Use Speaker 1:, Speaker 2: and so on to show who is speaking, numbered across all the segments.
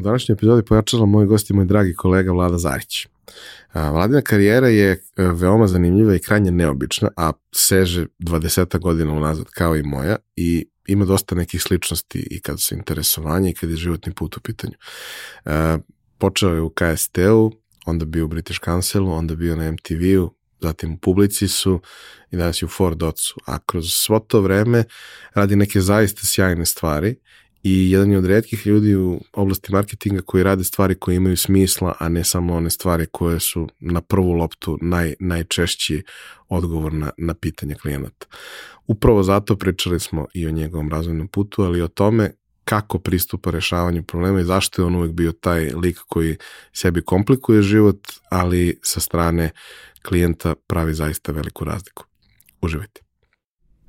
Speaker 1: U današnjoj epizodi pojačala moj gost i moj dragi kolega Vlada Zarić. Vladina karijera je e, veoma zanimljiva i krajnje neobična, a seže 20 godina unazad kao i moja i ima dosta nekih sličnosti i kad su interesovanje i kad je životni put u pitanju. Počeo je u KST-u, onda bio u British Councilu, onda bio na MTV-u, zatim u Publicisu i danas je u Ford Ocu. A kroz svo to vreme radi neke zaista sjajne stvari i jedan je od redkih ljudi u oblasti marketinga koji rade stvari koje imaju smisla, a ne samo one stvari koje su na prvu loptu naj, najčešći odgovor na, na pitanje klijenata. Upravo zato pričali smo i o njegovom razvojnom putu, ali i o tome kako pristupa rešavanju problema i zašto je on uvek bio taj lik koji sebi komplikuje život, ali sa strane klijenta pravi zaista veliku razliku. Uživajte.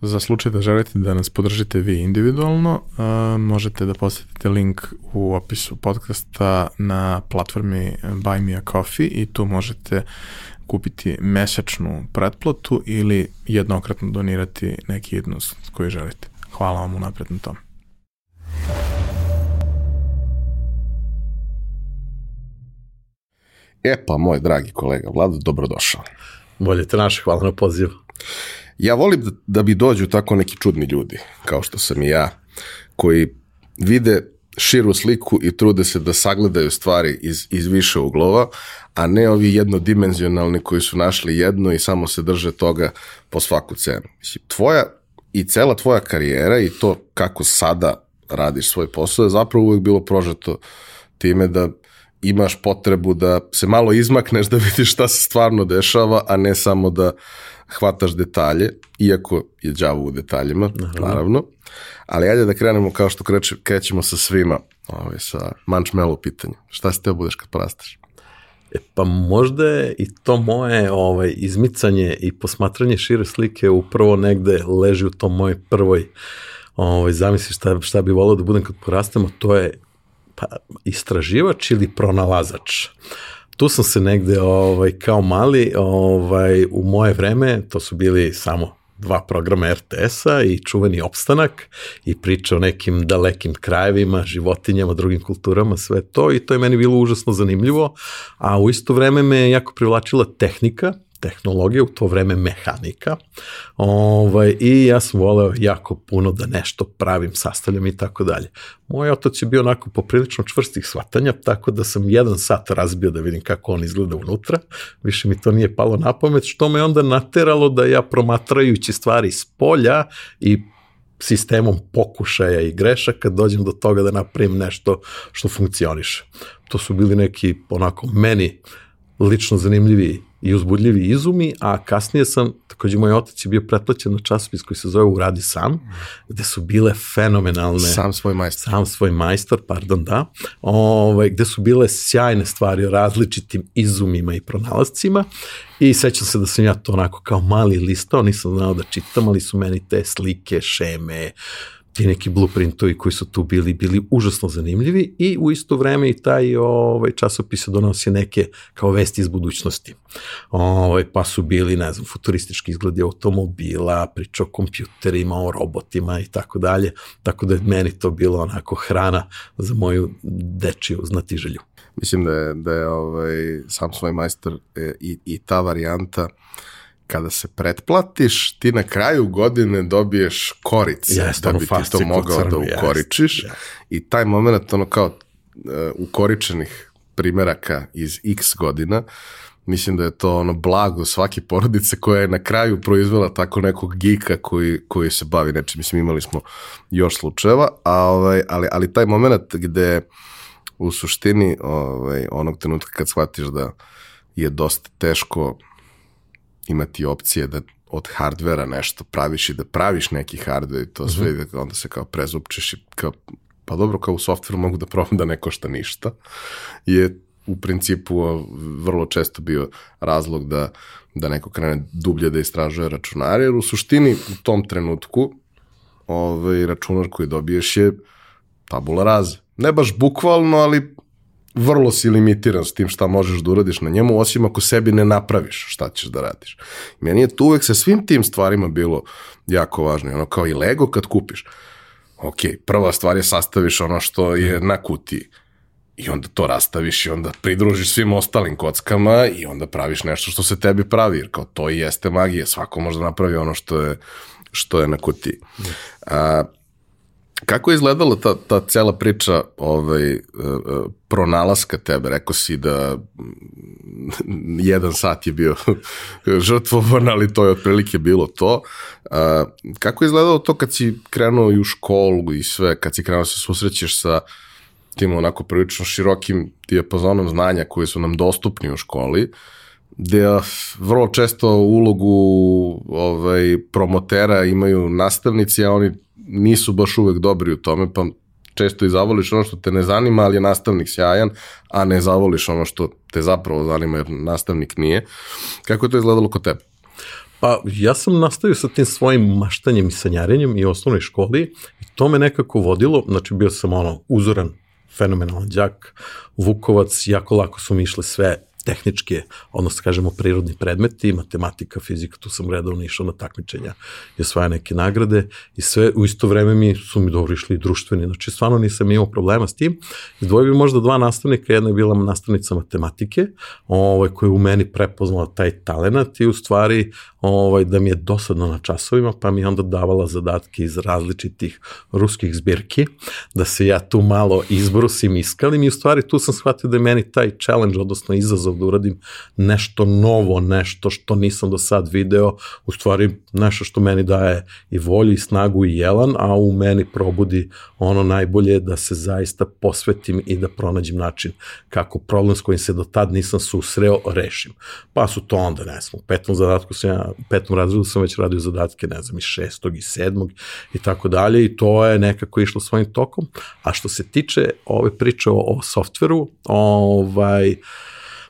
Speaker 2: Za slučaj da želite da nas podržite vi individualno, uh, možete da posetite link u opisu podcasta na platformi Buy Me a Coffee i tu možete kupiti mesečnu pretplatu ili jednokratno donirati neki jednost koji želite. Hvala vam unapred na tome.
Speaker 1: E pa, moj dragi kolega Vlado, dobrodošao.
Speaker 3: Bolje te naše, hvala na pozivu.
Speaker 1: Ja volim da, da bi dođu tako neki čudni ljudi, kao što sam i ja, koji vide širu sliku i trude se da sagledaju stvari iz, iz više uglova, a ne ovi jednodimenzionalni koji su našli jedno i samo se drže toga po svaku cenu. Tvoja i cela tvoja karijera i to kako sada radiš svoj posao je zapravo uvijek bilo prožeto time da imaš potrebu da se malo izmakneš da vidiš šta se stvarno dešava, a ne samo da hvataš detalje, iako je đavo u detaljima, naravno. naravno. Ali ajde da krenemo kao što kreće, krećemo sa svima, ovaj, sa mančmelo pitanja. Šta si teo budeš kad porasteš?
Speaker 3: E, pa možda je i to moje ovaj, izmicanje i posmatranje šire slike upravo negde leži u tom moje prvoj ovaj, zamisli šta, šta bi volao da budem kad porastemo, to je pa, istraživač ili pronalazač. Tu sam se negde ovaj, kao mali, ovaj, u moje vreme, to su bili samo dva programa RTS-a i čuveni opstanak i priča o nekim dalekim krajevima, životinjama, drugim kulturama, sve to i to je meni bilo užasno zanimljivo, a u isto vreme me jako privlačila tehnika, tehnologija, u to vreme mehanika. Ovaj, I ja sam voleo jako puno da nešto pravim, sastavljam i tako dalje. Moj otac je bio onako poprilično čvrstih shvatanja, tako da sam jedan sat razbio da vidim kako on izgleda unutra. Više mi to nije palo na pamet, što me onda nateralo da ja promatrajući stvari s polja i sistemom pokušaja i grešaka dođem do toga da napravim nešto što funkcioniše. To su bili neki onako meni lično zanimljivi i uzbudljivi izumi, a kasnije sam, takođe moj otac je bio pretplaćen na časopis koji se zove Uradi sam, gde su bile fenomenalne...
Speaker 1: Sam svoj majstor.
Speaker 3: Sam svoj majstor, pardon, da. Ovaj, gde su bile sjajne stvari o različitim izumima i pronalascima i sećam se da sam ja to onako kao mali listao, nisam znao da čitam, ali su meni te slike, šeme, uh, ti neki blueprintovi koji su tu bili, bili užasno zanimljivi i u isto vreme i taj ovaj, časopis donosi neke kao vesti iz budućnosti. Ovaj, pa su bili, ne znam, futuristički izgledi automobila, priča o kompjuterima, o robotima i tako dalje, tako da je meni to bilo onako hrana za moju dečiju znatiželju.
Speaker 1: Mislim da je, da je ovaj, sam svoj majstor e, i, i ta varijanta uh, kada se pretplatiš, ti na kraju godine dobiješ korice
Speaker 3: yes,
Speaker 1: da bi ti to mogao da ukoričiš yes. i taj moment ono kao uh, ukoričenih primeraka iz x godina mislim da je to ono blago svake porodice koja je na kraju proizvela tako nekog gika koji, koji se bavi nečim. Mislim, imali smo još slučajeva, a, ovaj, ali, ali taj moment gde u suštini ovaj, onog trenutka kad shvatiš da je dosta teško imati opcije da od hardvera nešto praviš i da praviš neki hardver i to sve, mm -hmm. onda se kao prezupčeš i kao, pa dobro, kao u softveru mogu da probam da ne košta ništa, je u principu vrlo često bio razlog da, da neko krene dublje da istražuje računare, jer u suštini u tom trenutku ovaj, računar koji dobiješ je tabula raza. Ne baš bukvalno, ali vrlo si limitiran s tim šta možeš da uradiš na njemu, osim ako sebi ne napraviš šta ćeš da radiš. Meni je tu uvek sa svim tim stvarima bilo jako važno. Ono kao i Lego kad kupiš. Ok, prva stvar je sastaviš ono što je na kutiji. I onda to rastaviš i onda pridružiš svim ostalim kockama i onda praviš nešto što se tebi pravi, jer kao to i jeste magija, svako može da napravi ono što je, što je na kutiji. A, Kako je izgledala ta, ta cela priča ovaj, uh, pronalaska tebe? Rekao si da jedan sat je bio žrtvovan, ali to je otprilike bilo to. Kako je izgledalo to kad si krenuo i u školu i sve, kad si krenuo da se susrećeš sa tim onako prilično širokim dijapazonom znanja koji su nam dostupni u školi, gde vrlo često ulogu ovaj, promotera imaju nastavnici, a oni nisu baš uvek dobri u tome, pa često i zavoliš ono što te ne zanima, ali je nastavnik sjajan, a ne zavoliš ono što te zapravo zanima jer nastavnik nije. Kako je to izgledalo kod tebe?
Speaker 3: Pa ja sam nastavio sa tim svojim maštanjem i sanjarenjem i osnovnoj školi i to me nekako vodilo, znači bio sam ono uzoran, fenomenalan đak, Vukovac, jako lako su mi išle sve tehničke, odnosno kažemo prirodni predmeti, matematika, fizika, tu sam redovno išao na takmičenja i osvaja neke nagrade i sve u isto vreme mi su mi dobro išli društveni, znači stvarno nisam imao problema s tim. Izdvojio bi možda dva nastavnika, jedna je bila nastavnica matematike, ovaj, koja je u meni prepoznala taj talenat i u stvari ovaj, da mi je dosadno na časovima, pa mi je onda davala zadatke iz različitih ruskih zbirki, da se ja tu malo izbrusim, iskalim i u stvari tu sam shvatio da je meni taj challenge, odnosno izazov da uradim nešto novo, nešto što nisam do sad video, u stvari nešto što meni daje i volju i snagu i jelan, a u meni probudi ono najbolje da se zaista posvetim i da pronađem način kako problem s kojim se do tad nisam susreo rešim. Pa su to onda, ne znam, u petom zadatku sam ja, u petom razredu sam već radio zadatke, ne znam, iz šestog i sedmog i tako dalje i to je nekako išlo svojim tokom. A što se tiče ove priče o, o softveru, ovaj,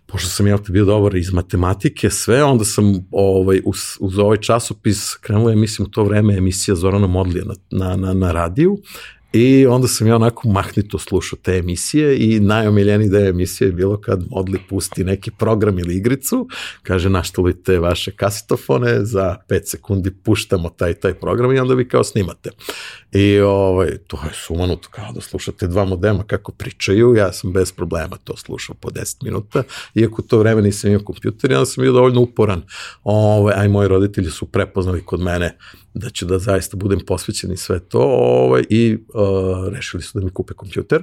Speaker 3: pošto sam ja bio dobar iz matematike, sve, onda sam ovaj, uz, uz ovaj časopis krenula je, mislim, u to vreme emisija Zorana Modlija na, na, na, na radiju I onda sam ja onako mahnito slušao te emisije i najomiljeniji deo emisije je bilo kad Modli pusti neki program ili igricu, kaže naštulite vaše kasetofone, za 5 sekundi puštamo taj taj program i onda vi kao snimate. I ovaj, to je sumanuto kao da slušate dva modema kako pričaju, ja sam bez problema to slušao po 10 minuta, iako to vreme nisam imao kompjuter, ja sam bio dovoljno uporan, ovaj, a i moji roditelji su prepoznali kod mene da ću da zaista budem posvećen i sve to ovaj, i uh, rešili su da mi kupe kompjuter.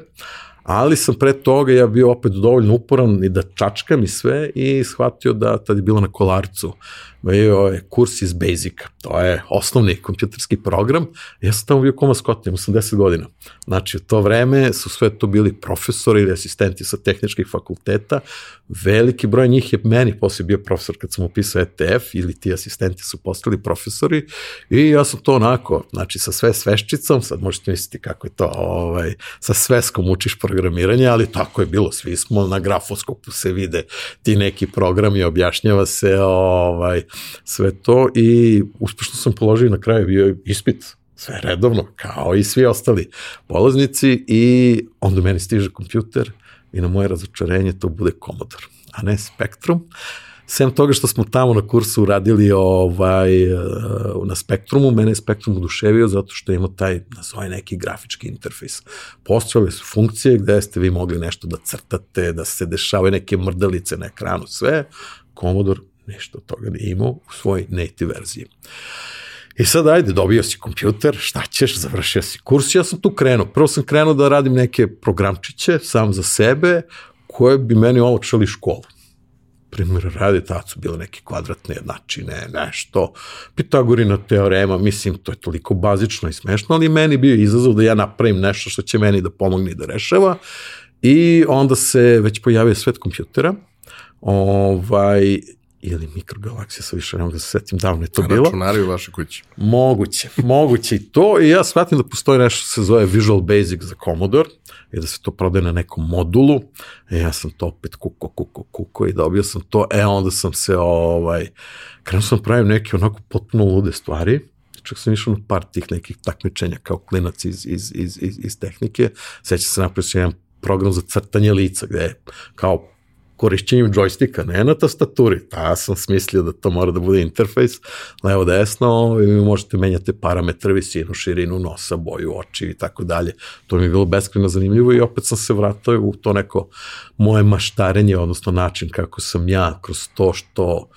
Speaker 3: Ali sam pre toga ja bio opet dovoljno uporan i da čačkam i sve i shvatio da tad je bilo na kolarcu. Bio je kurs iz Basica, to je osnovni kompjuterski program, ja sam tamo bio ko maskot, imam 80 godina. Znači, u to vreme su sve to bili profesori ili asistenti sa tehničkih fakulteta, veliki broj njih je meni posle bio profesor kad sam upisao ETF ili ti asistenti su postali profesori. I ja sam to onako, znači sa sve sveščicom, sad možete misliti kako je to, ovaj, sa sveskom učiš programiranje, ali tako je bilo, svi smo na grafoskopu se vide ti neki programi, objašnjava se ovaj, sve to i uspešno sam položio na kraju bio ispit sve redovno, kao i svi ostali polaznici i onda meni stiže kompjuter i na moje razočarenje to bude Commodore, a ne Spectrum. Sem toga što smo tamo na kursu radili ovaj, eh, na Spektrumu, mene je Spektrum oduševio zato što ima taj, nazvaj neki grafički interfejs. Postojale su funkcije gde ste vi mogli nešto da crtate, da se dešavaju neke mrdalice na ekranu, sve. Commodore nešto od toga nije imao u svojoj native verziji. I sad ajde, dobio si kompjuter, šta ćeš, završio si kurs, ja sam tu krenuo. Prvo sam krenuo da radim neke programčiće sam za sebe koje bi meni olakšali školu. Primjer radi, tad su bile neke kvadratne jednačine, nešto, Pitagorina teorema, mislim, to je toliko bazično i smešno, ali meni bio izazov da ja napravim nešto što će meni da pomogne i da rešava. I onda se već pojavio svet kompjutera, ovaj, ili mikrogalaksija, sa više ne mogu da se setim, davno je to bilo.
Speaker 1: Računari u vašoj kući.
Speaker 3: Moguće, moguće i to. I ja shvatim da postoji nešto što se zove Visual Basic za Commodore i da se to prodaje na nekom modulu. I ja sam to opet kuko, kuko, kuko i dobio sam to, e onda sam se ovaj, krenuo sam da pravim neke onako potpuno lude stvari, čak sam išao na par tih nekih takmičenja kao klinac iz, iz, iz, iz, iz tehnike, seća se napravio sam jedan program za crtanje lica, gde je kao korišćenjem džojstika, ne na tastaturi. Ta sam smislio da to mora da bude interfejs, levo desno, i vi možete menjati parametre, visinu, širinu nosa, boju oči i tako dalje. To mi je bilo beskreno zanimljivo i opet sam se vratao u to neko moje maštarenje, odnosno način kako sam ja kroz to što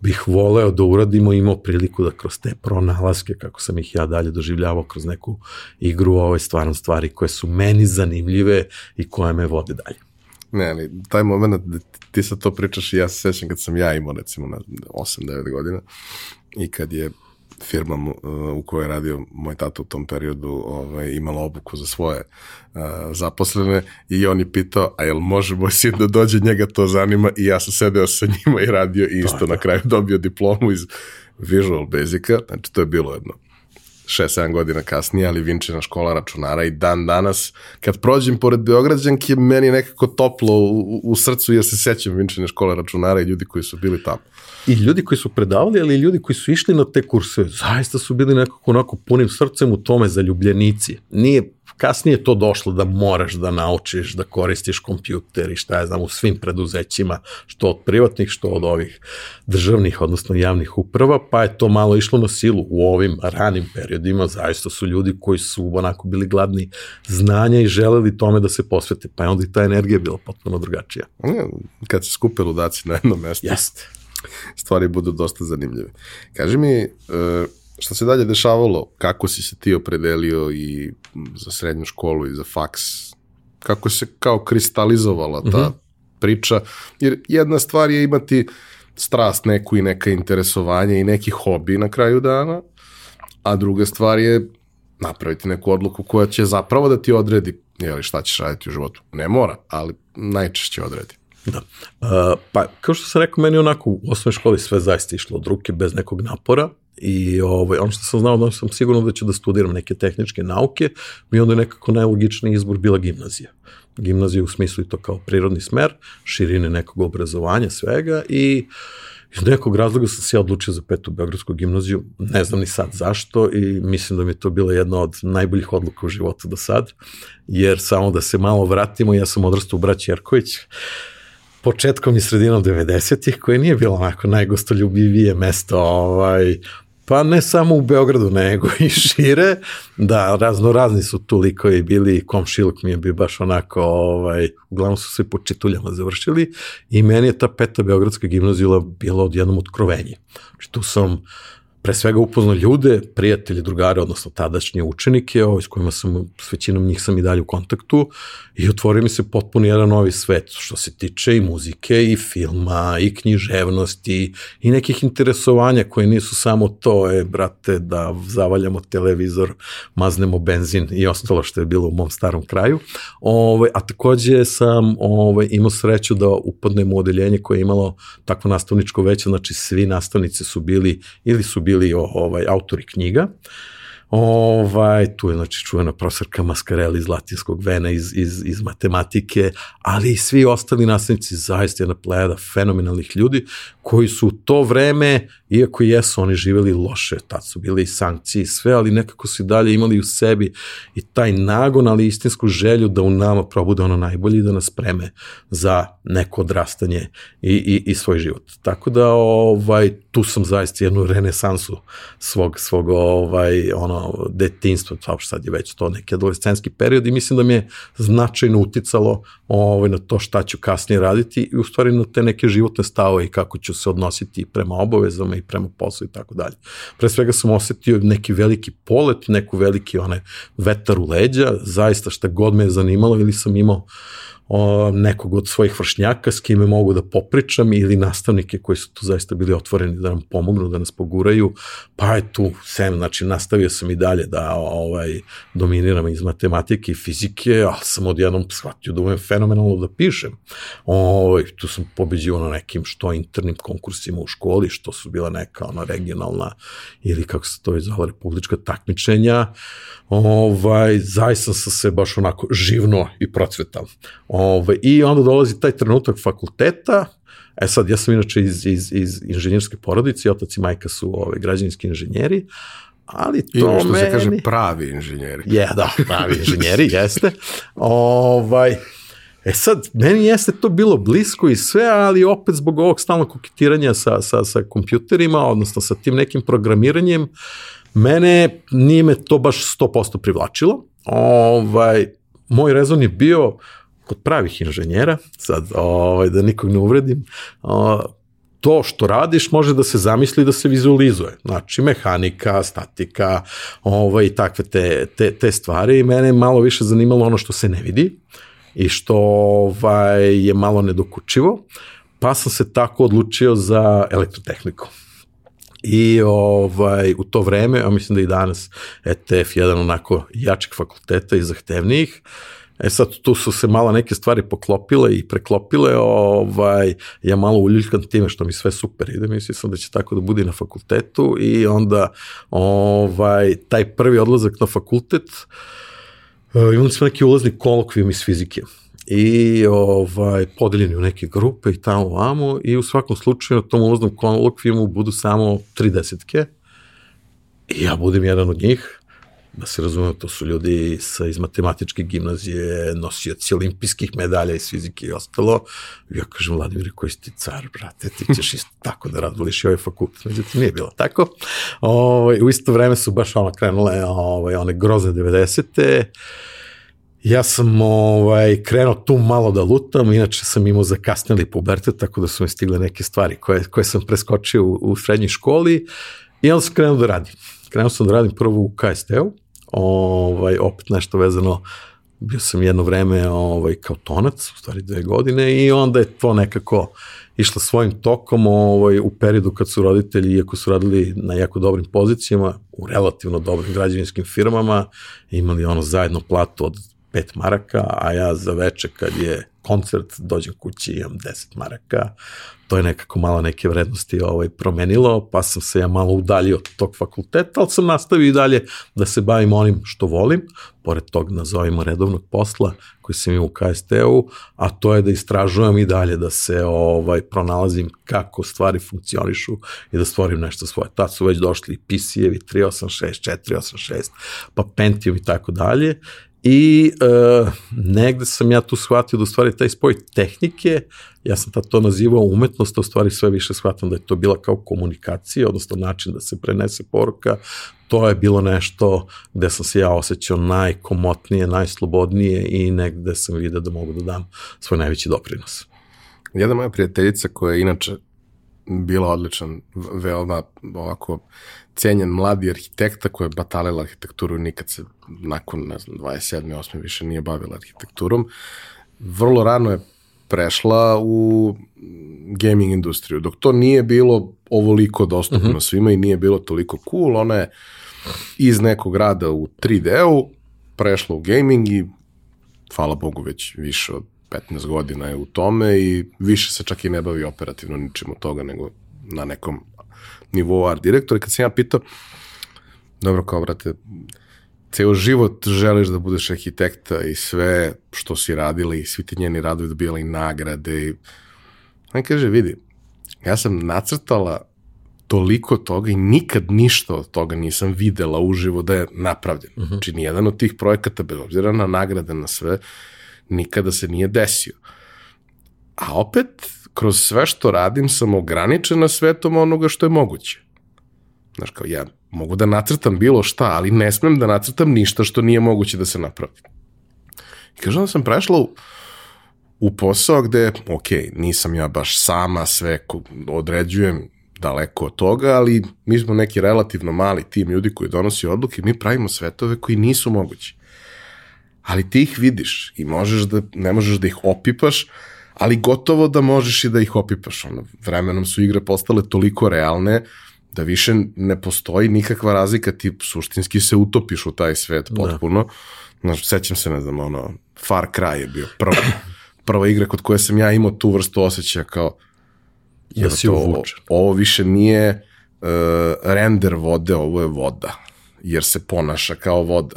Speaker 3: bih voleo da uradimo, imao priliku da kroz te pronalaske, kako sam ih ja dalje doživljavao kroz neku igru, ove stvarno stvari koje su meni zanimljive i koje me vode dalje.
Speaker 1: Ne, ali taj moment da ti sad to pričaš i ja se sećam kad sam ja imao recimo na 8-9 godina i kad je firma uh, u kojoj je radio moj tata u tom periodu ovaj, imala obuku za svoje uh, zaposlene i on je pitao, a jel može moj sin da dođe, njega to zanima? I ja sam sedeo sa njima i radio i isto na kraju dobio diplomu iz Visual Basica, znači to je bilo jedno 6-7 godina kasnije, ali Vinčina škola računara i dan danas, kad prođem pored Beograđanke, meni je nekako toplo u, u srcu jer se sećam Vinčine škole računara i ljudi koji su bili tamo.
Speaker 3: I ljudi koji su predavali, ali i ljudi koji su išli na te kurse, zaista su bili nekako onako punim srcem u tome zaljubljenici. Nije kasnije to došlo da moraš da naučiš da koristiš kompjuter i šta je znam u svim preduzećima, što od privatnih, što od ovih državnih, odnosno javnih uprava, pa je to malo išlo na silu u ovim ranim periodima, zaista su ljudi koji su onako bili gladni znanja i želeli tome da se posvete, pa je onda i ta energija bila potpuno drugačija.
Speaker 1: Kad se skupe ludaci na jednom mestu.
Speaker 3: Jeste.
Speaker 1: Stvari budu dosta zanimljive. Kaži mi, uh, šta se dalje dešavalo, kako si se ti opredelio i za srednju školu i za faks, kako se kao kristalizovala ta mm -hmm. priča, jer jedna stvar je imati strast neku i neka interesovanje i neki hobi na kraju dana, a druga stvar je napraviti neku odluku koja će zapravo da ti odredi jeli, šta ćeš raditi u životu. Ne mora, ali najčešće odredi.
Speaker 3: Da. Uh, pa, kao što sam rekao, meni onako u osnovnoj školi sve zaista išlo od ruke, bez nekog napora. I ovaj, ono što sam znao da sam sigurno da ću da studiram neke tehničke nauke, mi onda je nekako najlogičniji izbor bila gimnazija. Gimnazija u smislu i to kao prirodni smer, širine nekog obrazovanja, svega i iz nekog razloga sam se ja odlučio za petu Beogradsku gimnaziju, ne znam ni sad zašto i mislim da mi je to bila jedna od najboljih odluka u životu do sad, jer samo da se malo vratimo, ja sam odrastao u Braći Jerković, početkom i sredinom 90-ih, koje nije bilo onako najgostoljubivije mesto ovaj, Pa ne samo u Beogradu, nego i šire, da, razno razni su tu likovi bili, komšiluk mi je bio baš onako, ovaj, uglavnom su se po čituljama završili. I meni je ta peta Beogradska gimnazija bila od jednom otkrovenje. Znači tu sam pre svega upoznao ljude, prijatelje, drugare, odnosno tadašnje učenike, ovaj, s kojima sam, s većinom njih sam i dalje u kontaktu i otvorio mi se potpuno jedan novi svet, što se tiče i muzike, i filma, i književnosti, i nekih interesovanja koje nisu samo to, e, brate, da zavaljamo televizor, maznemo benzin i ostalo što je bilo u mom starom kraju. Ovaj, a takođe sam ovaj, imao sreću da upadnem u odeljenje koje je imalo takvo nastavničko veće, znači svi nastavnici su bili ili su bili bili ovaj, autori knjiga. Ovaj, tu je znači čuvena profesorka Mascarelli iz latinskog vena, iz, iz, iz matematike, ali i svi ostali nastavnici, zaista jedna plejada fenomenalnih ljudi koji su u to vreme, iako jesu oni živeli loše, tad su bile i sankcije i sve, ali nekako su i dalje imali u sebi i taj nagon, ali istinsku želju da u nama probude ono najbolje i da nas preme za neko odrastanje i, i, i svoj život. Tako da ovaj, tu sam zaista jednu renesansu svog, svog ovaj, ono, detinstva, uopšte sad je već to neki adolescenski period i mislim da mi je značajno uticalo ovaj, na to šta ću kasnije raditi i u stvari na te neke životne stavove i kako ću se odnositi prema obavezama i prema poslu i tako dalje. Pre svega sam osetio neki veliki polet, neku veliki onaj vetar u leđa, zaista šta god me je zanimalo ili sam imao o, nekog od svojih vršnjaka s kime mogu da popričam ili nastavnike koji su tu zaista bili otvoreni da nam pomognu, da nas poguraju, pa je tu sem, znači nastavio sam i dalje da ovaj, dominiram iz matematike i fizike, ali sam odjednom shvatio da umem fenomenalno da pišem. Ovaj, tu sam pobeđivo na nekim što internim konkursima u školi, što su bila neka ona regionalna ili kako se to je zvala republička takmičenja, ovaj, zaista sam se baš onako živno i procvetao. Ovaj, I onda dolazi taj trenutak fakulteta, E sad, ja sam inače iz, iz, iz inženjerske porodice, otac i majka su ovaj, građanski inženjeri, ali to
Speaker 1: Ima što
Speaker 3: meni...
Speaker 1: se kaže pravi inženjeri.
Speaker 3: Je, da, pravi inženjeri, jeste. Ovaj, e sad, meni jeste to bilo blisko i sve, ali opet zbog ovog stalnog koketiranja sa, sa, sa kompjuterima, odnosno sa tim nekim programiranjem, mene nije me to baš 100% privlačilo. Ovaj, moj rezon je bio kod pravih inženjera, sad ovaj, da nikog ne uvredim, o, to što radiš može da se zamisli da se vizualizuje. Znači, mehanika, statika, ovaj, takve te, te, te stvari. I mene je malo više zanimalo ono što se ne vidi i što ovaj, je malo nedokučivo, pa sam se tako odlučio za elektrotehniku. I ovaj, u to vreme, a mislim da i danas ETF jedan onako jačih fakulteta i zahtevnijih, E sad, tu su se malo neke stvari poklopile i preklopile, ovaj, ja malo uljuljkan time što mi sve super ide, mislio sam da će tako da bude na fakultetu i onda ovaj, taj prvi odlazak na fakultet, uh, imali smo neki ulazni kolokvijum iz fizike i ovaj, podeljeni u neke grupe i tamo vamo i u svakom slučaju na tom ulaznom kolokvijumu budu samo tri desetke i ja budem jedan od njih da se razume, to su ljudi sa, iz matematičke gimnazije, nosioci olimpijskih medalja iz fizike i ostalo. Ja kažem, Vladimir, koji si ti car, brate, ti ćeš isto tako da razvoliš i ovaj fakultet. Međutim, nije bilo tako. O, ovaj, u isto vreme su baš ono krenule ovaj, one grozne 90. Ja sam ovaj, krenuo tu malo da lutam, inače sam imao zakasnili pubertet, tako da su mi stigle neke stvari koje, koje sam preskočio u, u srednjoj školi i onda sam krenuo da radim. Krenuo sam da radim prvo u KST-u, ovaj, opet nešto vezano bio sam jedno vreme ovaj, kao tonac, u stvari dve godine i onda je to nekako išlo svojim tokom ovaj, u periodu kad su roditelji, iako su radili na jako dobrim pozicijama, u relativno dobrim građevinskim firmama, imali ono zajedno platu od 5 maraka, a ja za veče kad je koncert, dođem kući i imam 10 maraka, to je nekako malo neke vrednosti ovaj, promenilo, pa sam se ja malo udaljio od tog fakulteta, ali sam nastavio i dalje da se bavim onim što volim, pored tog nazovimo redovnog posla koji sam imao u KST-u, a to je da istražujem i dalje, da se ovaj pronalazim kako stvari funkcionišu i da stvorim nešto svoje. Tad su već došli PC-evi 386, 486, pa Pentium i tako dalje I uh, negde sam ja tu shvatio da u stvari taj spoj tehnike, ja sam tad to nazivao umetnost, a u stvari sve više shvatam da je to bila kao komunikacija, odnosno način da se prenese poruka, to je bilo nešto gde sam se ja osjećao najkomotnije, najslobodnije i negde sam vidio da mogu da dam svoj najveći doprinos.
Speaker 1: Jedna moja prijateljica koja je inače bila odličan, veoma ovako cenjen mladi arhitekta koja je batalila arhitekturu i nikad se nakon, ne znam, 27. 8. više nije bavila arhitekturom. Vrlo rano je prešla u gaming industriju. Dok to nije bilo ovoliko dostupno uh -huh. svima i nije bilo toliko cool, ona je iz nekog rada u 3D-u prešla u gaming i hvala Bogu već više od 15 godina je u tome i više se čak i ne bavi operativno ničim od toga nego na nekom nivou art direktora. Kad sam ja pitao, dobro kao, brate, ceo život želiš da budeš arhitekta i sve što si radili i svi ti njeni radovi dobijali nagrade i on kaže, vidi, ja sam nacrtala toliko toga i nikad ništa od toga nisam videla uživo da je napravljen. Uh -huh. Znači, nijedan od tih projekata, bez obzira na nagrade, na sve, nikada se nije desio. A opet, kroz sve što radim sam ograničena svetom onoga što je moguće. Znaš, kao ja mogu da nacrtam bilo šta, ali ne smem da nacrtam ništa što nije moguće da se napravi. I kažem da sam prešla u, u posao gde, ok, nisam ja baš sama sve određujem daleko od toga, ali mi smo neki relativno mali tim ljudi koji donosi odluke, mi pravimo svetove koji nisu mogući ali ti ih vidiš i možeš da, ne možeš da ih opipaš, ali gotovo da možeš i da ih opipaš. Ono, vremenom su igre postale toliko realne da više ne postoji nikakva razlika, ti suštinski se utopiš u taj svet potpuno. Da. Znaš, sećam se, ne znam, ono, Far Cry je bio prva, prva igra kod koje sam ja imao tu vrstu osjećaja kao
Speaker 3: da si
Speaker 1: ovo, ovo više nije uh, render vode, ovo je voda, jer se ponaša kao voda.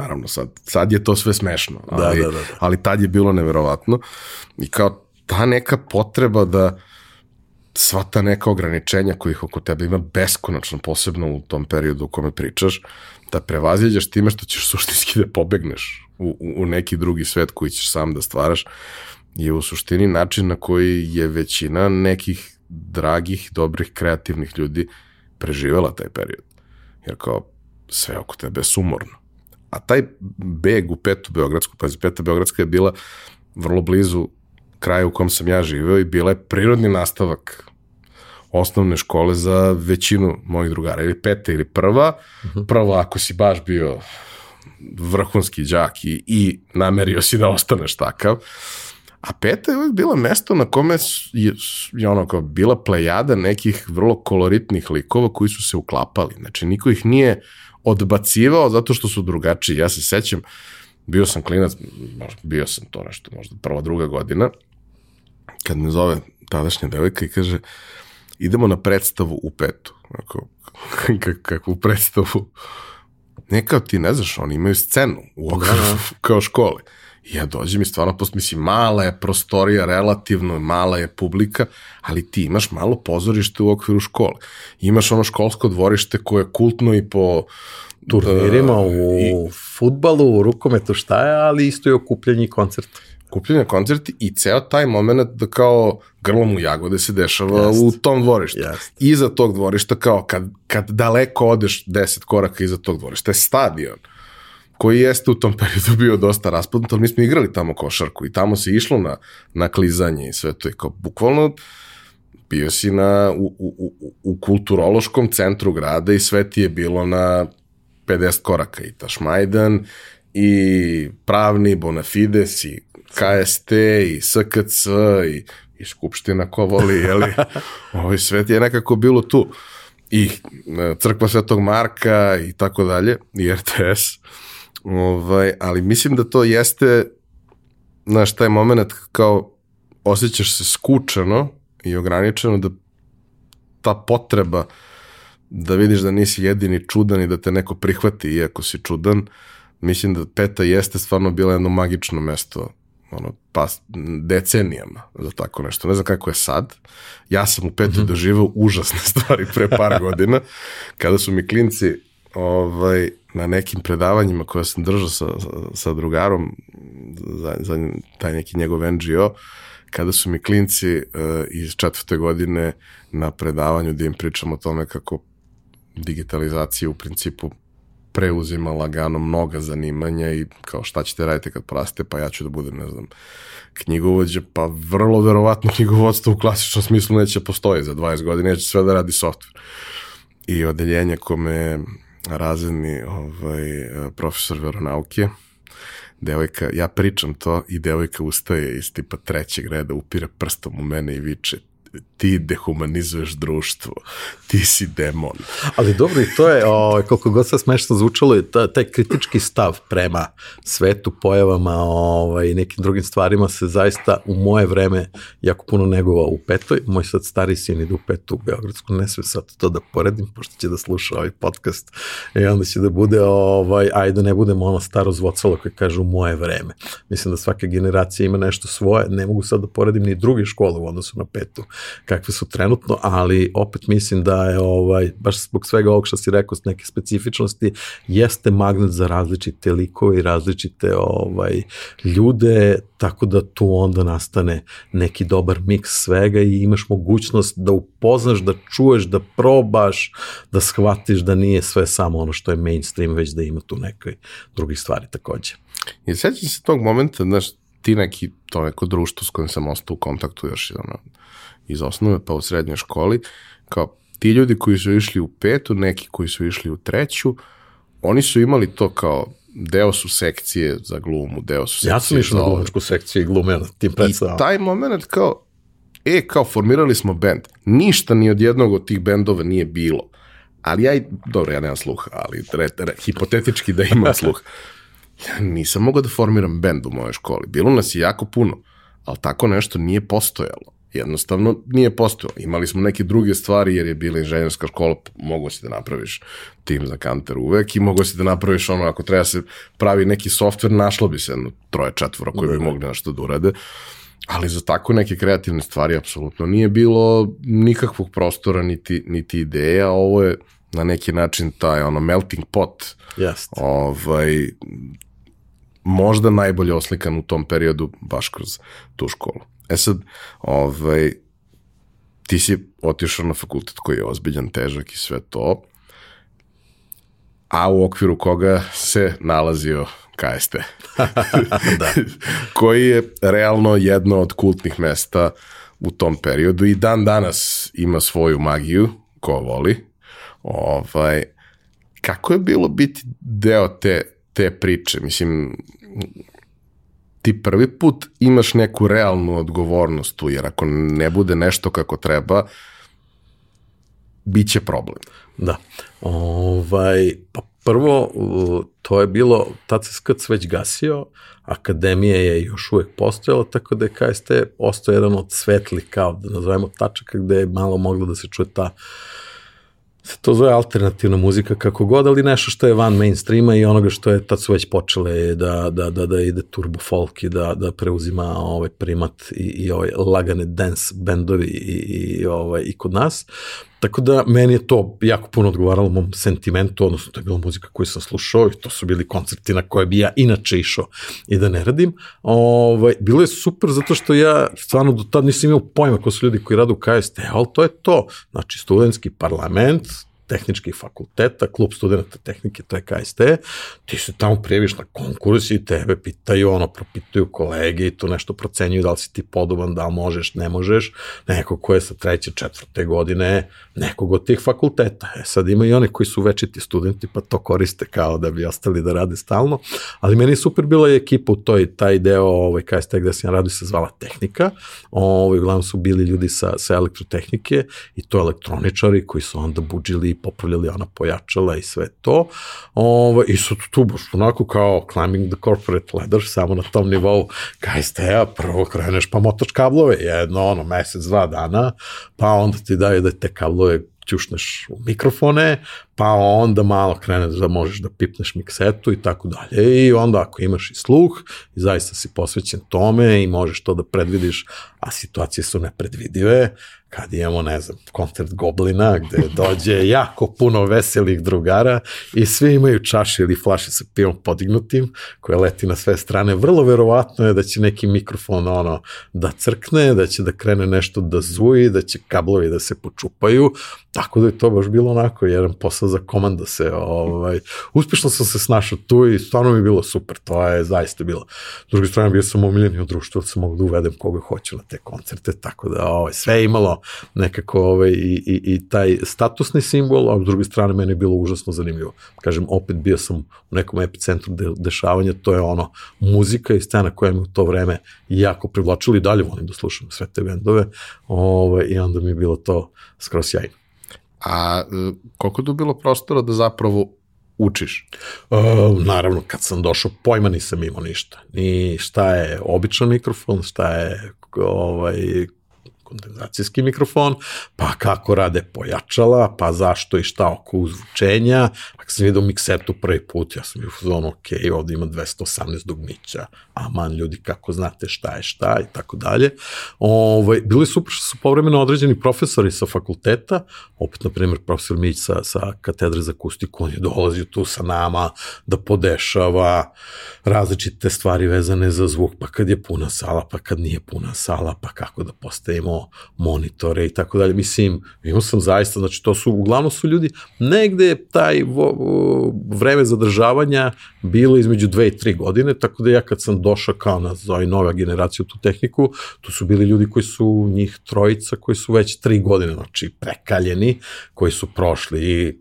Speaker 1: Naravno, sad, sad je to sve smešno,
Speaker 3: Da,
Speaker 1: ali,
Speaker 3: da, da, da.
Speaker 1: ali tad je bilo neverovatno i kao ta neka potreba da sva ta neka ograničenja kojih oko tebe ima beskonačno, posebno u tom periodu u kome pričaš, da prevaziđaš time što ćeš suštinski da pobegneš u, u, u neki drugi svet koji ćeš sam da stvaraš, je u suštini način na koji je većina nekih dragih, dobrih, kreativnih ljudi preživela taj period. Jer kao sve oko tebe je sumorno. A taj beg u petu Beogradsku, pazi, peta Beogradska je bila vrlo blizu kraja u kom sam ja živeo i bila je prirodni nastavak osnovne škole za većinu mojih drugara, ili peta ili prva. Prva ako si baš bio vrhunski đak i, i namerio si da ostaneš takav. A peta je uvijek bila mesto na kome je, je ono kao bila plejada nekih vrlo koloritnih likova koji su se uklapali. Znači, niko ih nije odbacivao zato što su drugačiji. Ja se sećam, bio sam klinac, bio sam to nešto, možda prva, druga godina, kad me zove tadašnja devojka i kaže, idemo na predstavu u petu. Ako, kak, kakvu predstavu? Ne kao ti, ne znaš, oni imaju scenu u okviru da, da. kao škole. I ja dođem i stvarno, post, mislim, mala je prostorija, relativno mala je publika, ali ti imaš malo pozorište u okviru škole. Imaš ono školsko dvorište koje je kultno i po
Speaker 3: turnirima, uh, u i, futbalu, u rukometu, šta je, ali isto je okupljanje i koncert.
Speaker 1: Okupljanje koncerti i ceo taj moment da kao grlom u jagode se dešava
Speaker 3: Jest.
Speaker 1: u tom dvorištu.
Speaker 3: Jest.
Speaker 1: Iza tog dvorišta, kao kad, kad daleko odeš 10 koraka iza tog dvorišta, je stadion koji jeste u tom periodu bio dosta raspadnut, ali mi smo igrali tamo košarku i tamo se išlo na, na klizanje i sve to i kao bukvalno bio si na, u, u, u, u kulturološkom centru grada i sve ti je bilo na 50 koraka i Tašmajdan i pravni Bonafides i KST i SKC i, i Skupština ko voli, jeli, ovaj svet je nekako bilo tu. I e, crkva Svetog Marka i tako dalje, i RTS. Ovaj, ali mislim da to jeste, znaš, taj moment kao osjećaš se skučano i ograničeno da ta potreba da vidiš da nisi jedini čudan i da te neko prihvati iako si čudan, mislim da peta jeste stvarno bila jedno magično mesto ono, pa decenijama za tako nešto. Ne znam kako je sad. Ja sam u petu mm -hmm. doživao užasne stvari pre par godina, kada su mi klinci ovaj, na nekim predavanjima koje sam držao sa, sa drugarom za, za taj neki njegov NGO, kada su mi klinci uh, iz četvrte godine na predavanju da im pričam o tome kako digitalizacija u principu preuzima lagano mnoga zanimanja i kao šta ćete raditi kad porastete, pa ja ću da budem, ne znam, knjigovođa, pa vrlo verovatno knjigovodstvo u klasičnom smislu neće postoji za 20 godina, neće sve da radi software. I odeljenje kome razredni ovaj, profesor veronauke, devojka, ja pričam to i devojka ustaje iz tipa trećeg reda, upire prstom u mene i viče ti dehumanizuješ društvo, ti si demon.
Speaker 3: Ali dobro, i to je, o, ovaj, koliko god sad smešno zvučalo, je ta, taj kritički stav prema svetu, pojavama ovaj, i nekim drugim stvarima se zaista u moje vreme jako puno negovao u petoj. Moj sad stari sin ide u petu u Beogradsku, ne sve sad to da poredim, pošto će da sluša ovaj podcast i onda će da bude, ovaj, ajde da ne budemo ono staro zvocalo koje kaže u moje vreme. Mislim da svaka generacija ima nešto svoje, ne mogu sad da poredim ni druge škole u odnosu na petu kakve su trenutno, ali opet mislim da je ovaj, baš zbog svega ovog što si rekao s neke specifičnosti, jeste magnet za različite likove i različite ovaj, ljude, tako da tu onda nastane neki dobar miks svega i imaš mogućnost da upoznaš, da čuješ, da probaš, da shvatiš da nije sve samo ono što je mainstream, već da ima tu neke drugih stvari takođe.
Speaker 1: I sećam se tog momenta, znaš, ti neki, to neko društvo s kojim sam ostao u kontaktu još ono, iz osnove pa u srednjoj školi, kao ti ljudi koji su išli u petu, neki koji su išli u treću, oni su imali to kao deo su sekcije za glumu, deo su sekcije
Speaker 3: Ja sam išao
Speaker 1: za
Speaker 3: na glumačku sekciju i glumio na tim
Speaker 1: I
Speaker 3: predstavama.
Speaker 1: taj moment kao, e, kao formirali smo bend. Ništa ni od jednog od tih bendova nije bilo. Ali ja, i- dobro, ja nemam sluha, ali re, re, hipotetički da imam sluha. Ja nisam mogao da formiram bend u mojoj školi. Bilo nas je jako puno, ali tako nešto nije postojalo. Jednostavno nije postojalo. Imali smo neke druge stvari jer je bila inženjerska škola, mogo si da napraviš tim za kanter uvek i mogo si da napraviš ono, ako treba se pravi neki softver, našlo bi se jedno troje, četvoro koji bi mogli nešto da urade. Ali za tako neke kreativne stvari apsolutno nije bilo nikakvog prostora niti, niti ideja. Ovo je na neki način taj ono melting pot
Speaker 3: Jeste.
Speaker 1: ovaj, možda najbolje oslikan u tom periodu baš kroz tu školu. E sad, ovaj, ti si otišao na fakultet koji je ozbiljan, težak i sve to, a u okviru koga se nalazio KST.
Speaker 3: da.
Speaker 1: koji je realno jedno od kultnih mesta u tom periodu i dan danas ima svoju magiju, ko voli. Ovaj, kako je bilo biti deo te, te priče? Mislim, ti prvi put imaš neku realnu odgovornost tu, jer ako ne bude nešto kako treba, bit će problem.
Speaker 3: Da. Ovaj, pa prvo, to je bilo, tad se SKC već gasio, akademija je još uvek postojala, tako da je KST ostao jedan od svetlih, kao da nazovemo tačaka, gde je malo moglo da se čuje ta se to zove alternativna muzika kako god, ali nešto što je van mainstreama i onoga što je, tad su već počele da, da, da, da ide turbo folk i da, da preuzima ovaj primat i, i ovaj lagane dance bendovi i, i, ovaj, i kod nas. Tako da meni je to jako puno odgovaralo mom sentimentu, odnosno to je bila muzika koju sam slušao i to su bili koncerti na koje bi ja inače išao i da ne radim. Ovaj, bilo je super zato što ja stvarno do tad nisam imao pojma ko su ljudi koji rade u KST, ali to je to. Znači, studentski parlament, tehničkih fakulteta, klub studenta tehnike, to je KST, ti se tamo prijaviš na konkurs i tebe pitaju, ono, propituju kolege i tu nešto procenjuju da li si ti podoban, da li možeš, ne možeš, neko ko je sa treće, četvrte godine, nekog od tih fakulteta. E sad ima i one koji su večiti studenti, pa to koriste kao da bi ostali da rade stalno, ali meni je super bila i ekipa u toj, taj deo ovaj, KST gde sam ja radio se zvala tehnika, ovaj, uglavnom su bili ljudi sa, sa elektrotehnike i to elektroničari koji su onda buđili popravljali ona pojačala i sve to. Ovo, I su tu baš onako kao climbing the corporate ladder, samo na tom nivou KST-a, prvo kreneš pa motaš kablove, jedno ono, mesec, dva dana, pa onda ti daju da te kablove ćušneš u mikrofone, pa onda malo kreneš da možeš da pipneš miksetu i tako dalje. I onda ako imaš i sluh i zaista si posvećen tome i možeš to da predvidiš, a situacije su nepredvidive, kad imamo, ne znam, koncert Goblina gde dođe jako puno veselih drugara i svi imaju čaše ili flaše sa pivom podignutim koje leti na sve strane. Vrlo verovatno je da će neki mikrofon ono da crkne, da će da krene nešto da zuji, da će kablovi da se počupaju, tako da je to baš bilo onako jedan posao za komanda se, ovaj, uspešno sam se snašao tu i stvarno mi je bilo super, to je zaista bilo. S druge strane, bio sam omiljeni u društvu, da sam mogu da uvedem koga hoću na te koncerte, tako da ovaj, sve je imalo nekako ovaj, i, i, i taj statusni simbol, a s druge strane meni je bilo užasno zanimljivo. Kažem, opet bio sam u nekom epicentru de, dešavanja, to je ono muzika i scena koja me u to vreme jako privlačila i dalje volim da slušam sve te bendove ovaj, i onda mi je bilo to skroz sjajno.
Speaker 1: A e, koliko je tu bilo prostora da zapravo učiš?
Speaker 3: Uh, naravno, kad sam došao, pojma nisam imao ništa. Ni šta je običan mikrofon, šta je ovaj, kondenzacijski mikrofon, pa kako rade pojačala, pa zašto i šta oko uzvučenja, kad sam vidio miksetu prvi put, ja sam bio u fazonu, ok, ovde ima 218 dugmića, aman ljudi kako znate šta je šta i tako dalje. Ovaj, bili super što su povremeno određeni profesori sa fakulteta, opet, na primjer, profesor Mić sa, sa katedre za akustiku, on je dolazio tu sa nama da podešava različite stvari vezane za zvuk, pa kad je puna sala, pa kad nije puna sala, pa kako da postavimo monitore i tako dalje. Mislim, imao sam zaista, znači to su, uglavnom su ljudi, negde taj vreme zadržavanja bilo između dve i tri godine, tako da ja kad sam došao kao na zove nova generacija u tu tehniku, tu su bili ljudi koji su njih trojica, koji su već tri godine, znači prekaljeni, koji su prošli i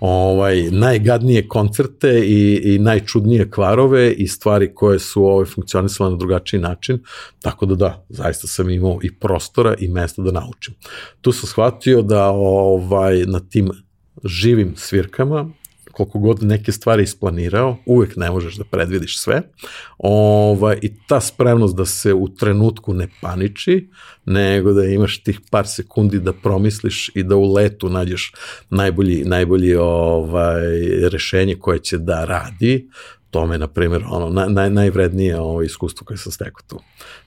Speaker 3: ovaj, najgadnije koncerte i, i najčudnije kvarove i stvari koje su ovaj, funkcionisale na drugačiji način, tako da da, zaista sam imao i prostora i mesta da naučim. Tu sam shvatio da ovaj, na tim živim svirkama koliko god neke stvari isplanirao, uvek ne možeš da predvidiš sve. Ovaj, I ta spremnost da se u trenutku ne paniči, nego da imaš tih par sekundi da promisliš i da u letu nađeš najbolji, najbolji ovaj, rešenje koje će da radi, to me, na primjer, ono, naj, najvrednije ovo iskustvo koje sam stekao tu.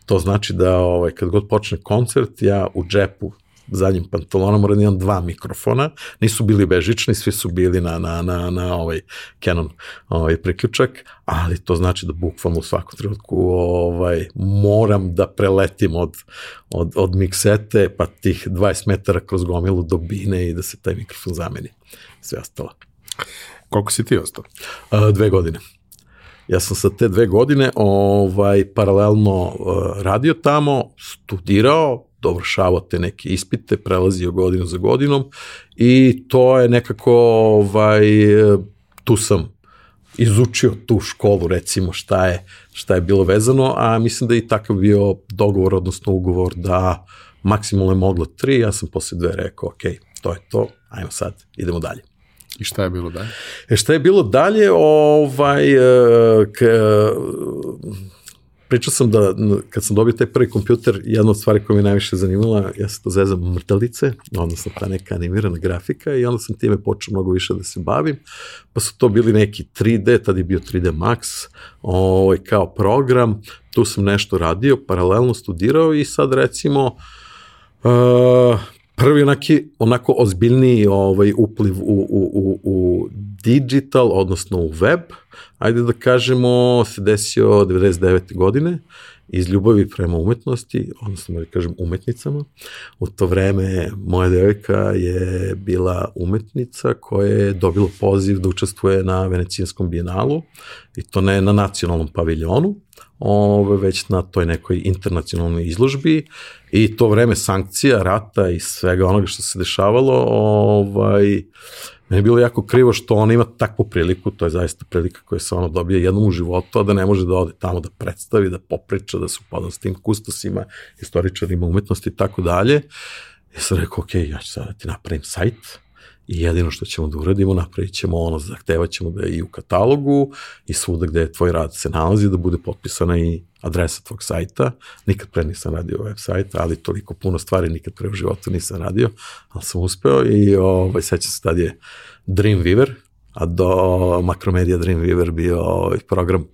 Speaker 3: To znači da ovaj, kad god počne koncert, ja u džepu zadnjim pantalonom moram da imam dva mikrofona, nisu bili bežični, svi su bili na, na, na, na ovaj Canon ovaj priključak, ali to znači da bukvalno u svakom trenutku ovaj, moram da preletim od, od, od miksete pa tih 20 metara kroz gomilu do bine i da se taj mikrofon zameni. Sve ostalo.
Speaker 1: Koliko si ti ostao?
Speaker 3: A, dve godine. Ja sam sa te dve godine ovaj paralelno uh, radio tamo, studirao, dovršavao te neke ispite, prelazio godinu za godinom i to je nekako, ovaj, tu sam izučio tu školu, recimo šta je, šta je bilo vezano, a mislim da je i takav bio dogovor, odnosno ugovor da maksimalno je moglo tri, ja sam posle dve rekao, ok, to je to, ajmo sad, idemo dalje.
Speaker 1: I šta je bilo dalje?
Speaker 3: E šta je bilo dalje, ovaj, e, k, pričao sam da kad sam dobio taj prvi kompjuter, jedna od stvari koja me najviše zanimala, ja se to zezam mrtalice, odnosno ta neka animirana grafika i onda sam time počeo mnogo više da se bavim, pa su to bili neki 3D, tad je bio 3D Max, ovaj, kao program, tu sam nešto radio, paralelno studirao i sad recimo uh, prvi onaki, onako ozbiljniji ovaj, upliv u, u, u, u digital, odnosno u web, ajde da kažemo, se desio 99. godine iz ljubavi prema umetnosti, odnosno da kažem umetnicama. U to vreme moja devojka je bila umetnica koja je dobila poziv da učestvuje na Venecijanskom bijenalu i to ne na nacionalnom paviljonu, ove, već na toj nekoj internacionalnoj izložbi i to vreme sankcija, rata i svega onoga što se dešavalo, ovaj, meni je bilo jako krivo što ona ima takvu priliku, to je zaista prilika koja se ona dobije jednom u životu, a da ne može da ode tamo da predstavi, da popriča, da se upada s tim kustosima, istoričarima umetnosti i tako dalje. Ja sam rekao, ok, ja ću sada da ti napravim sajt, i jedino što ćemo da uradimo, napravit ćemo ono, zahtevat ćemo da je i u katalogu i svuda gde tvoj rad se nalazi, da bude potpisana i adresa tvog sajta. Nikad pre nisam radio web sajt, ali toliko puno stvari nikad pre u životu nisam radio, ali sam uspeo i ovaj, sećam se tad je Dreamweaver, a do Macromedia Dreamweaver bio ovaj program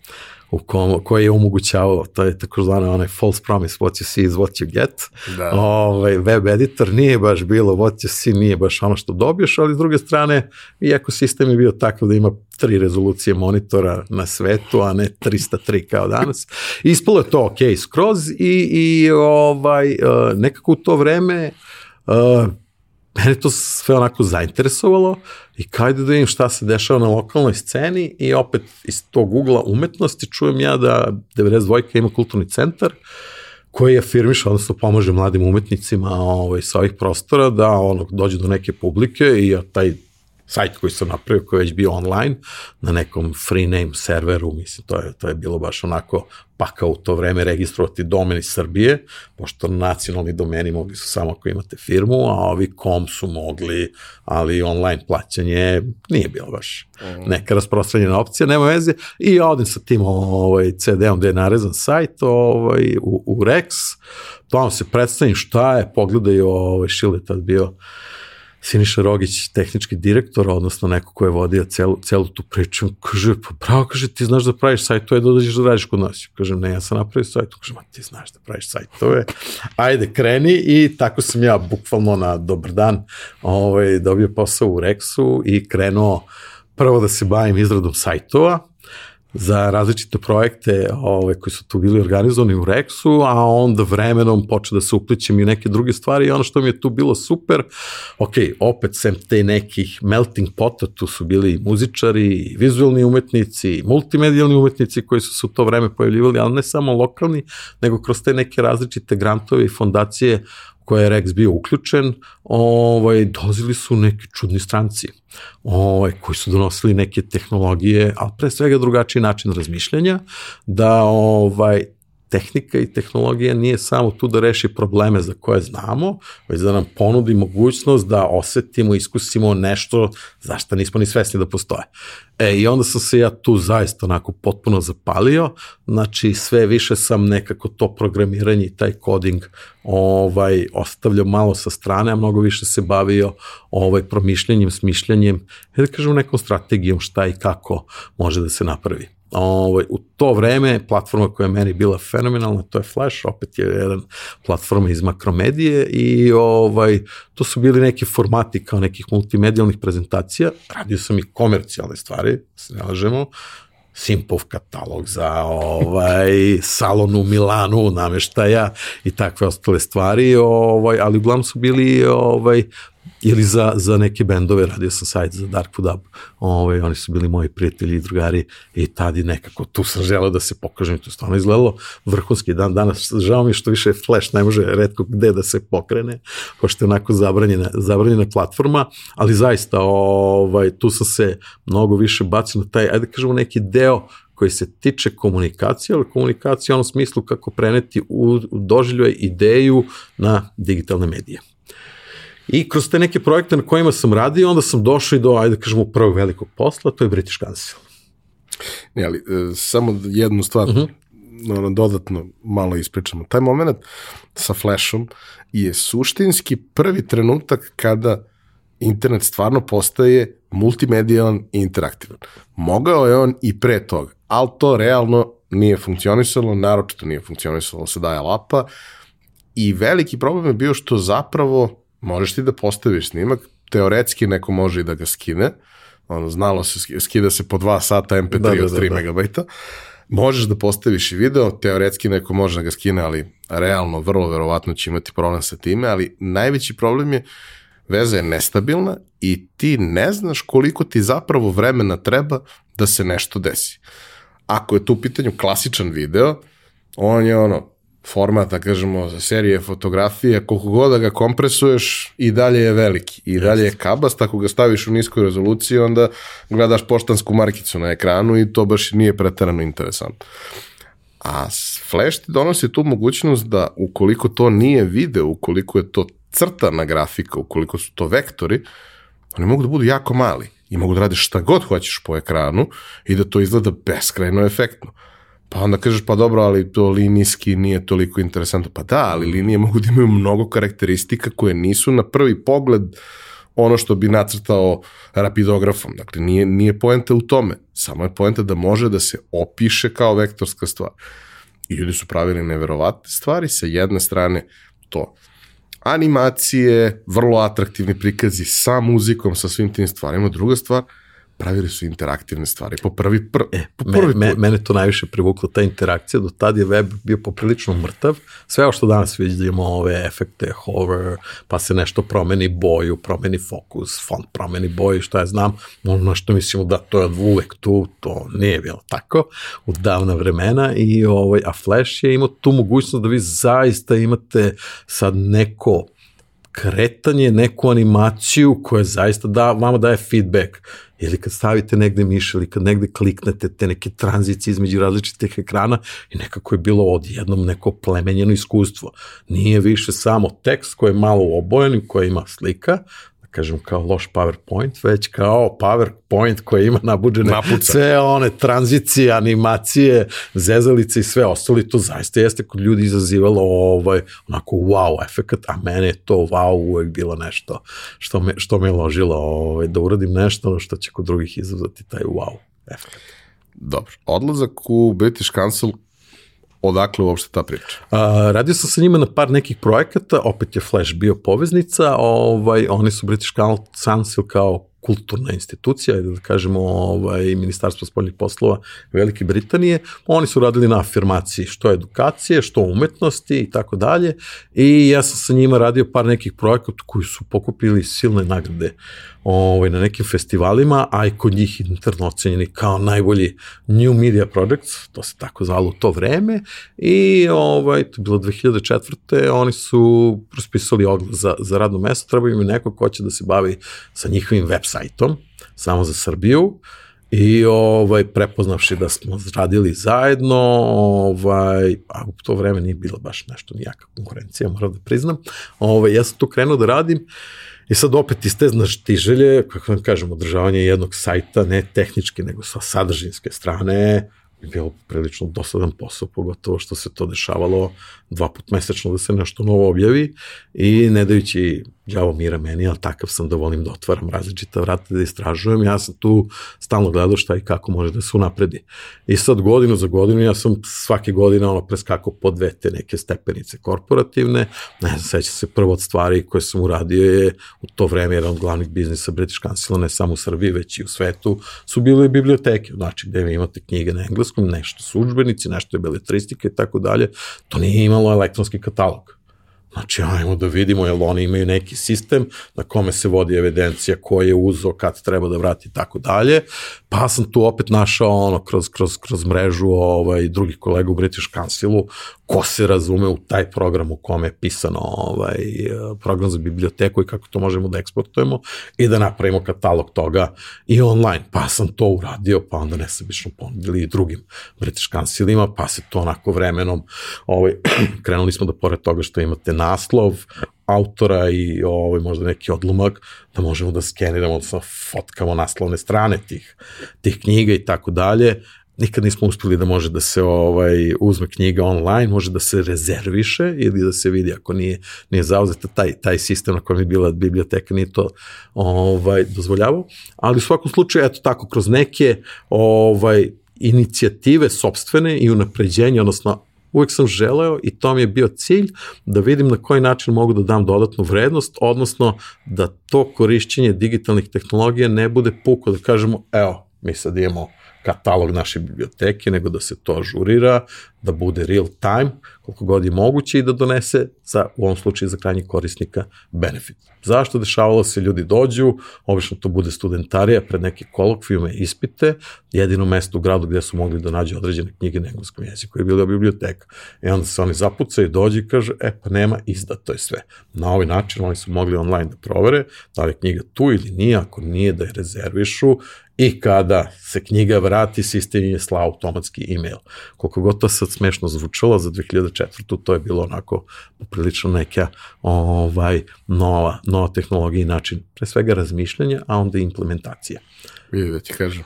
Speaker 3: u kom, koji je omogućavao, to je tako zvano onaj false promise, what you see is what you get. Da. Ovaj, web editor nije baš bilo what you see, nije baš ono što dobiješ, ali s druge strane, iako sistem je bio takav da ima tri rezolucije monitora na svetu, a ne 303 kao danas. Ispalo je to ok skroz i, i ovaj, eh, nekako u to vreme uh, mene to sve onako zainteresovalo i kajde da vidim šta se dešava na lokalnoj sceni i opet iz tog ugla umetnosti čujem ja da 92 ima kulturni centar koji je firmiš, odnosno pomaže mladim umetnicima ovaj, sa ovih prostora da ono, dođe do neke publike i taj sajt koji sam napravio, koji je već bio online, na nekom free name serveru, mislim, to je, to je bilo baš onako paka u to vreme registrovati domen iz Srbije, pošto nacionalni domeni mogli su samo ako imate firmu, a ovi kom su mogli, ali online plaćanje nije bilo baš mhm. neka rasprostranjena opcija, nema veze, i ja odim sa tim ovaj, CD-om gde je narezan sajt ovaj, u, u Rex, tamo se predstavim šta je, pogledaju, ovaj, Šile tad bio Siniša Rogić, tehnički direktor, odnosno neko ko je vodio celu, celu tu priču, kaže, pa bravo, kaže, ti znaš da praviš sajtove, da dođeš da radiš kod nas. Kažem, ne, ja sam napravio sajt, kaže, ma ti znaš da praviš sajtove, ajde, kreni. I tako sam ja bukvalno na dobar dan ovaj, dobio posao u Rexu i krenuo prvo da se bavim izradom sajtova, za različite projekte ove, koji su tu bili organizovani u Rexu, a onda vremenom počeo da se uplićem i neke druge stvari i ono što mi je tu bilo super, ok, opet sem te nekih melting pota, tu su bili muzičari, vizualni umetnici, multimedijalni umetnici koji su se u to vreme pojavljivali, ali ne samo lokalni, nego kroz te neke različite grantove i fondacije koje je Rex bio uključen, ovaj, dolazili su neki čudni stranci ovaj, koji su donosili neke tehnologije, ali pre svega drugačiji način razmišljanja, da ovaj, tehnika i tehnologija nije samo tu da reši probleme za koje znamo, već da nam ponudi mogućnost da osetimo, iskusimo nešto zašto nismo ni svesni da postoje. E, i onda sam se ja tu zaista onako potpuno zapalio, znači sve više sam nekako to programiranje i taj coding ovaj, ostavljao malo sa strane, a mnogo više se bavio ovaj, promišljanjem, smišljanjem, da kažem nekom strategijom šta i kako može da se napravi. Ovaj, u to vreme platforma koja je meni bila fenomenalna, to je Flash, opet je jedan platforma iz makromedije i ovaj, to su bili neki formati kao nekih multimedijalnih prezentacija, radio sam i komercijalne stvari, se ne lažemo, Simpov katalog za ovaj salon u Milanu, nameštaja i takve ostale stvari, ovaj ali uglavnom su bili ovaj ili za, za neke bendove, radio sam sajt za Dark Food Up, ovaj, oni su bili moji prijatelji i drugari i tad i nekako tu sam želeo da se pokažem to stvarno izgledalo vrhunski dan danas, žao mi što više Flash ne može redko gde da se pokrene, pošto je onako zabranjena, zabranjena platforma, ali zaista ovaj, tu sam se mnogo više bacio na taj, ajde da kažemo neki deo koji se tiče komunikacije, ali komunikacija u onom smislu kako preneti u, u doživljaj ideju na digitalne medije. I kroz te neke projekte na kojima sam radio, onda sam došao i do, ajde da kažemo, prvog velikog posla, to je British Council.
Speaker 1: Ne, ali e, samo jednu stvar, uh -huh. ono, dodatno malo ispričamo. Taj moment sa Flashom je suštinski prvi trenutak kada internet stvarno postaje multimedijalan i interaktivan. Mogao je on i pre toga, ali to realno nije funkcionisalo, naročito nije funkcionisalo sa dial-upa i veliki problem je bio što zapravo možeš ti da postaviš snimak, teoretski neko može i da ga skine, ono, znalo se, skida se po 2 sata MP3 da, da, od 3 da, da. MB, možeš da postaviš i video, teoretski neko može da ga skine, ali realno, vrlo verovatno će imati problem sa time, ali najveći problem je veza je nestabilna i ti ne znaš koliko ti zapravo vremena treba da se nešto desi. Ako je tu u pitanju klasičan video, on je ono, format, da kažemo, serije fotografije, koliko god da ga kompresuješ, i dalje je veliki, i dalje je kabast, ako ga staviš u niskoj rezoluciji, onda gledaš poštansku markicu na ekranu i to baš nije pretarano interesantno. A Flash ti donosi tu mogućnost da ukoliko to nije video, ukoliko je to crtana grafika, ukoliko su to vektori, oni mogu da budu jako mali i mogu da radiš šta god hoćeš po ekranu i da to izgleda beskrajno efektno. Pa onda kažeš, pa dobro, ali to linijski nije toliko interesantno. Pa da, ali linije mogu da imaju mnogo karakteristika koje nisu na prvi pogled ono što bi nacrtao rapidografom. Dakle, nije, nije poenta u tome. Samo je poenta da može da se opiše kao vektorska stvar. I ljudi su pravili neverovatne stvari. Sa jedne strane to animacije, vrlo atraktivni prikazi sa muzikom, sa svim tim stvarima. Druga stvar – pravili su interaktivne stvari. Po prvi, pr,
Speaker 3: e, po prvi me, me, mene to najviše privuklo ta interakcija, do tad je web bio poprilično mrtav, sve ovo što danas vidimo, ove efekte, hover, pa se nešto promeni boju, promeni fokus, font promeni boju, što ja znam, ono što mislimo da to je uvek tu, to nije bilo tako u davna vremena. I ovaj, a Flash je imao tu mogućnost da vi zaista imate sad neko kretanje, neku animaciju koja zaista da, vama daje feedback ili kad stavite negde miš ili kad negde kliknete te neke tranzicije između različitih ekrana i nekako je bilo odjednom neko plemenjeno iskustvo. Nije više samo tekst koji je malo obojen, koji ima slika, kažem kao loš PowerPoint, već kao PowerPoint koji ima nabuđene Napuca. sve one tranzicije, animacije, zezalice i sve ostalo i to zaista jeste kod ljudi izazivalo ovaj, onako wow efekt, a mene je to wow uvek bilo nešto što me, što me ložilo ovaj, da uradim nešto što će kod drugih izazvati taj wow efekt.
Speaker 1: Dobro, odlazak u British Council odakle uopšte ta priča?
Speaker 3: A, radio sam sa njima na par nekih projekata, opet je Flash bio poveznica, ovaj, oni su British Council kao kulturna institucija, da kažemo ovaj, Ministarstvo spoljnih poslova Velike Britanije, oni su radili na afirmaciji što edukacije, što umetnosti i tako dalje i ja sam sa njima radio par nekih projekata koji su pokupili silne nagrade ovaj, na nekim festivalima, a i kod njih interno ocenjeni kao najbolji New Media Projects, to se tako zvalo u to vreme, i ovaj, to je bilo 2004. oni su raspisali oglas za, za radno mesto, treba im neko ko će da se bavi sa njihovim web sajtom, samo za Srbiju, I ovaj prepoznavši da smo radili zajedno, ovaj a u to vreme nije bilo baš nešto nijaka konkurencija, moram da priznam. Ovaj ja sam tu krenuo da radim I sad opet iz te znaš ti želje, kako vam kažem, održavanje jednog sajta, ne tehnički, nego sa sadržinske strane, bi bilo prilično dosadan posao, pogotovo što se to dešavalo dva put mesečno da se nešto novo objavi. I ne dajući đavo mira meni, ali takav sam da volim da otvaram različita vrata, da istražujem, ja sam tu stalno gledao šta i kako može da se unapredi. I sad godinu za godinu ja sam svake godine ono preskakao po dve te neke stepenice korporativne, ne znam, seća se prvo od stvari koje sam uradio je u to vreme jedan od glavnih biznisa British Council, ne samo u Srbiji, već i u svetu, su bile biblioteke, znači gde vi imate knjige na engleskom, nešto su učbenici, nešto je beletristika i tako dalje, to nije imalo elektronski katalog Znači, ajmo da vidimo, jel oni imaju neki sistem na kome se vodi evidencija ko je uzo, kad treba da vrati i tako dalje. Pa sam tu opet našao ono kroz, kroz, kroz mrežu ovaj, drugih kolega u British Councilu ko se razume u taj program u kome je pisano ovaj, program za biblioteku i kako to možemo da eksportujemo i da napravimo katalog toga i online. Pa sam to uradio, pa onda nesebično ponudili i drugim British Councilima, pa se to onako vremenom ovaj, krenuli smo da pored toga što imate naslov, autora i ovaj, možda neki odlomak, da možemo da skeniramo, odnosno fotkamo naslovne strane tih, tih knjiga i tako dalje, nikad nismo uspeli da može da se ovaj uzme knjiga online, može da se rezerviše ili da se vidi ako nije nije zauzeta taj taj sistem na kojem je bila biblioteka nije to ovaj dozvoljavao, ali u svakom slučaju eto tako kroz neke ovaj inicijative sopstvene i unapređenje, odnosno uvek sam želeo i to mi je bio cilj da vidim na koji način mogu da dam dodatnu vrednost, odnosno da to korišćenje digitalnih tehnologija ne bude puko da kažemo evo, mi sad imamo katalog naše biblioteke, nego da se to ažurira, da bude real time, koliko god je moguće i da donese, za, u ovom slučaju za krajnjeg korisnika, benefit. Zašto dešavalo se, ljudi dođu, obično to bude studentarija pred neke kolokvijume, ispite, jedino mesto u gradu gde su mogli da nađu određene knjige na engleskom jeziku je bila biblioteka. I onda se oni zapucaju, dođu i kažu, e pa nema, izdato je sve. Na ovaj način oni su mogli online da provere da li je knjiga tu ili nije, ako nije da je rezervišu i kada se knjiga vrati, sistem je slao automatski e-mail. Koliko god to sad smešno zvučalo za 2004. to je bilo onako prilično neka ovaj, nova, nova tehnologija i način pre svega razmišljanja, a onda implementacija.
Speaker 1: Vidi da ti kažem.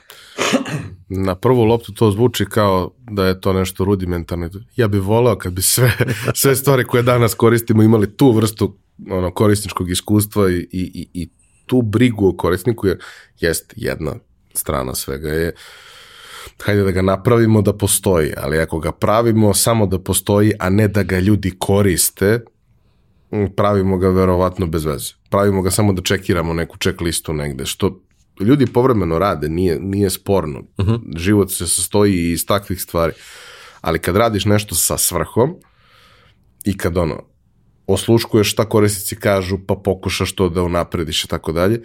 Speaker 1: Na prvu loptu to zvuči kao da je to nešto rudimentarno. Ja bih voleo kad bi sve, sve stvari koje danas koristimo imali tu vrstu ono, korisničkog iskustva i, i, i tu brigu o korisniku, jer jest jedna strana svega je hajde da ga napravimo da postoji, ali ako ga pravimo samo da postoji, a ne da ga ljudi koriste, pravimo ga verovatno bez veze. Pravimo ga samo da čekiramo neku ček listu negde, što ljudi povremeno rade, nije, nije sporno. Uh mhm. -huh. Život se sastoji iz takvih stvari. Ali kad radiš nešto sa svrhom i kad ono, osluškuješ šta korisnici kažu, pa pokušaš to da unaprediš i tako dalje,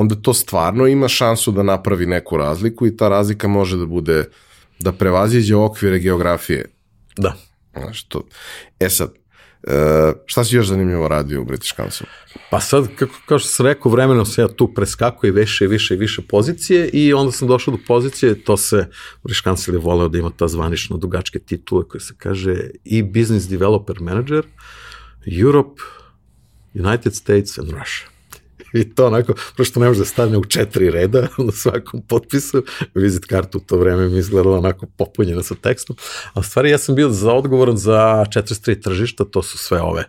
Speaker 1: onda to stvarno ima šansu da napravi neku razliku i ta razlika može da bude da prevaziđe okvire geografije.
Speaker 3: Da.
Speaker 1: Znaš, to. E sad, e, šta si još zanimljivo radio u British Council?
Speaker 3: Pa sad, kako, kao što sam rekao, vremenom se ja tu preskakuje više i više i više pozicije i onda sam došao do pozicije, to se British Council je voleo da ima ta zvanično dugačke titule koje se kaže i Business Developer Manager, Europe, United States and Russia. I to onako, prošto ne može da u četiri reda na svakom potpisu, vizit kartu u to vreme mi izgledala onako popunjena sa tekstom, a stvari ja sam bio za odgovoran za 43 tržišta, to su sve ove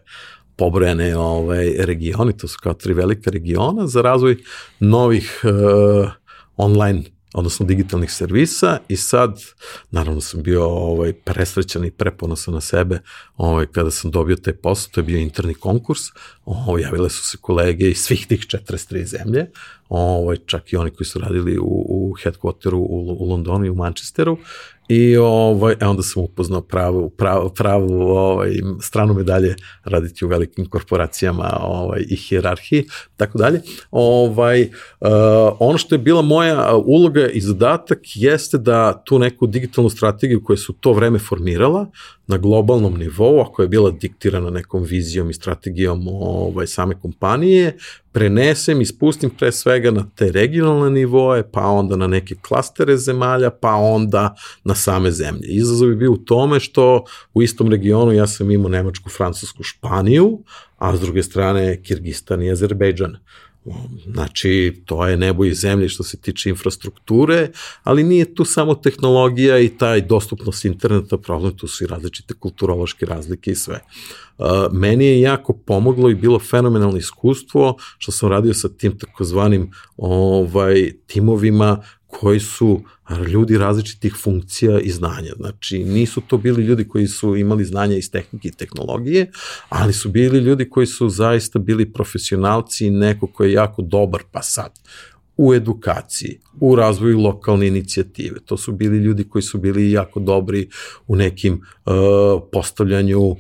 Speaker 3: pobrojene ovaj, regioni, to su kao tri velika regiona za razvoj novih uh, online odnosno digitalnih servisa i sad, naravno sam bio ovaj, presrećan i preponosan na sebe ovaj, kada sam dobio taj posao, to je bio interni konkurs, ovaj, javile su se kolege iz svih tih 43 zemlje, ovaj, čak i oni koji su radili u, u headquarteru u, u Londonu i u Manchesteru I ovaj, e onda sam upoznao pravu, pravu, pravu ovaj, stranu medalje raditi u velikim korporacijama ovaj, i hierarhiji, tako dalje. Ovaj, uh, ono što je bila moja uloga i zadatak jeste da tu neku digitalnu strategiju koju su to vreme formirala na globalnom nivou, ako je bila diktirana nekom vizijom i strategijom ovaj, same kompanije, prenesem i spustim pre svega na te regionalne nivoe, pa onda na neke klastere zemalja, pa onda na same zemlje. Izazov je bio u tome što u istom regionu ja sam imao Nemačku, Francusku, Španiju, a s druge strane Kirgistan i Azerbejdžan. Znači, to je nebo i zemlje što se tiče infrastrukture, ali nije tu samo tehnologija i taj dostupnost interneta problem, tu su i različite kulturološke razlike i sve. Uh, meni je jako pomoglo i bilo fenomenalno iskustvo što sam radio sa tim takozvanim ovaj, timovima koji su ljudi različitih funkcija i znanja. Znači, nisu to bili ljudi koji su imali znanja iz tehnike i tehnologije, ali su bili ljudi koji su zaista bili profesionalci i neko ko je jako dobar, pa sad, u edukaciji, u razvoju lokalne inicijative. To su bili ljudi koji su bili jako dobri u nekim uh, postavljanju uh,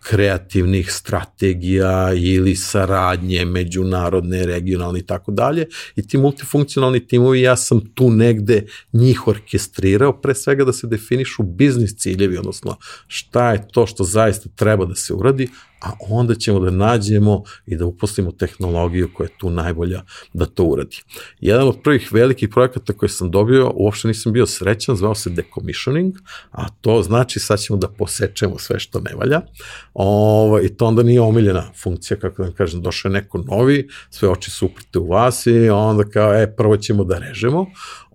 Speaker 3: kreativnih strategija ili saradnje međunarodne, regionalne i tako dalje. I ti multifunkcionalni timovi, ja sam tu negde njih orkestrirao, pre svega da se definišu biznis ciljevi, odnosno šta je to što zaista treba da se uradi, a onda ćemo da nađemo i da uposlimo tehnologiju koja je tu najbolja da to uradi. Jedan od prvih velikih projekata koje sam dobio, uopšte nisam bio srećan, zvao se decommissioning, a to znači sad ćemo da posečemo sve što ne valja. Ovo, ovaj, I to onda nije omiljena funkcija, kako da kažem, došao je neko novi, sve oči su uprte u vas i onda kao, e, prvo ćemo da režemo,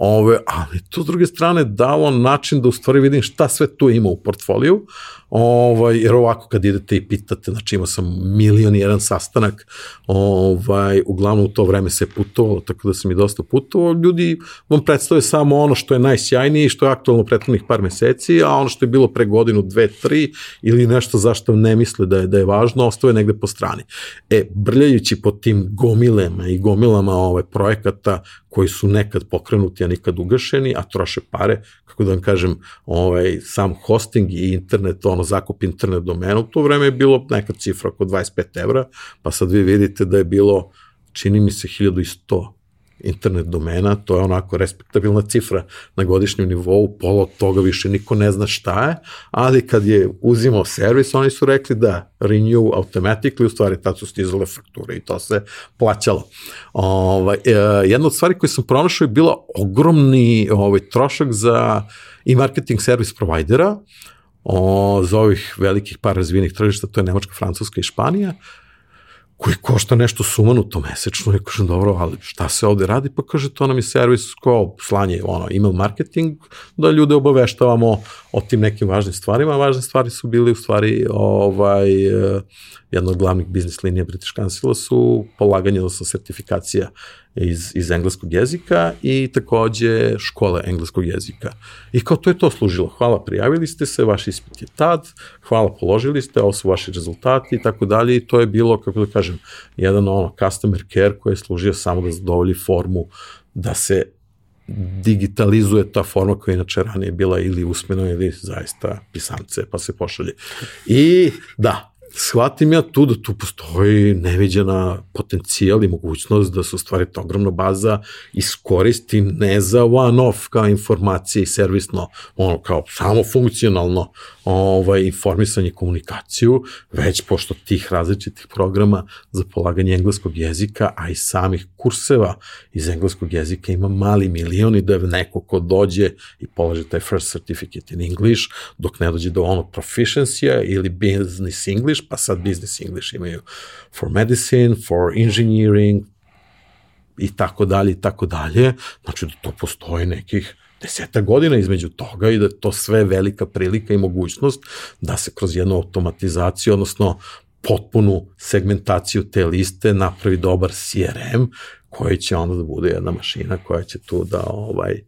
Speaker 3: Ove, ali to s druge strane dalo način da u stvari vidim šta sve tu ima u portfoliju, ovaj, jer ovako kad idete i pitate, znači imao sam milion i jedan sastanak, ovaj, uglavnom u to vreme se putovalo, tako da sam i dosta putovao, ljudi vam predstave samo ono što je najsjajnije i što je aktualno prethodnih par meseci, a ono što je bilo pre godinu, dve, tri ili nešto zašto ne misle da je, da je važno, ostave negde po strani. E, brljajući po tim gomilema i gomilama ovaj, projekata koji su nekad pokrenuti, a nikad ugašeni, a troše pare, kako da vam kažem, ovaj, sam hosting i internet, ono, zakup internet domena, u to vreme je bilo neka cifra oko 25 evra, pa sad vi vidite da je bilo, čini mi se, 1100 internet domena, to je onako respektabilna cifra na godišnjem nivou, pola toga više niko ne zna šta je, ali kad je uzimao servis, oni su rekli da renew automatically, u stvari tad su stizale fakture i to se plaćalo. Ovaj, e, jedna od stvari koje sam pronašao je bila ogromni ovaj, trošak za i marketing servis provajdera, o, za ovih velikih par razvijenih tržišta, to je Nemačka, Francuska i Španija, koji košta nešto sumanuto mesečno i kažem dobro, ali šta se ovde radi? Pa kaže to nam je servis kao slanje ono, email marketing, da ljude obaveštavamo o tim nekim važnim stvarima. Važne stvari su bili u stvari ovaj, jedna od glavnih biznis linija British Council su polaganje, odnosno sertifikacija iz, iz engleskog jezika i takođe škole engleskog jezika. I kao to je to služilo. Hvala, prijavili ste se, vaš ispit je tad, hvala, položili ste, ovo su vaši rezultati i tako dalje i to je bilo, kako da kažem, jedan ono customer care koji je služio samo da zadovolji formu da se digitalizuje ta forma koja inače ranije bila ili usmeno ili zaista pisance pa se pošalje. I da, shvatim ja tu da tu postoji neviđena potencijal i mogućnost da se ostvari ta ogromna baza iskoristi ne za one-off kao informacije i servisno, ono kao samo funkcionalno ovaj, informisanje komunikaciju, već pošto tih različitih programa za polaganje engleskog jezika, a i samih kurseva iz engleskog jezika ima mali milion i da je neko ko dođe i polaže taj first certificate in English, dok ne dođe do onog proficiency ili business English, pa sad business English imaju for medicine, for engineering, i tako dalje i tako dalje, znači da to postoje nekih deseta godina između toga i da to sve velika prilika i mogućnost da se kroz jednu automatizaciju, odnosno potpunu segmentaciju te liste napravi dobar CRM koji će onda da bude jedna mašina koja će tu da ovaj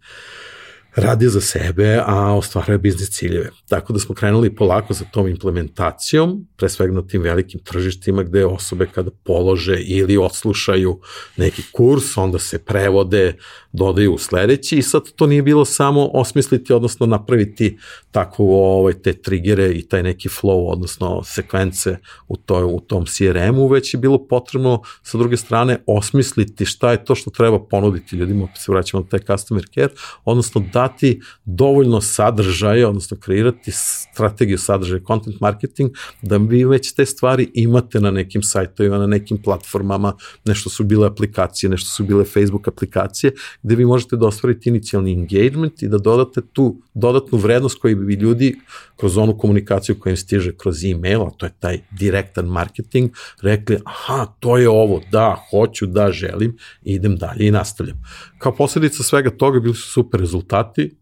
Speaker 3: radi za sebe, a ostvaruje biznis ciljeve. Tako da smo krenuli polako sa tom implementacijom, pre svega na tim velikim tržištima gde osobe kada polože ili odslušaju neki kurs, onda se prevode, dodaju u sledeći i sad to nije bilo samo osmisliti, odnosno napraviti takvu ovaj, te trigere i taj neki flow, odnosno sekvence u, toj, u tom CRM-u, već je bilo potrebno sa druge strane osmisliti šta je to što treba ponuditi ljudima, opet se vraćamo na taj customer care, odnosno dati dovoljno sadržaja, odnosno kreirati strategiju sadržaja, content marketing, da vi već te stvari imate na nekim sajtovima, na nekim platformama, nešto su bile aplikacije, nešto su bile Facebook aplikacije, gde vi možete da ostvarite inicijalni engagement i da dodate tu dodatnu vrednost koju bi ljudi kroz onu komunikaciju koja im stiže kroz e-mail, a to je taj direktan marketing, rekli, aha, to je ovo, da, hoću, da, želim, idem dalje i nastavljam. Kao posledica svega toga bili su super rezultati,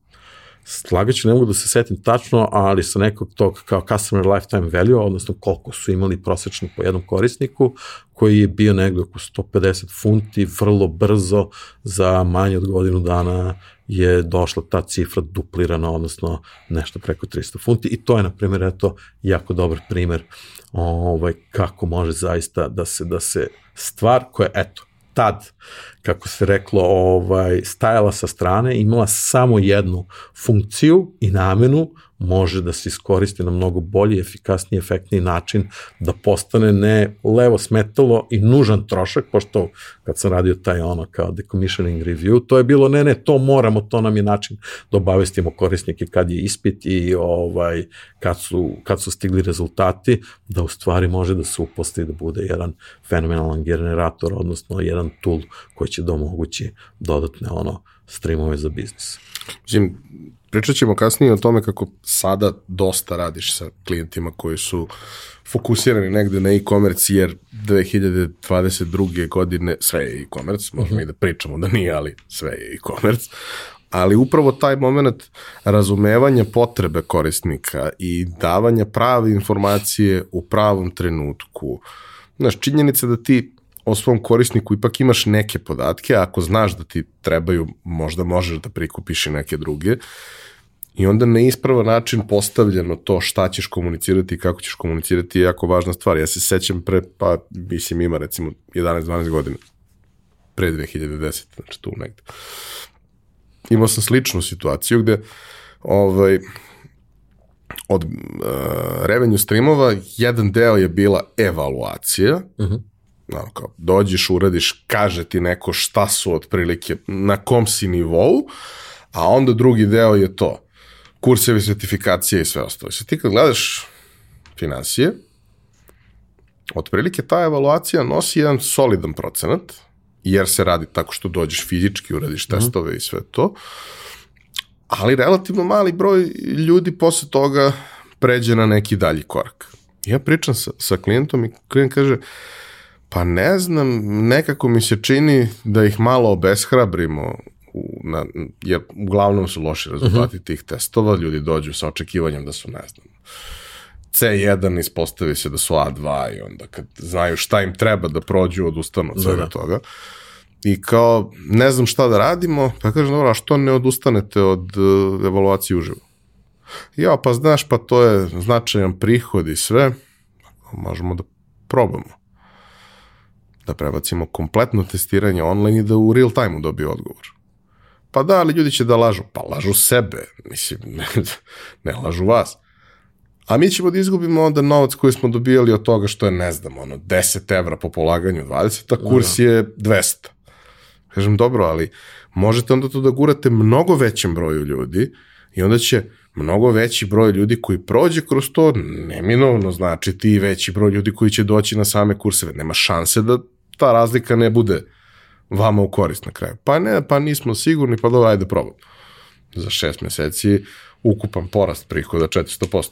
Speaker 3: slagaću, ne mogu da se setim tačno, ali sa nekog tog kao customer lifetime value, odnosno koliko su imali prosečno po jednom korisniku, koji je bio negde oko 150 funti, vrlo brzo, za manje od godinu dana je došla ta cifra duplirana, odnosno nešto preko 300 funti. I to je, na primjer, eto, jako dobar primer ovaj, kako može zaista da se, da se stvar koja, eto, tad, kako se reklo, ovaj, stajala sa strane, imala samo jednu funkciju i namenu, može da se iskoristi na mnogo bolji, efikasniji, efektniji način, da postane ne levo smetalo i nužan trošak, pošto kad sam radio taj ono kao decommissioning review, to je bilo ne, ne, to moramo, to nam je način da obavestimo korisnike kad je ispit i ovaj, kad, su, kad su stigli rezultati, da u stvari može da se uposti da bude jedan fenomenalan generator, odnosno jedan tool koji će da omogući dodatne ono streamove za biznis.
Speaker 1: Mislim, Pričat ćemo kasnije o tome kako sada dosta radiš sa klijentima koji su fokusirani negde na e-commerce, jer 2022. godine sve je e-commerce, možemo i da pričamo da nije, ali sve je e-commerce. Ali upravo taj moment razumevanja potrebe korisnika i davanja prave informacije u pravom trenutku. Znaš, činjenica da ti o svom korisniku ipak imaš neke podatke, ako znaš da ti trebaju, možda možeš da prikupiš i neke druge. Uh, I onda na ispravan način postavljeno to šta ćeš komunicirati i kako ćeš komunicirati je jako važna stvar. Ja se sećam pre, pa mislim ima recimo 11-12 godina, pre 2010, znači tu negde. Imao sam sličnu situaciju gde ovaj, od uh, revenue streamova jedan deo je bila evaluacija, uh -huh. no, kao, dođeš, uradiš, kaže ti neko šta su otprilike, na kom si nivou, a onda drugi deo je to kursevi, sertifikacije i sve ostalo. Se ti kad gledaš financije, otprilike ta evaluacija nosi jedan solidan procenat, jer se radi tako što dođeš fizički, uradiš mhm. testove mm -hmm. i sve to, ali relativno mali broj ljudi posle toga pređe na neki dalji korak. Ja pričam sa, sa klijentom i klijent kaže, pa ne znam, nekako mi se čini da ih malo obeshrabrimo u, na, jer uglavnom su loši rezultati uh mhm. -huh. tih testova, ljudi dođu sa očekivanjem da su, ne znam, C1 ispostavi se da su A2 i onda kad znaju šta im treba da prođu, odustanu od svega da, da. toga. I kao, ne znam šta da radimo, pa kažem, dobro, a što ne odustanete od uh, evaluacije uživo? Ja, pa znaš, pa to je značajan prihod i sve, možemo da probamo. Da prebacimo kompletno testiranje online i da u real time-u dobiju odgovor. Pa da, ali ljudi će da lažu. Pa lažu sebe, mislim, ne, ne lažu vas. A mi ćemo da izgubimo onda novac koji smo dobijali od toga što je, ne znam, ono, 10 evra po polaganju 20, a kurs da. je 200. Kažem, dobro, ali možete onda to da gurate mnogo većem broju ljudi i onda će mnogo veći broj ljudi koji prođe kroz to, neminovno znači ti veći broj ljudi koji će doći na same kurseve. Nema šanse da ta razlika ne bude vama u korist na kraju. Pa ne, pa nismo sigurni, pa dobro, ajde probam. Za šest meseci ukupan porast prihoda 400%.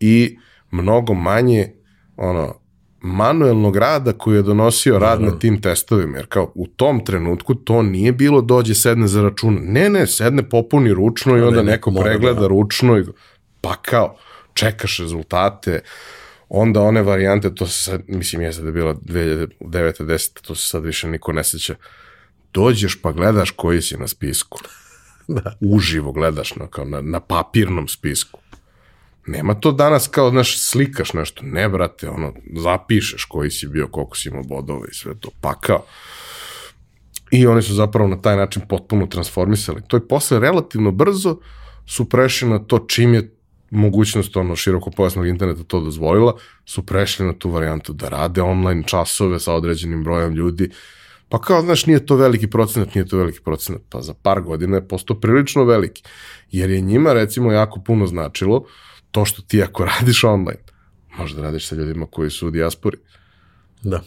Speaker 1: I mnogo manje ono, manuelnog rada koji je donosio rad na tim testovima, jer kao u tom trenutku to nije bilo dođe sedne za račun, ne, ne, sedne popuni ručno i onda neko pregleda da. ručno i pa kao čekaš rezultate, Onda one varijante, to se sad, mislim, jeste da je bila 2009. 10. to se sad više niko ne seća. Dođeš pa gledaš koji si na spisku.
Speaker 3: Da.
Speaker 1: Uživo gledaš na, kao na, na papirnom spisku. Nema to danas kao, znaš, slikaš nešto. Ne, brate, ono, zapišeš koji si bio, koliko si imao bodova i sve to. Pa kao. I oni su zapravo na taj način potpuno transformisali. To je posle relativno brzo su prešli na to čim je mogućnost ono široko pojasnog interneta to dozvolila, su prešli na tu varijantu da rade online časove sa određenim brojem ljudi. Pa kao, znaš, nije to veliki procenat, nije to veliki procenat. Pa za par godina je postao prilično veliki. Jer je njima, recimo, jako puno značilo to što ti ako radiš online, možda radiš sa ljudima koji su u dijaspori.
Speaker 3: Da.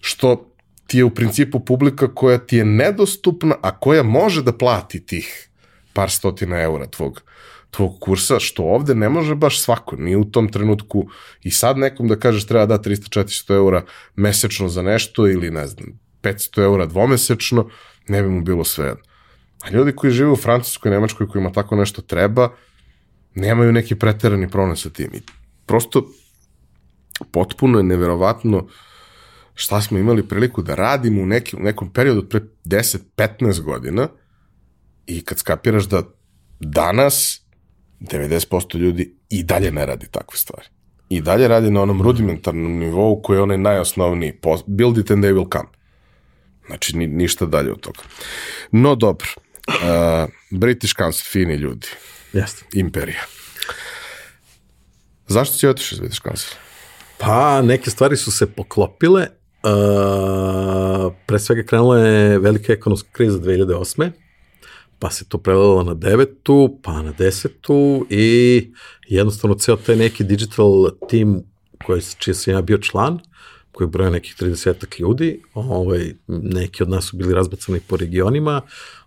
Speaker 1: Što ti je u principu publika koja ti je nedostupna, a koja može da plati tih par stotina eura tvog, tvog kursa, što ovde ne može baš svako, ni u tom trenutku i sad nekom da kažeš treba da 300-400 eura mesečno za nešto ili ne znam, 500 eura dvomesečno, ne bi mu bilo sve jedno. A ljudi koji žive u Francuskoj, Nemačkoj, kojima tako nešto treba, nemaju neki preterani problem sa tim. I prosto potpuno je neverovatno šta smo imali priliku da radimo u, neki, u nekom periodu od pre 10-15 godina i kad skapiraš da danas 90% ljudi i dalje ne radi takve stvari. I dalje radi na onom rudimentarnom nivou koji je onaj najosnovniji. Build it and they will come. Znači, ni, ništa dalje od toga. No, dobro. Uh, British Council, fini ljudi.
Speaker 3: Jeste.
Speaker 1: Imperija. Zašto si otišao iz British Council?
Speaker 3: Pa, neke stvari su se poklopile. Uh, pre svega krenula je velika ekonomska kriza 2008 pa se to prelelo na devetu, pa na desetu i jednostavno ceo taj neki digital team koji, čije sam ja bio član, koji broja nekih 30 ljudi, ovaj, neki od nas su bili razbacani po regionima,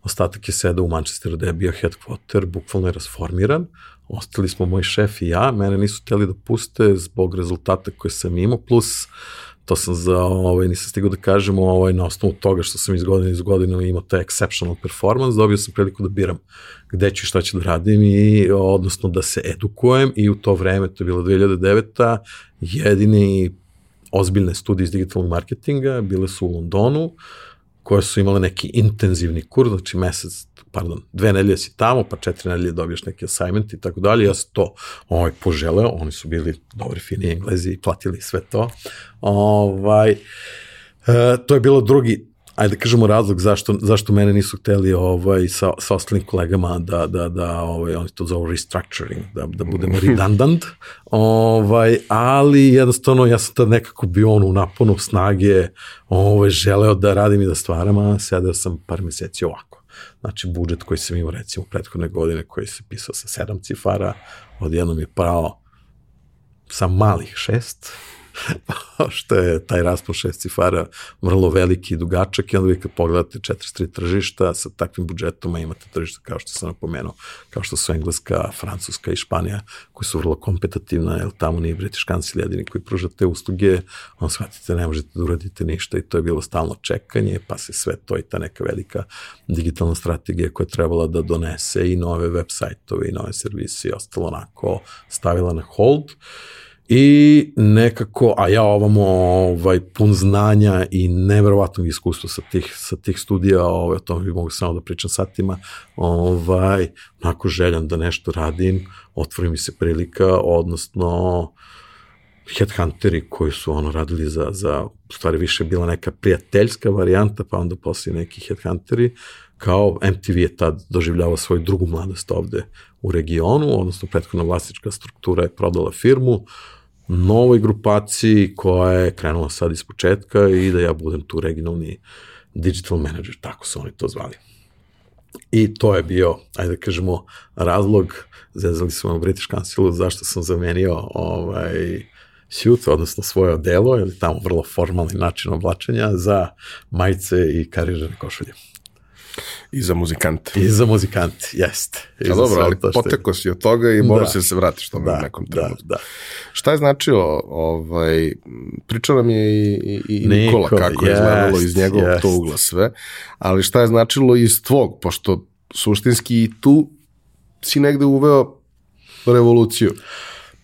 Speaker 3: ostatak je sedao u Manchesteru da je bio headquarter, bukvalno je rasformiran, ostali smo moj šef i ja, mene nisu hteli da puste zbog rezultata koje sam imao, plus to sam za, ovaj, nisam stigao da kažem, ovaj, na osnovu toga što sam iz godine iz godinu imao taj exceptional performance, dobio sam priliku da biram gde ću šta ću da radim i odnosno da se edukujem i u to vreme, to je bilo 2009. jedini ozbiljne studije iz digitalnog marketinga bile su u Londonu, koje su imale neki intenzivni kurs, znači mesec, pardon, dve nedelje si tamo, pa četiri nedelje dobiješ neki assignment i tako dalje. Ja sam to ovaj, poželeo, oni su bili dobri, fini englezi i platili sve to. Ovaj, e, to je bilo drugi ajde da kažemo razlog zašto, zašto mene nisu hteli ovaj, sa, sa ostalim kolegama da, da, da ovaj, oni to zovu restructuring, da, da budemo redundant, ovaj, ali jednostavno ja sam tad nekako bio on u naponu snage, ovaj, želeo da radim i da stvaram, a sedeo sam par meseci ovako. Znači, budžet koji sam imao recimo prethodne godine koji se pisao sa sedam cifara, odjednom je pravo sa malih šest, što je taj raspon šest cifara vrlo veliki i dugačak i onda vi kad pogledate 43 tržišta sa takvim budžetom imate tržišta kao što sam napomenuo, kao što su Engleska, Francuska i Španija koji su vrlo kompetativna, jer tamo nije British Council jedini koji pruža te usluge, on shvatite ne možete da uradite ništa i to je bilo stalno čekanje, pa se sve to i ta neka velika digitalna strategija koja je trebala da donese i nove web sajtove i nove servise i ostalo onako stavila na hold. Uh, I nekako, a ja ovamo ovaj, pun znanja i neverovatnog iskustva sa tih, sa tih studija, ovaj, o tome bi mogu samo da pričam satima, ovaj, onako željan da nešto radim, otvori mi se prilika, odnosno headhunteri koji su ono radili za, za u stvari više bila neka prijateljska varijanta, pa onda poslije neki headhunteri, kao MTV je tad doživljavao svoju drugu mladost ovde u regionu, odnosno prethodna vlasnička struktura je prodala firmu, novoj grupaciji koja je krenula sad iz početka i da ja budem tu regionalni digital manager, tako su oni to zvali. I to je bio, ajde da kažemo, razlog, zezali smo u British Councilu, zašto sam zamenio ovaj, suit, odnosno svoje odelo, ili tamo vrlo formalni način oblačenja za majice i karirane košulje.
Speaker 1: I za muzikante.
Speaker 3: I za muzikante, jeste.
Speaker 1: I A dobro, ali poteko si od toga i mora da. se da se vratiš tome da, u nekom da, trenutku. Da, da. Šta je značilo, ovaj, pričao nam je i, i, i Nikola, Nikola kako jest, je izgledalo iz njegovog jest. to ugla sve, ali šta je značilo iz tvog, pošto suštinski i tu si negde uveo revoluciju.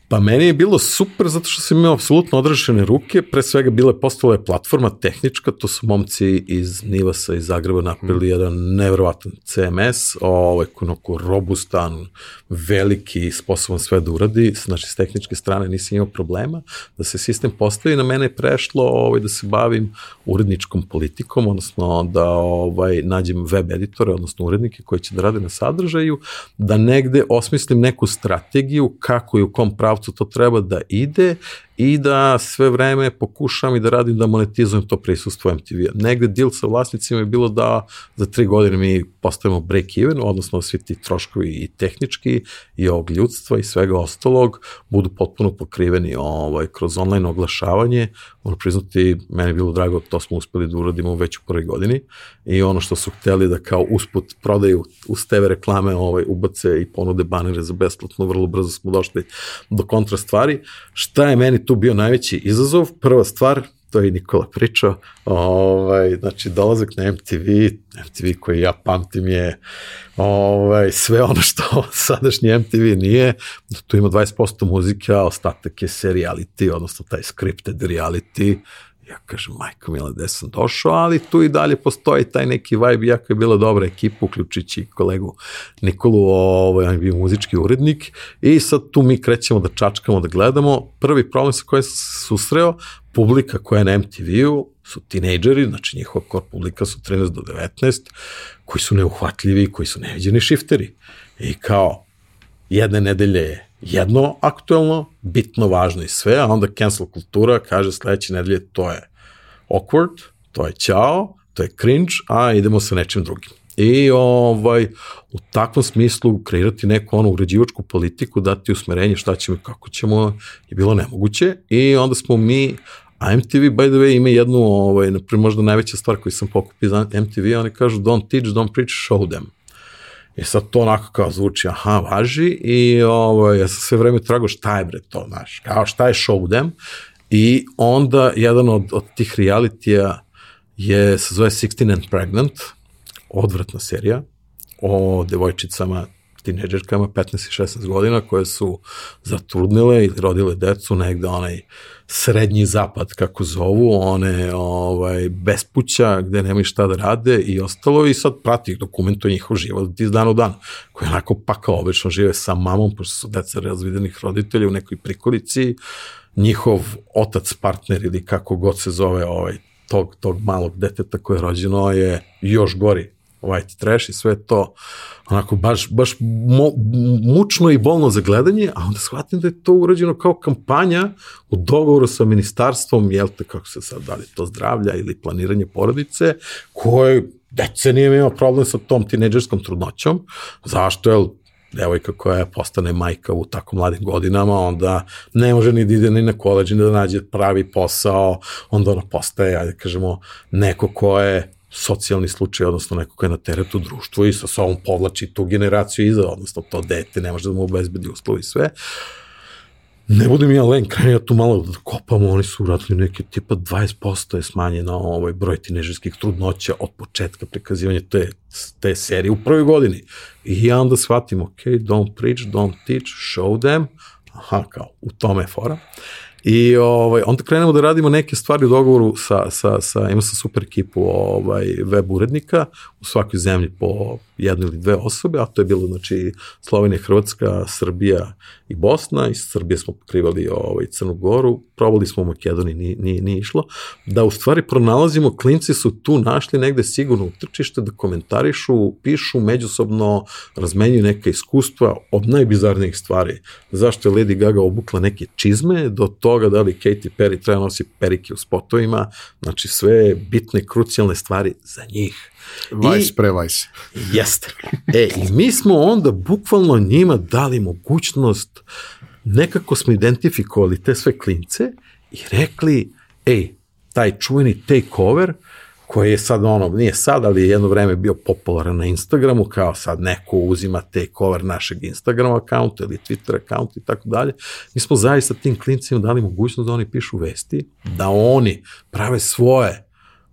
Speaker 3: Pa meni je bilo super zato što sam imao apsolutno odrešene ruke, pre svega bila postala je platforma tehnička, to su momci iz Nivasa iz Zagreba napravili jedan nevjerovatan CMS, ovaj, onako robustan, veliki, sposoban sve da uradi, znači s tehničke strane nisam imao problema, da se sistem postavi, na mene je prešlo ovaj, da se bavim uredničkom politikom, odnosno da ovaj, nađem web editore, odnosno urednike koji će da rade na sadržaju, da negde osmislim neku strategiju kako i u kom pravcu to treba da ide i da sve vreme pokušam i da radim da monetizujem to prisustvo MTV-a. Negde deal sa vlasnicima je bilo da za tri godine mi postavimo break even, odnosno svi ti troškovi i tehnički i ovog ljudstva i svega ostalog budu potpuno pokriveni ovaj, kroz online oglašavanje. Moram priznati, meni je bilo drago, to smo uspeli da uradimo već u prvoj godini i ono što su hteli da kao usput prodaju uz TV reklame ovaj, ubace i ponude banere za besplatno, vrlo brzo smo došli do kontra stvari. Šta je meni tu bio najveći izazov? Prva stvar, to je Nikola pričao, ovaj, znači dolazak na MTV, MTV koji ja pamtim je ovaj, sve ono što sadašnji MTV nije, tu ima 20% muzike, a ostatak je seriality, odnosno taj scripted reality, ja kažem, majko mila, gde sam došao, ali tu i dalje postoji taj neki vibe, jako je bila dobra ekipa, uključujući kolegu Nikolu, ovaj, on je bio muzički urednik, i sad tu mi krećemo da čačkamo, da gledamo. Prvi problem sa kojim sam se susreo, publika koja je na MTV-u su tinejdžeri, znači njihova core publika su 13 do 19, koji su neuhvatljivi, koji su neviđeni shifteri. I kao, jedne nedelje je jedno aktuelno, bitno važno i sve, a onda cancel kultura kaže sledeće nedelje to je awkward, to je ćao, to je cringe, a idemo sa nečim drugim. I ovaj, u takvom smislu kreirati neku onu uređivačku politiku, dati usmerenje šta ćemo i kako ćemo, je bilo nemoguće. I onda smo mi, a MTV, by the way, ima jednu, ovaj, možda najveća stvar koju sam pokupio za MTV, oni kažu don't teach, don't preach, show them. I sad to onako kao zvuči, aha, važi i ovo, ja sam sve vreme trago šta je bre to, znaš, kao šta je show them i onda jedan od, od tih realitija je, se zove 16 and Pregnant, odvratna serija o devojčicama tineđerkama 15 i 16 godina koje su zatrudnile ili rodile decu negde onaj srednji zapad kako zovu, one ovaj, bespuća gde nemaju šta da rade i ostalo i sad prati ih dokumentuje njihov život iz dana u dan koji onako pakao, obično žive sa mamom pošto su deca razvidenih roditelja u nekoj prikolici. Njihov otac partner ili kako god se zove ovaj, tog, tog malog deteta koje je rođeno je još gori white trash i sve to onako baš, baš mo, mučno i bolno za gledanje, a onda shvatim da je to urađeno kao kampanja u dogovoru sa ministarstvom, jel te kako se sad, da li to zdravlja ili planiranje porodice, koje decenijama ima problem sa tom tineđerskom trudnoćom. Zašto? Jel, devojka koja postane majka u tako mladim godinama, onda ne može ni da ide ni na koleđ, ni da nađe pravi posao, onda ona postaje, ajde kažemo, neko ko je socijalni slučaj, odnosno neko ko je na teretu društvu i sa sobom povlači tu generaciju iza, odnosno to dete, ne može da mu obezbedi uslovi sve. Ne budem ja len, kraj ja tu malo da kopamo, oni su uradili neke tipa 20% je smanjena ovaj broj tinežerskih trudnoća od početka prikazivanja te, te serije u prvoj godini. I ja onda shvatim, ok, don't preach, don't teach, show them, aha, kao, u tome je fora. I ovaj, onda krenemo da radimo neke stvari u dogovoru sa, sa, sa ima sam super ekipu ovaj, web urednika u svakoj zemlji po jednu ili dve osobe, a to je bilo znači Slovenija, Hrvatska, Srbija i Bosna, iz Srbije smo pokrivali ovaj, Crnu Goru, probali smo u Makedoniji, nije, nije, nije išlo, da u stvari pronalazimo, klinci su tu našli negde sigurno utrčište da komentarišu, pišu, međusobno razmenjuju neke iskustva od najbizarnijih stvari. Zašto je Lady Gaga obukla neke čizme, do toga da li Katy Perry treba nosi perike u spotovima, znači sve bitne, krucijalne stvari za njih.
Speaker 1: Vice pre Vice.
Speaker 3: Jeste. E, i mi smo onda bukvalno njima dali mogućnost, nekako smo identifikovali te sve klince i rekli, ej, taj čuveni takeover, koji je sad ono, nije sad, ali je jedno vreme bio popularan na Instagramu, kao sad neko uzima takeover našeg Instagram akaunta ili Twitter akaunta i tako dalje. Mi smo zaista tim klincima dali mogućnost da oni pišu vesti, da oni prave svoje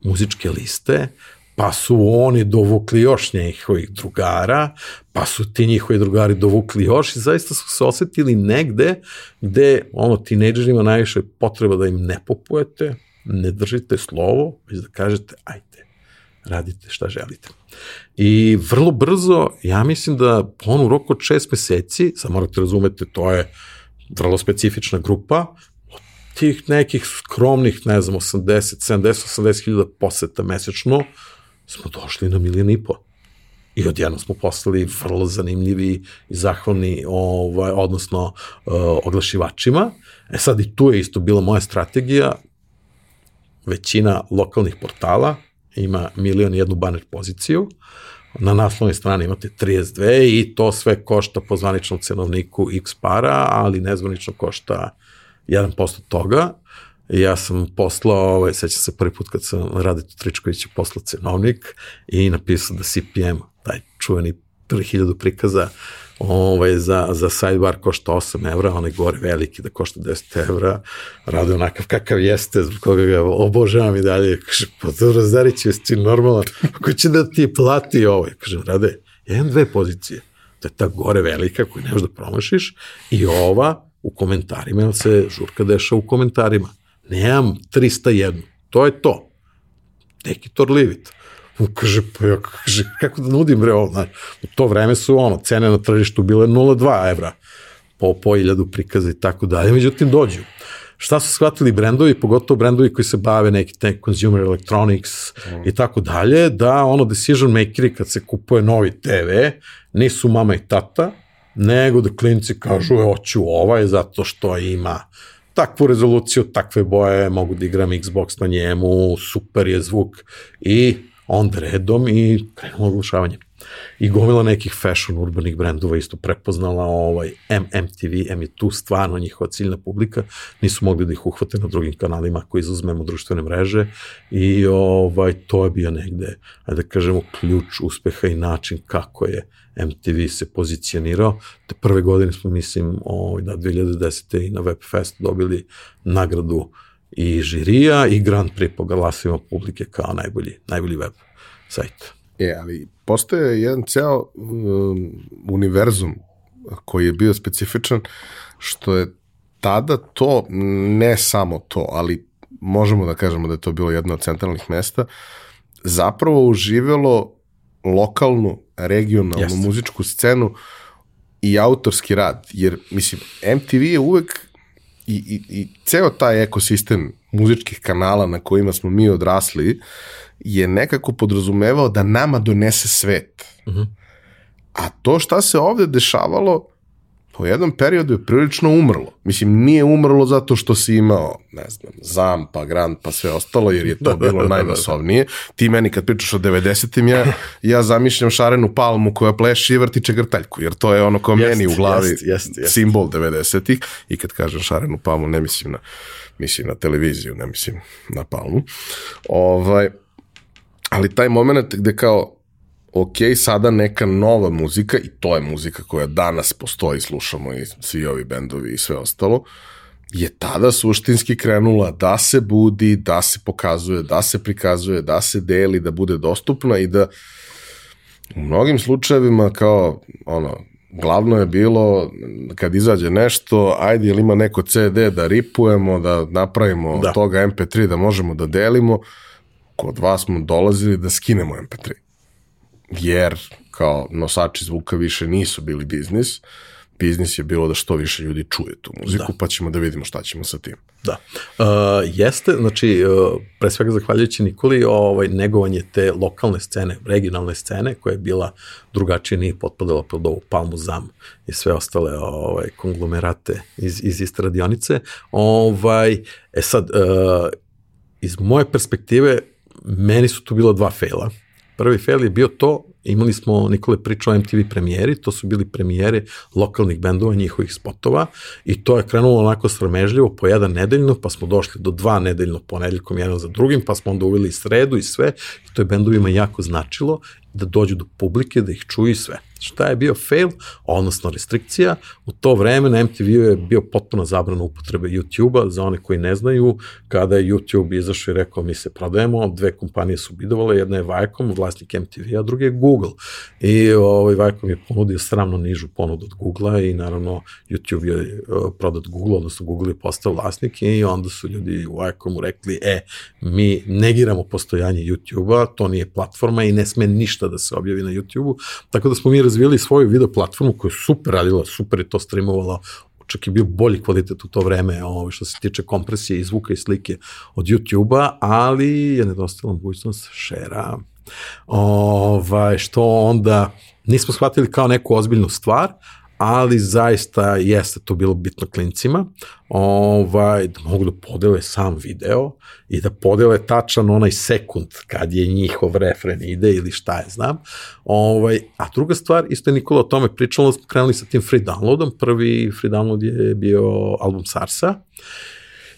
Speaker 3: muzičke liste, pa su oni dovukli još njihovih drugara, pa su ti njihovi drugari dovukli još i zaista su se osetili negde gde ono tinejdžerima najviše potreba da im ne popujete, ne držite slovo, već da kažete ajde, radite šta želite. I vrlo brzo, ja mislim da on u roku od šest meseci, sad morate razumete, to je vrlo specifična grupa, od tih nekih skromnih, ne znam, 80, 70, 80 hiljada poseta mesečno, smo došli na milijon i po. I odjedno smo postali vrlo zanimljivi i zahvalni, ovaj, odnosno uh, oglašivačima. E sad i tu je isto bila moja strategija. Većina lokalnih portala ima milion i jednu baner poziciju. Na naslovnoj strani imate 32 i to sve košta po zvaničnom cenovniku x para, ali nezvanično košta 1% toga ja sam poslao, ovaj, sećam se prvi put kad sam Radit Tričković poslao cenovnik i napisao da CPM, taj čuveni prvi hiljadu prikaza, ovaj, za, za sidebar košta 8 evra, onaj gore veliki da košta 10 evra, rade onakav kakav jeste, zbog koga ga obožavam i dalje, kaže, pa to Zarić je ti normalan, ko će da ti plati ovo? Kaže, rade, ja imam dve pozicije, to je ta gore velika koju ne da promašiš i ova u komentarima, jer se žurka deša u komentarima nemam 301, to je to. Take it or leave it. On kaže, pa ja, kaže, kako da nudim bre ovo, znači, u to vreme su ono, cene na tržištu bile 0,2 evra po, po iljadu prikaza i tako dalje, međutim dođu. Šta su shvatili brendovi, pogotovo brendovi koji se bave neki te consumer electronics mm. i tako dalje, da ono decision makeri kad se kupuje novi TV, nisu mama i tata, nego da klinci kažu, e, hoću ovaj zato što ima takvu rezoluciju, takve boje, mogu da igram Xbox na njemu, super je zvuk. I onda redom i krenulo oglašavanje. I gomila nekih fashion urbanih brendova isto prepoznala ovaj MMTV, M je tu stvarno njihova ciljna publika, nisu mogli da ih uhvate na drugim kanalima ako izuzmemo društvene mreže. I ovaj to je bio negde, ajde da kažemo, ključ uspeha i način kako je MTV se pozicionirao. Te prve godine smo, mislim, ovaj, da 2010. i na Webfest dobili nagradu i žirija i Grand Prix po glasima publike kao najbolji, najbolji web sajt.
Speaker 1: E, ali postoje jedan ceo um, univerzum koji je bio specifičan, što je tada to, ne samo to, ali možemo da kažemo da je to bilo jedno od centralnih mesta, zapravo uživelo lokalnu, regionalnu Jeste. muzičku scenu i autorski rad, jer mislim, MTV je uvek i, i, i ceo taj ekosistem muzičkih kanala na kojima smo mi odrasli je nekako podrazumevao da nama donese svet. Uh mhm. -huh. A to šta se ovde dešavalo po jednom periodu je prilično umrlo. Mislim, nije umrlo zato što si imao, ne znam, ZAM, pa Grand, pa sve ostalo, jer je to bilo najmasovnije. Ti meni kad pričaš o 90-im, ja, ja zamišljam šarenu palmu koja pleši i vrti čegrtaljku, jer to je ono ko meni u glavi jest, jest, jest. simbol 90-ih. I kad kažem šarenu palmu, ne mislim na, mislim na televiziju, ne mislim na palmu. Ovaj, ali taj moment gde kao ok, sada neka nova muzika i to je muzika koja danas postoji, slušamo i svi ovi bendovi i sve ostalo, je tada suštinski krenula da se budi, da se pokazuje, da se prikazuje, da se deli, da bude dostupna i da u mnogim slučajevima kao ono, glavno je bilo kad izađe nešto, ajde ili ima neko CD da ripujemo, da napravimo da. toga MP3 da možemo da delimo, kod vas smo dolazili da skinemo MP3 jer kao nosači zvuka više nisu bili biznis, biznis je bilo da što više ljudi čuje tu muziku, da. pa ćemo da vidimo šta ćemo sa tim.
Speaker 3: Da. Uh, jeste, znači, uh, pre svega zahvaljujući Nikoli, ovaj, negovanje te lokalne scene, regionalne scene, koja je bila drugačije, nije potpadala pod ovu palmu zam i sve ostale ovaj, konglomerate iz, iz iste radionice. Ovaj, e sad, uh, iz moje perspektive, meni su tu bila dva fejla. Prvi fail je bio to, imali smo, Nikole pričao o MTV premijeri, to su bili premijere lokalnih bendova, njihovih spotova i to je krenulo onako sramežljivo po jedan nedeljno, pa smo došli do dva nedeljno ponedeljkom jedan za drugim, pa smo onda uveli sredu i sve i to je bendovima jako značilo da dođu do publike, da ih čuju i sve. Šta je bio fail, odnosno restrikcija? U to vreme na MTV je bio potpuno zabrana upotrebe YouTube-a, za one koji ne znaju, kada je YouTube izašao i rekao mi se prodajemo, dve kompanije su bidovale, jedna je Viacom, vlasnik MTV, a druga je Google. I ovaj, Viacom je ponudio sramno nižu ponudu od Google-a i naravno YouTube je uh, prodat Google, odnosno Google je postao vlasnik i onda su ljudi u Viacomu rekli, e, mi negiramo postojanje YouTube-a, to nije platforma i ne sme ništa da se objavi na YouTube-u, tako da smo mi razvijeli svoju video platformu koja je super radila, super je to streamovala, čak i bio bolji kvalitet u to vreme ovo, što se tiče kompresije i zvuka i slike od YouTube-a, ali je nedostala mogućnost šera. Ovaj, što onda nismo shvatili kao neku ozbiljnu stvar, ali zaista jeste to bilo bitno klincima, ovaj, da mogu da podele sam video i da podele tačan onaj sekund kad je njihov refren ide ili šta je znam. Ovaj, a druga stvar, isto je Nikola o tome pričala, da smo krenuli sa tim free downloadom, prvi free download je bio album Sarsa,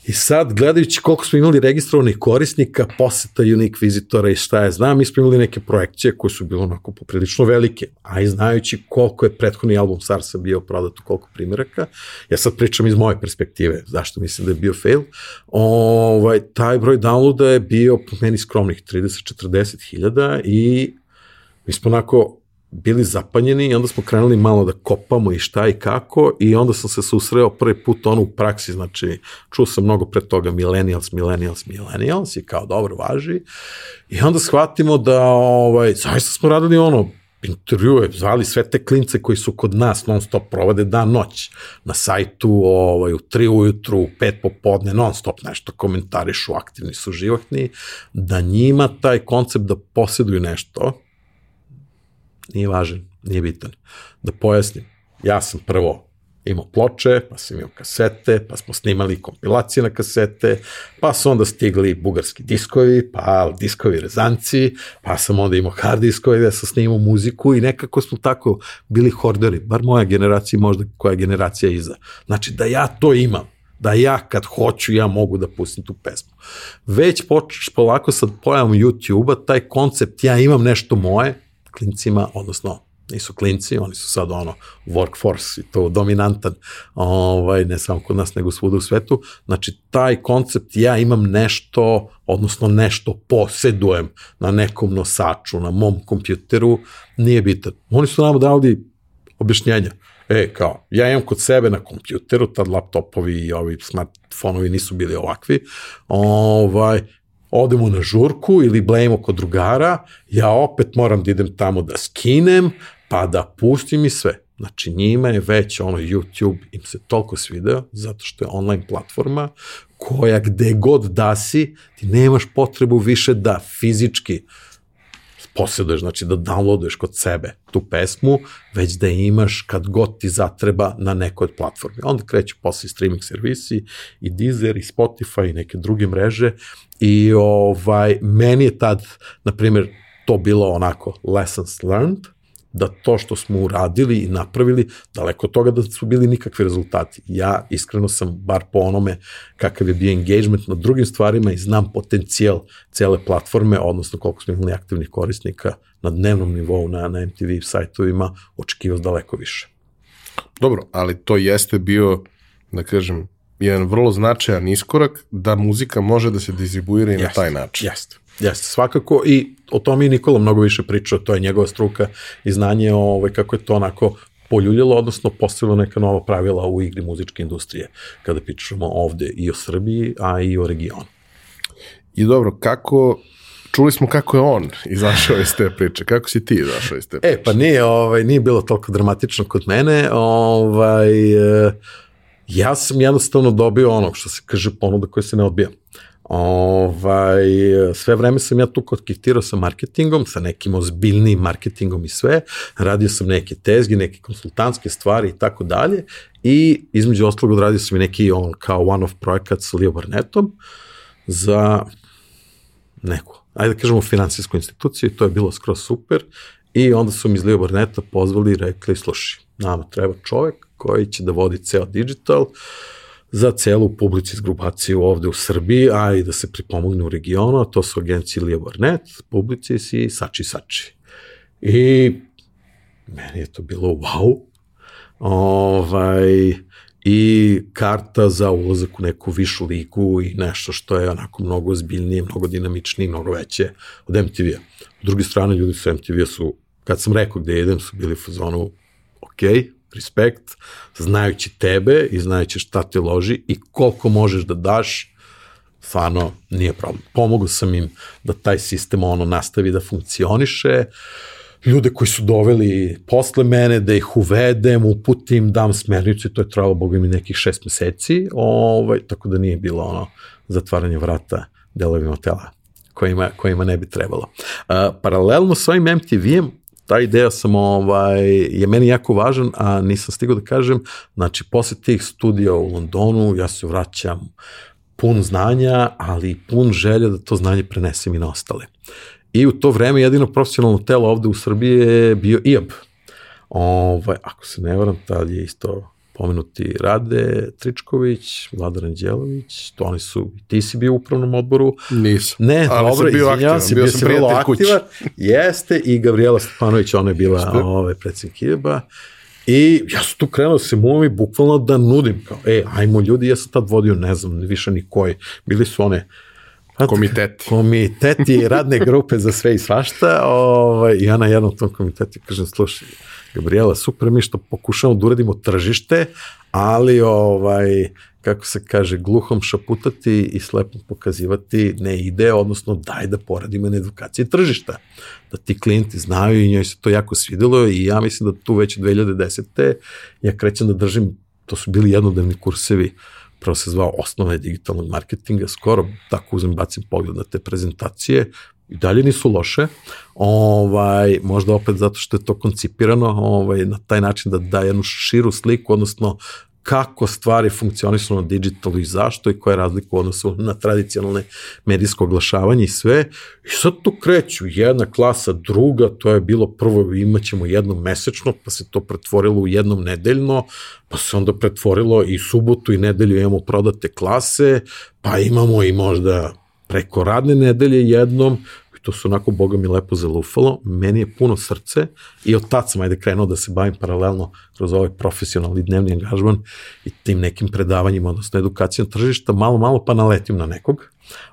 Speaker 3: I sad, gledajući koliko smo imali registrovanih korisnika, poseta unique vizitora i šta je znam, mi smo imali neke projekcije koje su bilo onako poprilično velike, a i znajući koliko je prethodni album Sarsa bio prodat u koliko primjeraka, ja sad pričam iz moje perspektive, zašto mislim da je bio fail, ovaj, taj broj downloada je bio po meni skromnih 30-40 hiljada i mi smo onako bili zapanjeni i onda smo krenuli malo da kopamo i šta i kako i onda sam se susreo prvi put ono u praksi, znači čuo sam mnogo pre toga millennials, millennials, millennials i kao dobro važi. I onda shvatimo da ovaj, zaista smo radili ono intervjue, zvali sve te klince koji su kod nas non stop provode dan noć na sajtu ovaj, u 3 ujutru, u 5 popodne, non stop nešto komentarišu, aktivni su živahni, da njima taj koncept da posjeduju nešto, nije važan, nije bitan. Da pojasnim, ja sam prvo imao ploče, pa sam imao kasete, pa smo snimali kompilacije na kasete, pa su onda stigli bugarski diskovi, pa diskovi rezanci, pa sam onda imao hard diskovi da sam snimao muziku i nekako smo tako bili horderi, bar moja generacija, možda koja generacija iza. Znači da ja to imam, da ja kad hoću ja mogu da pustim tu pesmu. Već počeš polako sad pojavom YouTube-a, taj koncept ja imam nešto moje, klincima, odnosno nisu klinci, oni su sad ono workforce i to dominantan, ovaj, ne samo kod nas nego svuda u svetu. Znači taj koncept ja imam nešto, odnosno nešto posedujem na nekom nosaču, na mom kompjuteru, nije bitan. Oni su nam dali objašnjenja. E, kao, ja imam kod sebe na kompjuteru, tad laptopovi i ovi smartfonovi nisu bili ovakvi, ovaj, odemo na žurku ili blejemo kod drugara, ja opet moram da idem tamo da skinem, pa da pustim i sve. Znači njima je već ono YouTube im se toliko svideo zato što je online platforma koja gde god da si ti nemaš potrebu više da fizički posjeduješ, znači da downloaduješ kod sebe tu pesmu, već da je imaš kad god ti zatreba na nekoj od platformi. Onda kreću posle streaming servisi i Deezer i Spotify i neke druge mreže i ovaj, meni je tad, na primjer, to bilo onako lessons learned, da to što smo uradili i napravili, daleko od toga da su bili nikakvi rezultati. Ja iskreno sam, bar po onome kakav je bio engagement na drugim stvarima i znam potencijal cele platforme, odnosno koliko smo imali aktivnih korisnika na dnevnom nivou na, na MTV sajtovima, očekivao daleko više.
Speaker 1: Dobro, ali to jeste bio, da kažem, jedan vrlo značajan iskorak da muzika može da se distribuira i na taj način.
Speaker 3: Jeste. Jeste, svakako i o tome i Nikola mnogo više pričao, to je njegova struka i znanje ovaj, kako je to onako poljuljilo, odnosno postavilo neka nova pravila u igri muzičke industrije, kada pričamo ovde i o Srbiji, a i o regionu.
Speaker 1: I dobro, kako, čuli smo kako je on izašao iz te priče, kako si ti izašao iz te priče?
Speaker 3: E, pa nije, ovaj, nije bilo toliko dramatično kod mene, ovaj, ja sam jednostavno dobio onog što se kaže ponuda koja se ne odbija. Ovaj, sve vreme sam ja tu kontaktirao sa marketingom, sa nekim ozbiljnim marketingom i sve, radio sam neke tezge, neke konsultantske stvari i tako dalje. I između ostalog odradio sam i neki on, kao one-off projekat sa Leo Barnetom za neku, ajde da kažemo finansijsku instituciju i to je bilo skroz super. I onda su mi iz Leo Barneta pozvali i rekli, slušaj, nama treba čovek koji će da vodi ceo digital, uh, za celu publicis grupaciju ovde u Srbiji, a i da se pripomogne u regionu, a to su agencije Lija Barnet, Publicis i Sači Sači. I meni je to bilo wow. Ovaj, i karta za ulazak u neku višu ligu i nešto što je onako mnogo ozbiljnije, mnogo dinamičnije, mnogo veće od MTV-a. S druge strane, ljudi sa MTV-a su, kad sam rekao gde idem, su bili u fazonu, ok, respekt, znajući tebe i znajući šta te loži i koliko možeš da daš, stvarno nije problem. Pomogu sam im da taj sistem ono nastavi da funkcioniše, ljude koji su doveli posle mene, da ih uvedem, uputim, dam smernicu i to je trajalo, boga mi, nekih šest meseci, ovaj, tako da nije bilo ono zatvaranje vrata delovima tela kojima, kojima ne bi trebalo. Uh, paralelno s ovim MTV-em, ta ideja sam, ovaj, je meni jako važan, a nisam stigao da kažem, znači, posle tih studija u Londonu, ja se vraćam pun znanja, ali pun želja da to znanje prenesem i na ostale. I u to vreme jedino profesionalno telo ovde u Srbiji je bio IAB. Ovaj, ako se ne varam, tad je isto pomenuti Rade Tričković, Vladar Anđelović, to oni su, ti si bio u upravnom odboru.
Speaker 1: Nisam.
Speaker 3: Ne,
Speaker 1: Ali
Speaker 3: dobro,
Speaker 1: sam bio aktivan,
Speaker 3: se,
Speaker 1: bio
Speaker 3: bio
Speaker 1: sam
Speaker 3: si vrlo
Speaker 1: prijatelj
Speaker 3: aktivan. Jeste, i Gabriela Stefanović, ona je bila
Speaker 1: Jeste.
Speaker 3: ove, predsjednik IAB-a. I ja sam tu krenuo da se mumi bukvalno da nudim, kao, e, ajmo ljudi, ja sam tad vodio, ne znam, više ni koji, bili su one
Speaker 1: Komiteti.
Speaker 3: komiteti radne grupe za sve i svašta ovaj, i ja na jednom tom komitetu kažem, slušaj, Gabriela, super mi što pokušamo da uradimo tržište, ali ovaj, kako se kaže, gluhom šaputati i slepom pokazivati ne ide, odnosno daj da poradimo na edukaciji tržišta. Da ti klijenti znaju i njoj se to jako svidelo i ja mislim da tu već 2010. ja krećem da držim, to su bili jednodnevni kursevi prvo se zvao osnove digitalnog marketinga, skoro tako uzem bacim pogled na te prezentacije, i dalje nisu loše, ovaj, možda opet zato što je to koncipirano ovaj, na taj način da da jednu širu sliku, odnosno kako stvari funkcionišu na digitalu i zašto i koja je razlika u odnosu na tradicionalne medijsko oglašavanje i sve. I sad tu kreću jedna klasa, druga, to je bilo prvo imaćemo jednom mesečno, pa se to pretvorilo u jednom nedeljno, pa se onda pretvorilo i subotu i nedelju imamo prodate klase, pa imamo i možda preko radne nedelje jednom, i to su onako, boga mi, lepo zalufalo. Meni je puno srce i od tad sam ajde krenuo da se bavim paralelno kroz ovaj profesionalni dnevni angažman i tim nekim predavanjima, odnosno edukacijom tržišta, malo, malo pa naletim na nekog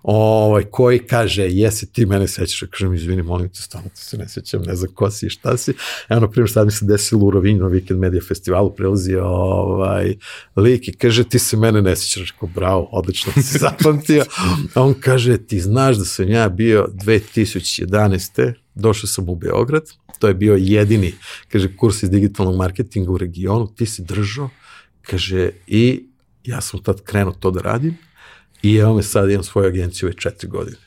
Speaker 3: ovaj, koji kaže, jesi ti mene sećaš, ja kažem, izvini, molim te, stvarno ti se ne sećam, ne znam ko si i šta si. Evo, na primjer, sad mi se desilo u Rovinju na Weekend Media Festivalu, prilazi ovaj, lik i kaže, ti se mene ne sećaš, rekao, bravo, odlično si zapamtio. A on kaže, ti znaš da sam ja bio 2011 došao sam u Beograd, to je bio jedini, kaže, kurs iz digitalnog marketinga u regionu, ti si držao, kaže, i ja sam tad krenuo to da radim, i evo me sad imam svoju agenciju već četiri godine.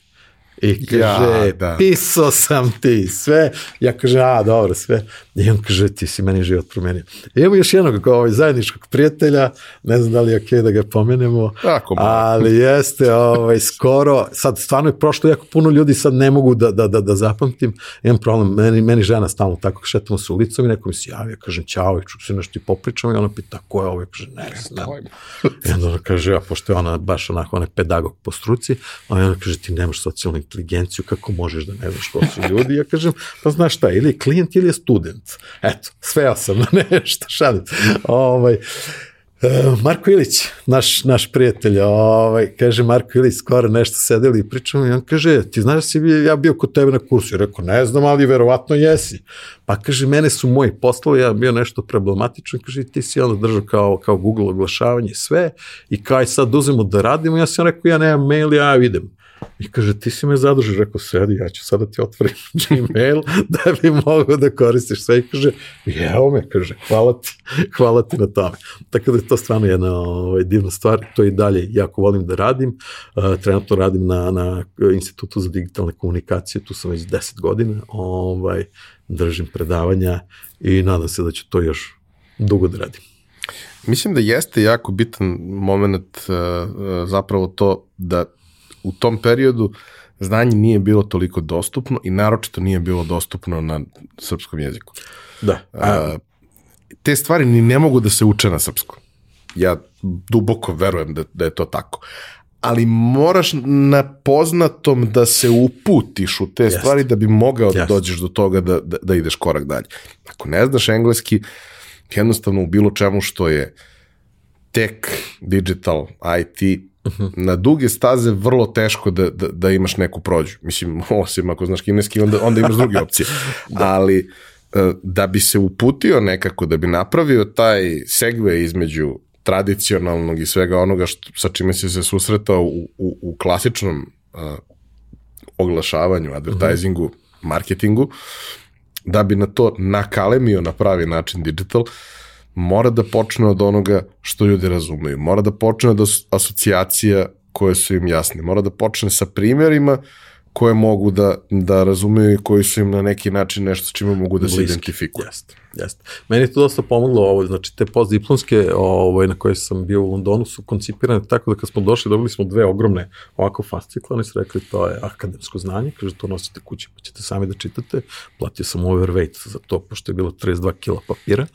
Speaker 3: I kaže,
Speaker 1: Ja, da.
Speaker 3: pisao sam ti sve. Ja kaže, a, dobro, sve. I on kaže, ti si meni život promenio. I imamo još jednog kao ovaj zajedničkog prijatelja, ne znam da li je okej da ga pomenemo,
Speaker 1: Ako malo.
Speaker 3: ali jeste ovaj, skoro, sad stvarno je prošlo jako puno ljudi, sad ne mogu da, da, da, da zapamtim, imam problem, meni, meni žena stalno tako, šetamo se ulicom i neko mi se javi, ja kažem, ćao, ču se nešto i popričamo i ona pita, ko je ovo, ja kažem, ne znam. I onda ona kaže, ja, pošto je ona baš onako, ona je pedagog po struci, a ona kaže, ti nemaš socijalnu inteligenciju, kako možeš da ne znaš ko su ljudi? Ja kažem, pa znaš šta, ili je klijent ili je student. Eto, sveo sam na nešto, šalim. Ovaj, E, Marko Ilić, naš, naš prijatelj, ovaj, kaže Marko Ilić, skoro nešto sedeli i pričamo i on kaže, ti znaš da si bio, ja bio kod tebe na kursu? I rekao, ne znam, ali verovatno jesi. Pa kaže, mene su moji poslali, ja bio nešto problematično, kaže, ti si onda držao kao, kao Google oglašavanje i sve, i kao aj sad uzemo da radimo, ja sam rekao, ja nemam mail, ja idem. I kaže, ti si me zadržao, rekao, sedi, ja ću sada ti otvorim Gmail da bi mogao da koristiš sve. I kaže, evo me, kaže, hvala ti, hvala ti na tome. Tako da je to stvarno jedna ovaj, divna stvar, to i dalje jako volim da radim. Uh, trenutno radim na, na Institutu za digitalne komunikacije, tu sam već 10 godina, ovaj, držim predavanja i nadam se da ću to još dugo da radim.
Speaker 1: Mislim da jeste jako bitan moment uh, zapravo to da u tom periodu znanje nije bilo toliko dostupno i naročito nije bilo dostupno na srpskom jeziku.
Speaker 3: Da.
Speaker 1: A, te stvari ni ne mogu da se uče na srpskom. Ja duboko verujem da, da je to tako. ali moraš na poznatom da se uputiš u te
Speaker 3: Jeste.
Speaker 1: stvari da bi mogao da
Speaker 3: Jeste.
Speaker 1: dođeš do toga da, da, da ideš korak dalje. Ako ne znaš engleski, jednostavno u bilo čemu što je tech, digital, IT, na duge staze vrlo teško da, da, da imaš neku prođu. Mislim, osim ako znaš kineski, onda, onda imaš druge opcije. Ali e, da bi se uputio nekako, da bi napravio taj segve između tradicionalnog i svega onoga što, sa čime si se susretao u, u, u klasičnom uh, oglašavanju, advertisingu, marketingu, da bi na to nakalemio na pravi način digital, mora da počne od onoga što ljudi razumeju. Mora da počne od as- asocijacija koje su im jasne. Mora da počne sa primjerima koje mogu da, da razumeju i koji su im na neki način nešto s čime mogu da se
Speaker 3: Bliski.
Speaker 1: identifikuju.
Speaker 3: Jeste, jeste. Meni je to dosta pomoglo, ovo, znači te postdiplomske ovaj, na koje sam bio u Londonu su koncipirane tako da kad smo došli dobili smo dve ogromne ovako fascikle, oni su rekli to je akademsko znanje, kaže to nosite kući pa ćete sami da čitate, platio sam overweight za to pošto je bilo 32 kila papira,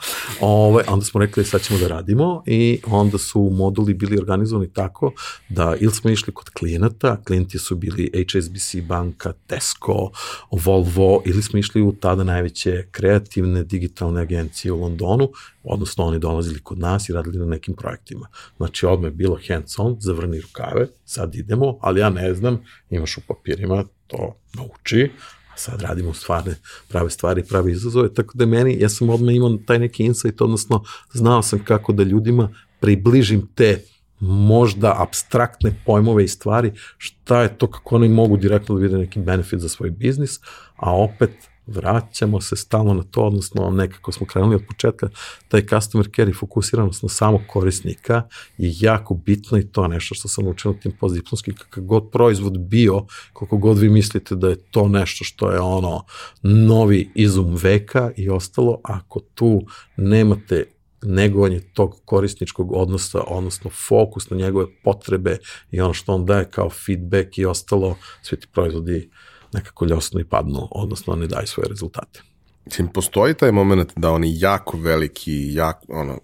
Speaker 3: ovaj, onda smo rekli sad ćemo da radimo. I onda su moduli bili organizovani tako da ili smo išli kod klijenata, klijenti su bili HSBC banka, Tesco, Volvo, ili smo išli u tada najveće kreativne digitalne agencije u Londonu, odnosno oni dolazili kod nas i radili na nekim projektima. Znači odmah je bilo hands on, zavrni rukave, sad idemo, ali ja ne znam, imaš u papirima, to nauči, a sad radimo stvarne, prave stvari, prave izazove, tako da meni, ja sam odmah imao taj neki insight, odnosno znao sam kako da ljudima približim te možda abstraktne pojmove i stvari, šta je to kako oni mogu direktno da vide neki benefit za svoj biznis, a opet vraćamo se stalno na to, odnosno nekako smo krenuli od početka, taj customer care i fokusiranost na samog korisnika je jako bitno i to je nešto što sam učio na tim postdiplomskim, kakav god proizvod bio, koliko god vi mislite da je to nešto što je ono novi izum veka i ostalo, ako tu nemate negovanje tog korisničkog odnosa, odnosno fokus na njegove potrebe i ono što on daje kao feedback i ostalo, svi ti proizvodi nekako ljosno i padnu, odnosno ne daju svoje rezultate.
Speaker 1: Mislim, postoji taj moment da oni jako veliki, jako, ono,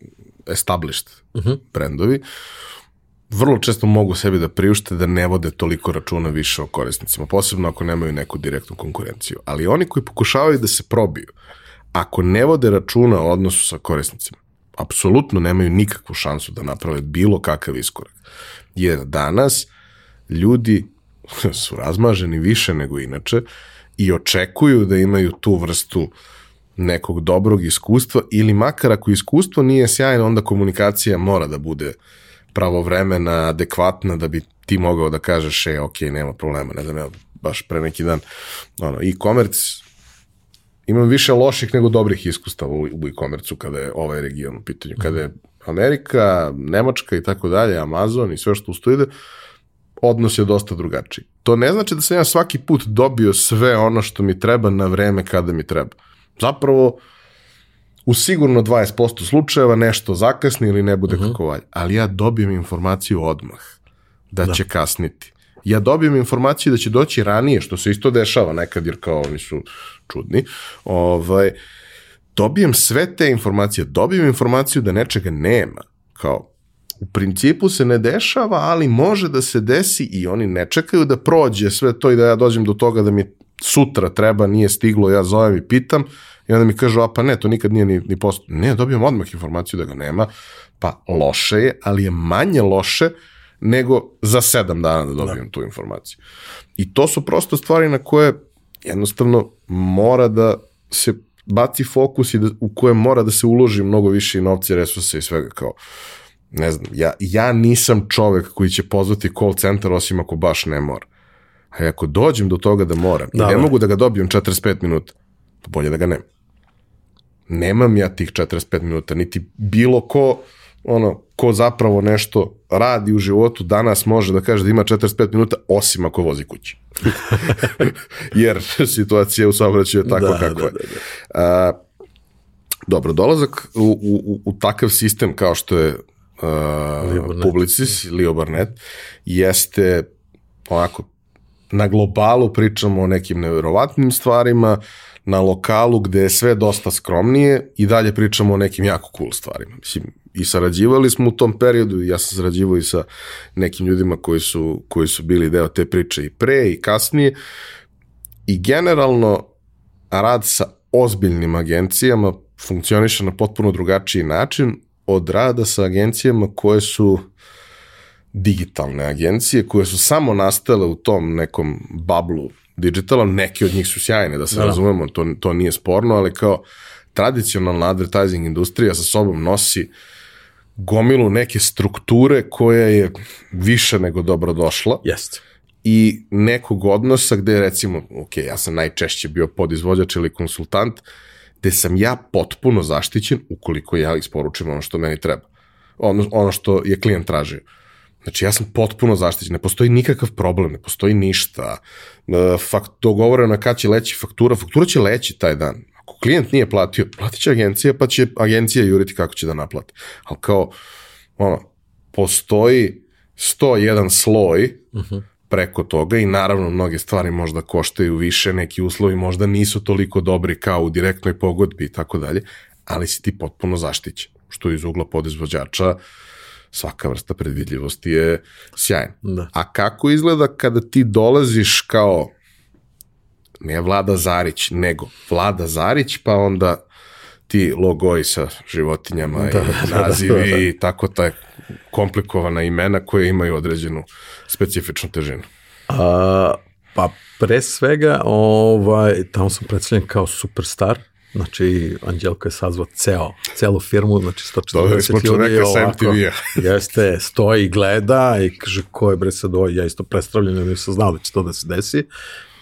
Speaker 1: established uh -huh. brendovi, vrlo često mogu sebi da priušte da ne vode toliko računa više o korisnicima, posebno ako nemaju neku direktnu konkurenciju. Ali oni koji pokušavaju da se probiju, ako ne vode računa o odnosu sa korisnicima, apsolutno nemaju nikakvu šansu da naprave bilo kakav iskorak. Jer danas ljudi su razmaženi više nego inače i očekuju da imaju tu vrstu nekog dobrog iskustva ili makar ako iskustvo nije sjajno, onda komunikacija mora da bude pravovremena, adekvatna, da bi ti mogao da kažeš, e, ok, nema problema, ne znam, ja baš pre neki dan, ono, e-commerce, imam više loših nego dobrih iskustava u, u e-commerce kada je ovaj region u pitanju, kada je Amerika, Nemačka i tako dalje, Amazon i sve što ustoji ide, odnos je dosta drugačiji. To ne znači da sam ja svaki put dobio sve ono što mi treba na vreme kada mi treba. Zapravo, u sigurno 20% slučajeva nešto zakasni ili ne bude uh -huh. kako valja. Ali ja dobijem informaciju odmah da, da će kasniti. Ja dobijem informaciju da će doći ranije, što se isto dešava nekad, jer kao oni su čudni. Ovaj, dobijem sve te informacije. Dobijem informaciju da nečega nema. Kao, u principu se ne dešava, ali može da se desi i oni ne čekaju da prođe sve to i da ja dođem do toga da mi sutra treba, nije stiglo, ja zovem i pitam i onda mi kažu, a pa ne, to nikad nije ni, ni posto. Ne, dobijem odmah informaciju da ga nema, pa loše je, ali je manje loše nego za sedam dana da dobijem da. tu informaciju. I to su prosto stvari na koje jednostavno mora da se baci fokus i da, u koje mora da se uloži mnogo više i novca, resursa i svega kao ne znam, ja, ja nisam čovek koji će pozvati call center osim ako baš ne mora. A ako dođem do toga da moram da, i ne mogu da ga dobijem 45 minuta, pa bolje da ga nemam. Nemam ja tih 45 minuta, niti bilo ko ono, ko zapravo nešto radi u životu danas može da kaže da ima 45 minuta, osim ako vozi kući. Jer situacija u saobraćaju je tako
Speaker 3: da,
Speaker 1: kako
Speaker 3: da,
Speaker 1: je.
Speaker 3: Da, da.
Speaker 1: A, dobro, dolazak u, u, u takav sistem kao što je uh, Publicis, Leo Barnett, jeste onako na globalu pričamo o nekim neverovatnim stvarima, na lokalu gde je sve dosta skromnije i dalje pričamo o nekim jako cool stvarima. Mislim, i sarađivali smo u tom periodu, ja sam sarađivao i sa nekim ljudima koji su, koji su bili deo te priče i pre i kasnije. I generalno rad sa ozbiljnim agencijama funkcioniše na potpuno drugačiji način od rada sa agencijama koje su digitalne agencije, koje su samo nastale u tom nekom bablu digitala, neke od njih su sjajne, da se da. razumemo, to, to nije sporno, ali kao tradicionalna advertising industrija sa sobom nosi gomilu neke strukture koja je više nego dobro došla.
Speaker 3: Jeste.
Speaker 1: I nekog odnosa gde recimo, ok, ja sam najčešće bio podizvođač ili konsultant, gde sam ja potpuno zaštićen ukoliko ja isporučim ono što meni treba. Ono, ono što je klijent tražio. Znači ja sam potpuno zaštićen, ne postoji nikakav problem, ne postoji ništa. E, fakt, dogovoreno kad će leći faktura, faktura će leći taj dan. Ako klijent nije platio, platit će agencija, pa će agencija juriti kako će da naplati. Ali kao, ono, postoji 101 sloj uh mhm. -huh. Preko toga i naravno mnoge stvari možda koštaju više, neki uslovi možda nisu toliko dobri kao u direktnoj pogodbi i tako dalje, ali si ti potpuno zaštićen, što iz ugla podizvođača svaka vrsta predvidljivosti je sjajna. Da. A kako izgleda kada ti dolaziš kao ne Vlada Zarić, nego Vlada Zarić, pa onda ti logoji sa životinjama da, i nazivi da, da, da. i tako taj komplikovana imena koje imaju određenu specifičnu težinu.
Speaker 3: A, pa pre svega, ovaj, tamo sam predstavljen kao superstar, Znači, Anđelko je sazvao ceo, celu firmu, znači 140 ljudi je ovako, jeste, stoji i gleda i kaže ko je bre sad ovo, ja isto predstavljeno, nisam znao da će to da se desi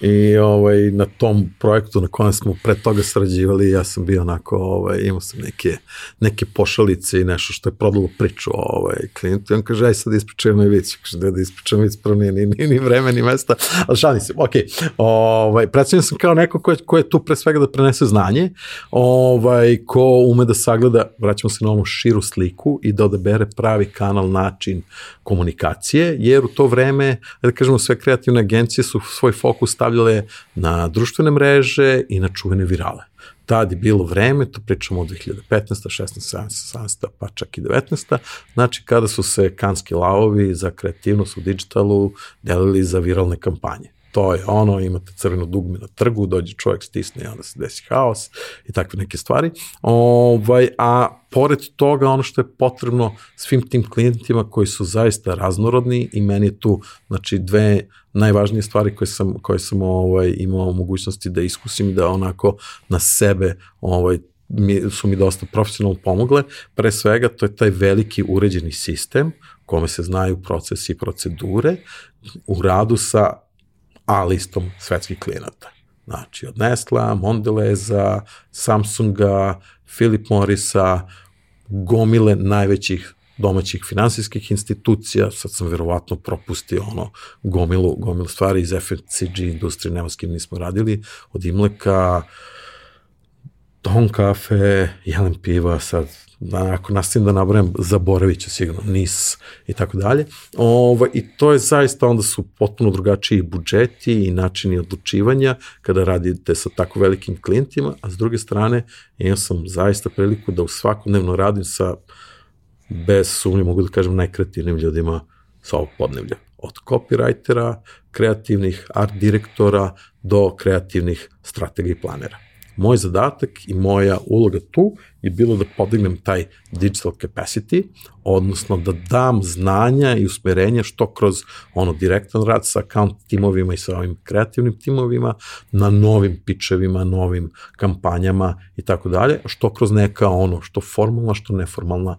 Speaker 3: I ovaj, na tom projektu na kojem smo pre toga sarađivali, ja sam bio onako, ovaj, imao sam neke, neke pošalice i nešto što je prodalo priču ovaj, klijentu. I on kaže, aj sad ispričajem na vic. Kaže, da, da ispričajem vic, prvo nije ni, ni, ni vreme, ni mesta. Ali šalim se, ok. Ovaj, predstavljam sam kao neko ko je, ko je tu pre svega da prenese znanje, ovaj, ko ume da sagleda, vraćamo se na ovom širu sliku i da odabere pravi kanal, način komunikacije, jer u to vreme, da kažemo, sve kreativne agencije su svoj fokus stavljale na društvene mreže i na čuvene virale. Tad je bilo vreme, to pričamo od 2015. 16. 17. 17. pa čak i 19. Znači kada su se kanski lavovi za kreativnost u digitalu delili za viralne kampanje to je ono, imate crveno dugme na trgu, dođe čovjek stisne i onda se desi haos i takve neke stvari. Ovaj, a pored toga ono što je potrebno svim tim klijentima koji su zaista raznorodni i meni je tu znači dve najvažnije stvari koje sam koje sam ovaj imao mogućnosti da iskusim da onako na sebe ovaj mi, su mi dosta profesionalno pomogle. Pre svega to je taj veliki uređeni sistem kome se znaju procesi i procedure u radu sa A listom svetskih klijenata. Znači, od Nesla, Mondeleza, Samsunga, Philip Morrisa, gomile najvećih domaćih finansijskih institucija, sad sam verovatno propustio ono gomilu, gomilu stvari iz FMCG industrije, nema s kim nismo radili, od Imleka, Don kafe, Jelen piva, sad da, ako nastavim da nabrajam, zaboravit ću sigurno NIS i tako dalje. Ovo, I to je zaista, onda su potpuno drugačiji budžeti i načini odlučivanja kada radite sa tako velikim klijentima, a s druge strane imao sam zaista priliku da u svakodnevno radim sa, bez sumnje mogu da kažem, najkreativnim ljudima sa ovog podnevlja. Od copywritera, kreativnih art direktora do kreativnih strategija i planera. Moj zadatak i moja uloga tu je bilo da podignem taj digital capacity, odnosno da dam znanja i usmerenja što kroz ono direktan rad sa account timovima i sa ovim kreativnim timovima, na novim pičevima, novim kampanjama i tako dalje, što kroz neka ono, što formalna, što neformalna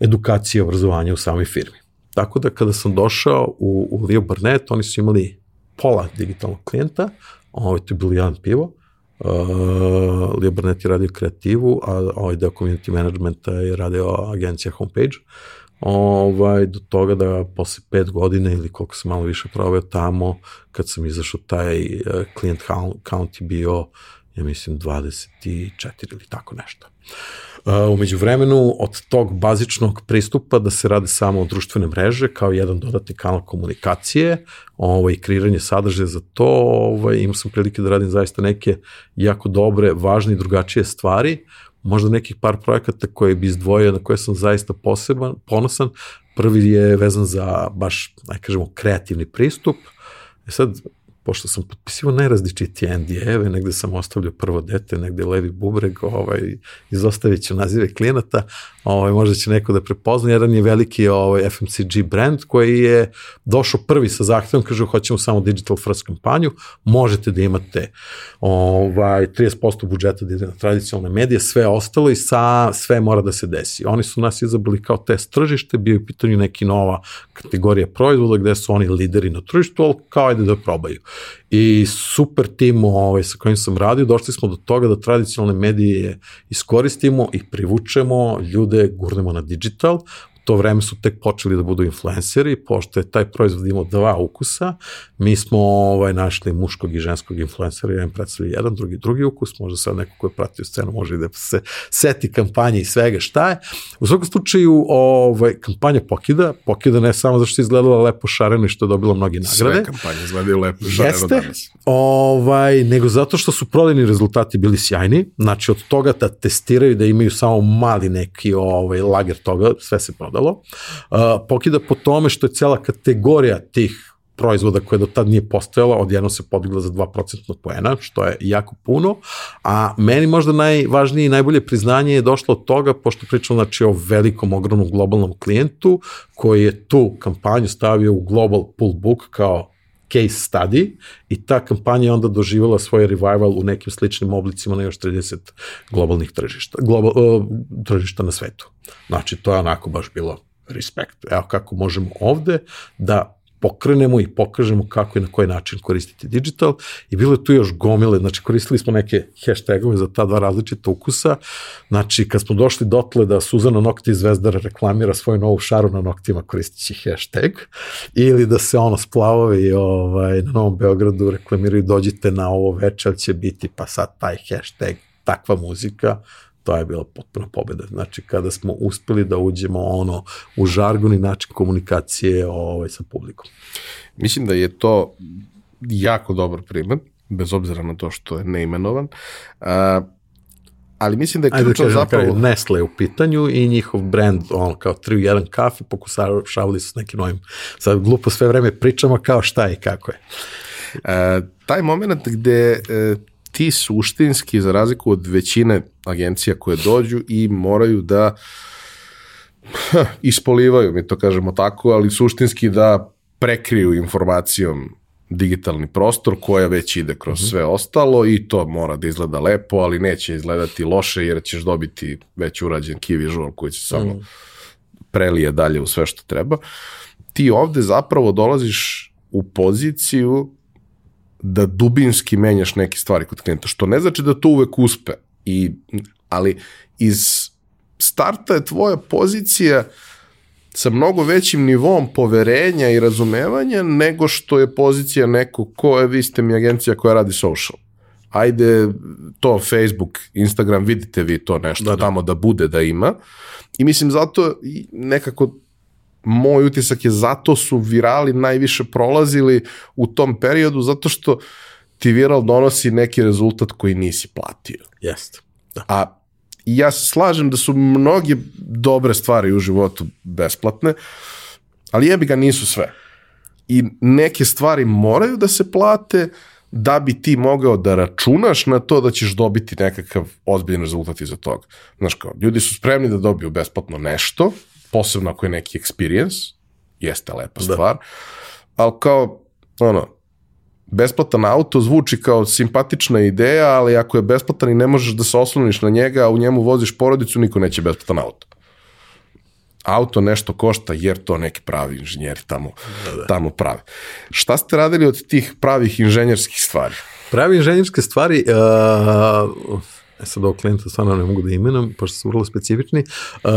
Speaker 3: edukacija i obrazovanja u samoj firmi. Tako da kada sam došao u, u Leo Barnett, oni su imali pola digitalnog klijenta, ovo ovaj, to je bilo jedan pivo, Uh, Leo Barnett je radio kreativu, a ovaj deo community managementa je radio agencija homepage. Ovaj, do toga da posle pet godina ili koliko sam malo više proveo tamo, kad sam izašao taj client count je bio ja mislim 24 ili tako nešto. Uh, umeđu vremenu od tog bazičnog pristupa da se radi samo društvene mreže kao jedan dodatni kanal komunikacije ovaj, kreiranje sadržaja za to, ovaj, imao sam prilike da radim zaista neke jako dobre, važne i drugačije stvari, možda nekih par projekata koje bi izdvojio, na koje sam zaista poseban, ponosan. Prvi je vezan za baš, aj kažemo, kreativni pristup. E sad, pošto sam potpisivao najrazličitije NDA-eve, negde sam ostavljao prvo dete, negde levi bubreg, ovaj, izostavit ću nazive klijenata, ovaj, možda će neko da prepozna, jedan je veliki ovaj, FMCG brand koji je došao prvi sa zahtevom, kaže hoćemo samo digital first kampanju, možete da imate ovaj, 30% budžeta da ide na tradicionalne medije, sve ostalo i sa, sve mora da se desi. Oni su nas izabrali kao test tržište, bio je u pitanju neki nova kategorija proizvoda gde su oni lideri na tržištu, ali kao ajde da probaju i super tim ovaj, sa kojim sam radio, došli smo do toga da tradicionalne medije iskoristimo i privučemo ljude, gurnemo na digital, to vreme su tek počeli da budu influenceri, pošto je taj proizvod imao dva ukusa, mi smo ovaj, našli muškog i ženskog influencera, jedan predstavlja jedan, drugi drugi ukus, možda sad neko ko je pratio scenu može i da se seti kampanje i svega šta je. U svakom slučaju, ovaj, kampanja Pokida, Pokida ne samo zašto je izgledala lepo šareno i što je dobila mnogi nagrade.
Speaker 1: Sve kampanje izgledaju lepo šareno
Speaker 3: Jeste,
Speaker 1: danas.
Speaker 3: ovaj, nego zato što su prodajni rezultati bili sjajni, znači od toga da testiraju da imaju samo mali neki ovaj, lager toga, sve se prodalo. Uh, pokida po tome što je cela kategorija tih proizvoda koja do tad nije postojala, odjedno se podigla za 2% poena, što je jako puno, a meni možda najvažnije i najbolje priznanje je došlo od toga, pošto pričamo znači, o velikom, ogromnom globalnom klijentu, koji je tu kampanju stavio u Global Pull Book kao case study i ta kampanja je onda doživjela svoj revival u nekim sličnim oblicima na još 30 globalnih tržišta, global, uh, tržišta na svetu. Znači, to je onako baš bilo respekt. Evo kako možemo ovde da pokrenemo i pokažemo kako i na koji način koristiti digital. I bilo je tu još gomile, znači koristili smo neke hashtagove za ta dva različita ukusa, znači kad smo došli dotle da Suzana Nokti Zvezdara reklamira svoju novu šaru na noktima koristići hashtag. Ili da se ono splavovi ovaj, na Novom Beogradu reklamiraju dođite na ovo večer će biti pa sad taj hashtag takva muzika, to je bila potpuna pobeda. Znači, kada smo uspeli da uđemo ono u žargoni način komunikacije ovaj, sa publikom.
Speaker 1: Mislim da je to jako dobar primer, bez obzira na to što je neimenovan. Uh, ali mislim da je
Speaker 3: da
Speaker 1: ključno
Speaker 3: kažem,
Speaker 1: zapravo...
Speaker 3: Nestle je u pitanju i njihov brand, on kao 3 u 1 kafe, pokušavali su s nekim novim, sad glupo sve vreme pričamo kao šta i kako je.
Speaker 1: Uh, taj moment gde uh, ti suštinski, za razliku od većine agencija koje dođu i moraju da ispolivaju, mi to kažemo tako, ali suštinski da prekriju informacijom digitalni prostor koja već ide kroz sve ostalo i to mora da izgleda lepo, ali neće izgledati loše jer ćeš dobiti već urađen key visual koji će samo prelije dalje u sve što treba. Ti ovde zapravo dolaziš u poziciju da dubinski menjaš neke stvari kod klijenta, što ne znači da to uvek uspe, i, ali iz starta je tvoja pozicija sa mnogo većim nivom poverenja i razumevanja nego što je pozicija nekog ko je, vi ste mi agencija koja radi social. Ajde, to Facebook, Instagram, vidite vi to nešto da, da. tamo da bude da ima. I mislim zato nekako moj utisak je zato su virali najviše prolazili u tom periodu, zato što ti viral donosi neki rezultat koji nisi platio.
Speaker 3: Jeste.
Speaker 1: Da. A ja se slažem da su mnoge dobre stvari u životu besplatne, ali jebi ga nisu sve. I neke stvari moraju da se plate da bi ti mogao da računaš na to da ćeš dobiti nekakav ozbiljan rezultat iza toga. Znaš kao, ljudi su spremni da dobiju besplatno nešto, posebno ako je neki experience, jeste lepa da. stvar, ali kao, ono, besplatan auto zvuči kao simpatična ideja, ali ako je besplatan i ne možeš da se osloniš na njega, a u njemu voziš porodicu, niko neće besplatan auto. Auto nešto košta jer to neki pravi inženjeri tamo, da, da. tamo prave. Šta ste radili od tih pravih inženjerskih stvari?
Speaker 3: Pravi inženjerske stvari, uh, sad ovog klijenta stvarno ne mogu da imenom, pošto su vrlo specifični, uh,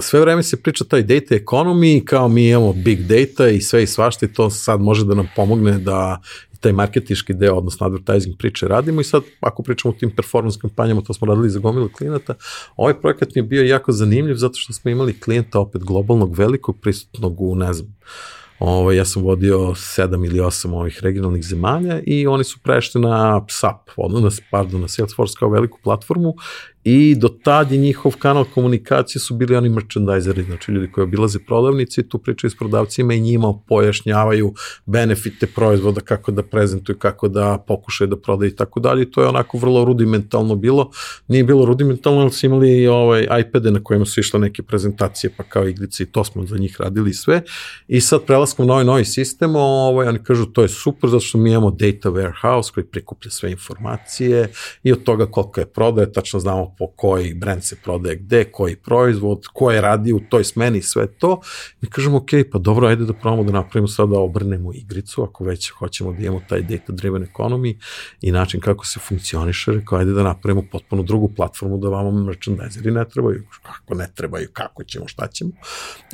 Speaker 3: sve vreme se priča taj data economy, kao mi imamo big data i sve i svašta i to sad može da nam pomogne da taj marketiški deo, odnosno advertising priče radimo i sad ako pričamo o tim performance kampanjama, to smo radili za gomilu klijenata, ovaj projekat mi je bio jako zanimljiv zato što smo imali klijenta opet globalnog, velikog, prisutnog u, ne znam, Ovaj, ja sam vodio sedam ili osam ovih regionalnih zemalja i oni su prešli na SAP, odnosno, pardon, na Salesforce kao veliku platformu I do tad je njihov kanal komunikacije su bili oni merchandiseri, znači ljudi koji obilaze prodavnice i tu pričaju s prodavcima i njima pojašnjavaju benefite proizvoda, kako da prezentuju, kako da pokušaju da prodaju i tako dalje. To je onako vrlo rudimentalno bilo. Nije bilo rudimentalno, ali su imali ovaj, iPade na kojima su išle neke prezentacije, pa kao iglice i to smo za njih radili sve. I sad prelaskom na ovaj novi sistem, ovaj, oni kažu to je super, zato što mi imamo data warehouse koji prikuplja sve informacije i od toga koliko je prodaje, tačno znamo po koji brand se prodaje gde, koji proizvod, ko je radi u toj smeni, sve to. Mi kažemo, ok, pa dobro, ajde da probamo da napravimo sada, da obrnemo igricu, ako već hoćemo da imamo taj data driven economy i način kako se funkcioniše, rekao, ajde da napravimo potpuno drugu platformu da vama merchandiseri ne trebaju, kako ne trebaju, kako ćemo, šta ćemo.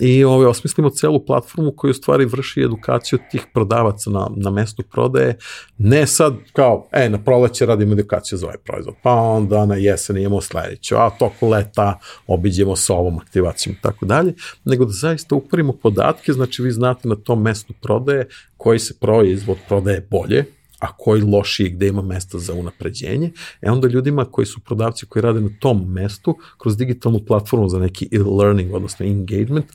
Speaker 3: I ove, ovaj, osmislimo celu platformu koju u stvari vrši edukaciju tih prodavaca na, na mestu prodaje, ne sad kao, e, na proleće radimo edukaciju za ovaj proizvod, pa onda na jesen imamo sledeću, a toku leta obiđemo sa ovom aktivacijom i tako dalje, nego da zaista uporimo podatke, znači vi znate na tom mestu prodaje koji se proizvod prodaje bolje, a koji lošiji gde ima mesta za unapređenje, e onda ljudima koji su prodavci koji rade na tom mestu, kroz digitalnu platformu za neki e-learning, odnosno engagement,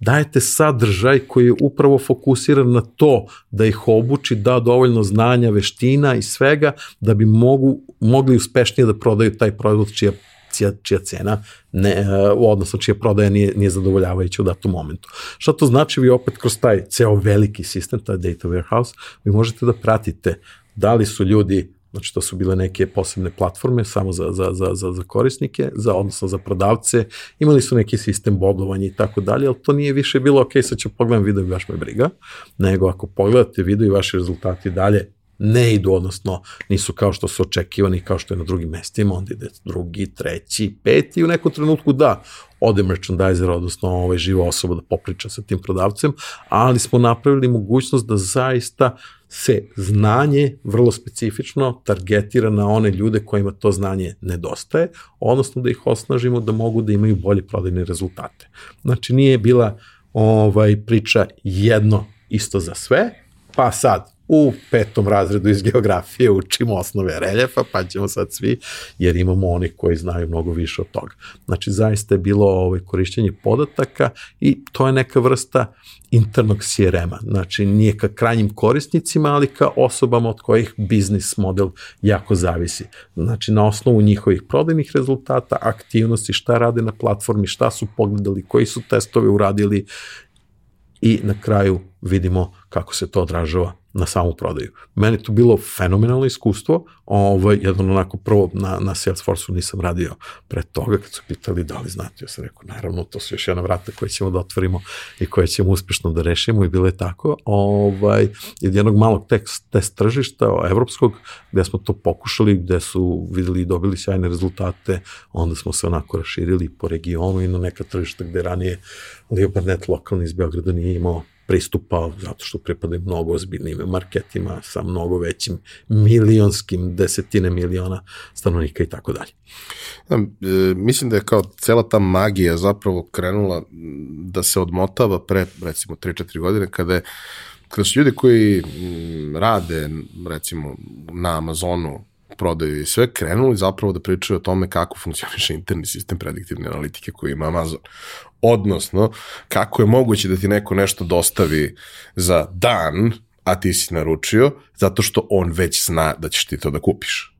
Speaker 3: dajete sadržaj koji je upravo fokusiran na to da ih obuči, da dovoljno znanja, veština i svega, da bi mogu, mogli uspešnije da prodaju taj proizvod čija čija, čija cena ne, e, odnosno čija prodaja nije, nije zadovoljavajuća u datom momentu. Šta to znači? Vi opet kroz taj ceo veliki sistem, taj data warehouse, vi možete da pratite da li su ljudi Znači, to su bile neke posebne platforme samo za, za, za, za, za korisnike, za, odnosno za prodavce. Imali su neki sistem bodovanja i tako dalje, ali to nije više bilo, ok, sad ću pogledam video i baš me briga, nego ako pogledate video i vaši rezultati dalje ne idu, odnosno nisu kao što su očekivani, kao što je na drugim mestima, onda ide drugi, treći, peti i u nekom trenutku da, ode merchandiser, odnosno ovaj, živa osoba da popriča sa tim prodavcem, ali smo napravili mogućnost da zaista se znanje vrlo specifično targetira na one ljude kojima to znanje nedostaje, odnosno da ih osnažimo da mogu da imaju bolje prodajne rezultate. Znači nije bila ovaj priča jedno isto za sve, pa sad u petom razredu iz geografije učimo osnove reljefa, pa ćemo sad svi, jer imamo oni koji znaju mnogo više od toga. Znači, zaista je bilo ovaj, korišćenje podataka i to je neka vrsta internog CRM-a, znači nije ka krajnjim korisnicima, ali ka osobama od kojih biznis model jako zavisi. Znači na osnovu njihovih prodajnih rezultata, aktivnosti, šta rade na platformi, šta su pogledali, koji su testove uradili i na kraju vidimo kako se to odražava na samu prodaju. Meni to bilo fenomenalno iskustvo, ovaj, jedan onako prvo na, na Salesforce-u nisam radio pre toga, kad su pitali da li znate, ja sam rekao, naravno, to su još jedna vrata koje ćemo da otvorimo i koje ćemo uspešno da rešimo i bilo je tako, ovaj, jednog malog tekst, test tržišta evropskog, gde smo to pokušali, gde su videli i dobili sjajne rezultate, onda smo se onako raširili po regionu i na neka tržišta gde ranije Leopardnet lokalni iz Beograda nije imao pristupa zato što pripadaju mnogo ozbiljnim marketima sa mnogo većim milionskim desetine miliona stanovnika i tako dalje.
Speaker 1: Da, e, mislim da je kao cela ta magija zapravo krenula da se odmotava pre recimo 3-4 godine kada je kada su ljudi koji rade recimo na Amazonu prodaju i sve, krenuli zapravo da pričaju o tome kako funkcioniše interni sistem prediktivne analitike koji ima Amazon. Odnosno, kako je moguće da ti neko nešto dostavi za dan, a ti si naručio, zato što on već zna da ćeš ti to da kupiš.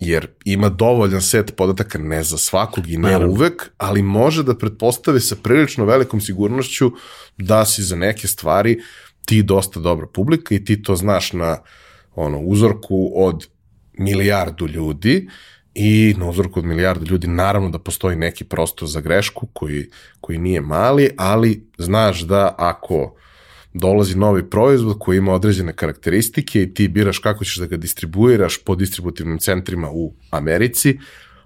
Speaker 1: Jer ima dovoljan set podataka, ne za svakog i ne Naravno. uvek, ali može da pretpostavi sa prilično velikom sigurnošću da si za neke stvari ti dosta dobra publika i ti to znaš na ono, uzorku od milijardu ljudi i na uzorku od milijardu ljudi naravno da postoji neki prostor za grešku koji, koji nije mali, ali znaš da ako dolazi novi proizvod koji ima određene karakteristike i ti biraš kako ćeš da ga distribuiraš po distributivnim centrima u Americi,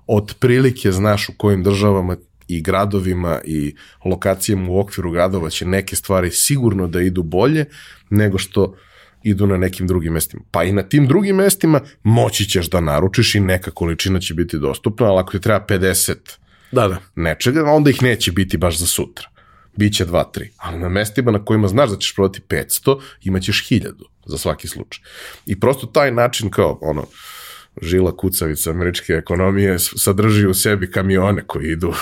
Speaker 1: otprilike znaš u kojim državama i gradovima i lokacijama u okviru gradova će neke stvari sigurno da idu bolje nego što idu na nekim drugim mestima. Pa i na tim drugim mestima moći ćeš da naručiš i neka količina će biti dostupna, ali ako ti treba 50
Speaker 3: Da, da.
Speaker 1: nečega, onda ih neće biti baš za sutra. Biće 2-3. Ali na mestima na kojima znaš da ćeš prodati 500, imaćeš 1000 za svaki slučaj. I prosto taj način kao, ono, žila kucavica američke ekonomije sadrži u sebi kamione koji idu,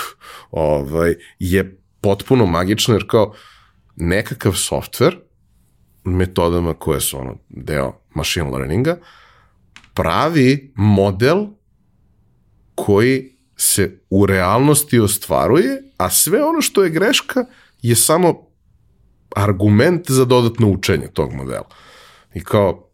Speaker 1: ovaj, je potpuno magično, jer kao nekakav softver, metodama koje su ono deo machine learninga, pravi model koji se u realnosti ostvaruje, a sve ono što je greška je samo argument za dodatno učenje tog modela. I kao,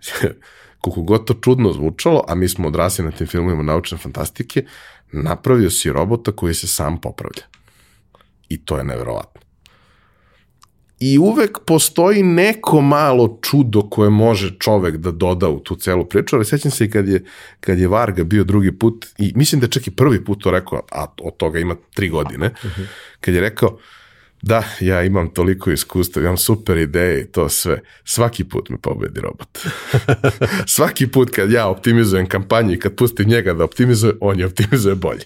Speaker 1: koliko god to čudno zvučalo, a mi smo odrasli na tim filmovima naučne fantastike, napravio si robota koji se sam popravlja. I to je neverovatno. I uvek postoji neko malo čudo koje može čovek da doda u tu celu priču, ali sećam se i kad je, kad je Varga bio drugi put, i mislim da je čak i prvi put to rekao, a od toga ima tri godine, kad je rekao, da, ja imam toliko iskustva, imam super ideje i to sve. Svaki put me pobedi robot. Svaki put kad ja optimizujem kampanju i kad pustim njega da optimizuje, on je optimizuje bolje.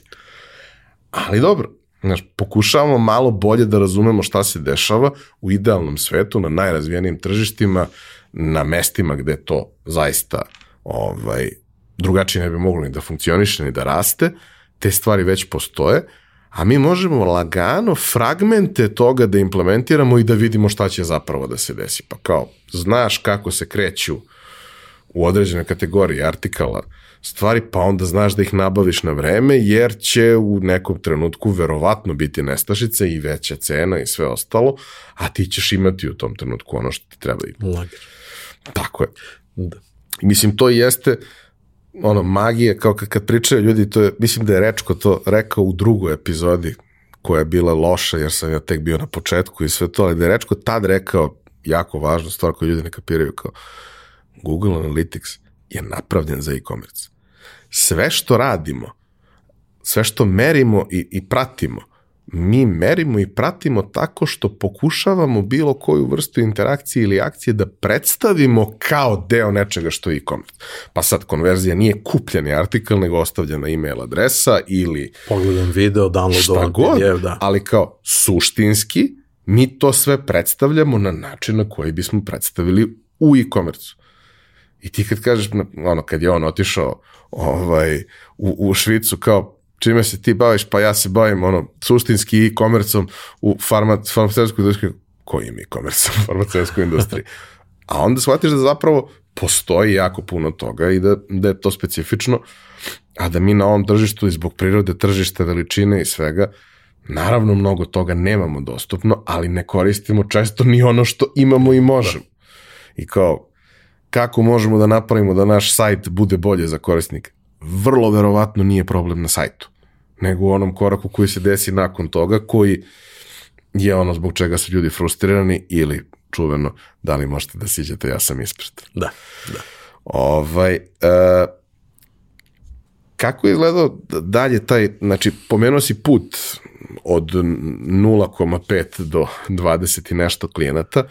Speaker 1: Ali dobro, znaš, pokušavamo malo bolje da razumemo šta se dešava u idealnom svetu, na najrazvijenijim tržištima, na mestima gde to zaista ovaj, drugačije ne bi moglo ni da funkcioniše, ni da raste, te stvari već postoje, a mi možemo lagano fragmente toga da implementiramo i da vidimo šta će zapravo da se desi. Pa kao, znaš kako se kreću u određene kategorije artikala stvari, pa onda znaš da ih nabaviš na vreme, jer će u nekom trenutku verovatno biti nestašice i veća cena i sve ostalo, a ti ćeš imati u tom trenutku ono što ti treba. da
Speaker 3: Lager.
Speaker 1: Tako je.
Speaker 3: Da.
Speaker 1: Mislim, to jeste ono, magija, kao kad, kad pričaju ljudi, to je, mislim da je Rečko to rekao u drugoj epizodi, koja je bila loša, jer sam ja tek bio na početku i sve to, ali da je Rečko tad rekao jako važnu stvar koju ljudi ne kapiraju, kao Google Analytics je napravljen za e-commerce. Sve što radimo, sve što merimo i, i pratimo, mi merimo i pratimo tako što pokušavamo bilo koju vrstu interakcije ili akcije da predstavimo kao deo nečega što je e-commerce. Pa sad konverzija nije kupljeni artikal, nego ostavljena e-mail adresa ili
Speaker 3: Pogledam video, downloadovan
Speaker 1: god,
Speaker 3: PDF, da.
Speaker 1: ali kao suštinski mi to sve predstavljamo na način na koji bismo predstavili u e-commerce. I ti kad kažeš, ono, kad je on otišao ovaj, u, u Švicu, kao, čime se ti baviš, pa ja se bavim, ono, suštinski e-commerceom u farma, farmaceutskoj industriji. Kojim e-commerceom u farmaceutskoj industriji? A onda shvatiš da zapravo postoji jako puno toga i da, da je to specifično, a da mi na ovom tržištu i zbog prirode tržišta, veličine i svega, naravno mnogo toga nemamo dostupno, ali ne koristimo često ni ono što imamo i možemo. I kao, kako možemo da napravimo da naš sajt bude bolje za korisnike? Vrlo verovatno nije problem na sajtu, nego u onom koraku koji se desi nakon toga, koji je ono zbog čega su ljudi frustrirani ili čuveno, da li možete da siđete, ja sam ispred.
Speaker 3: Da, da.
Speaker 1: Ovaj, e, kako je izgledao dalje taj, znači pomenuo si put od 0,5 do 20 i nešto klijenata,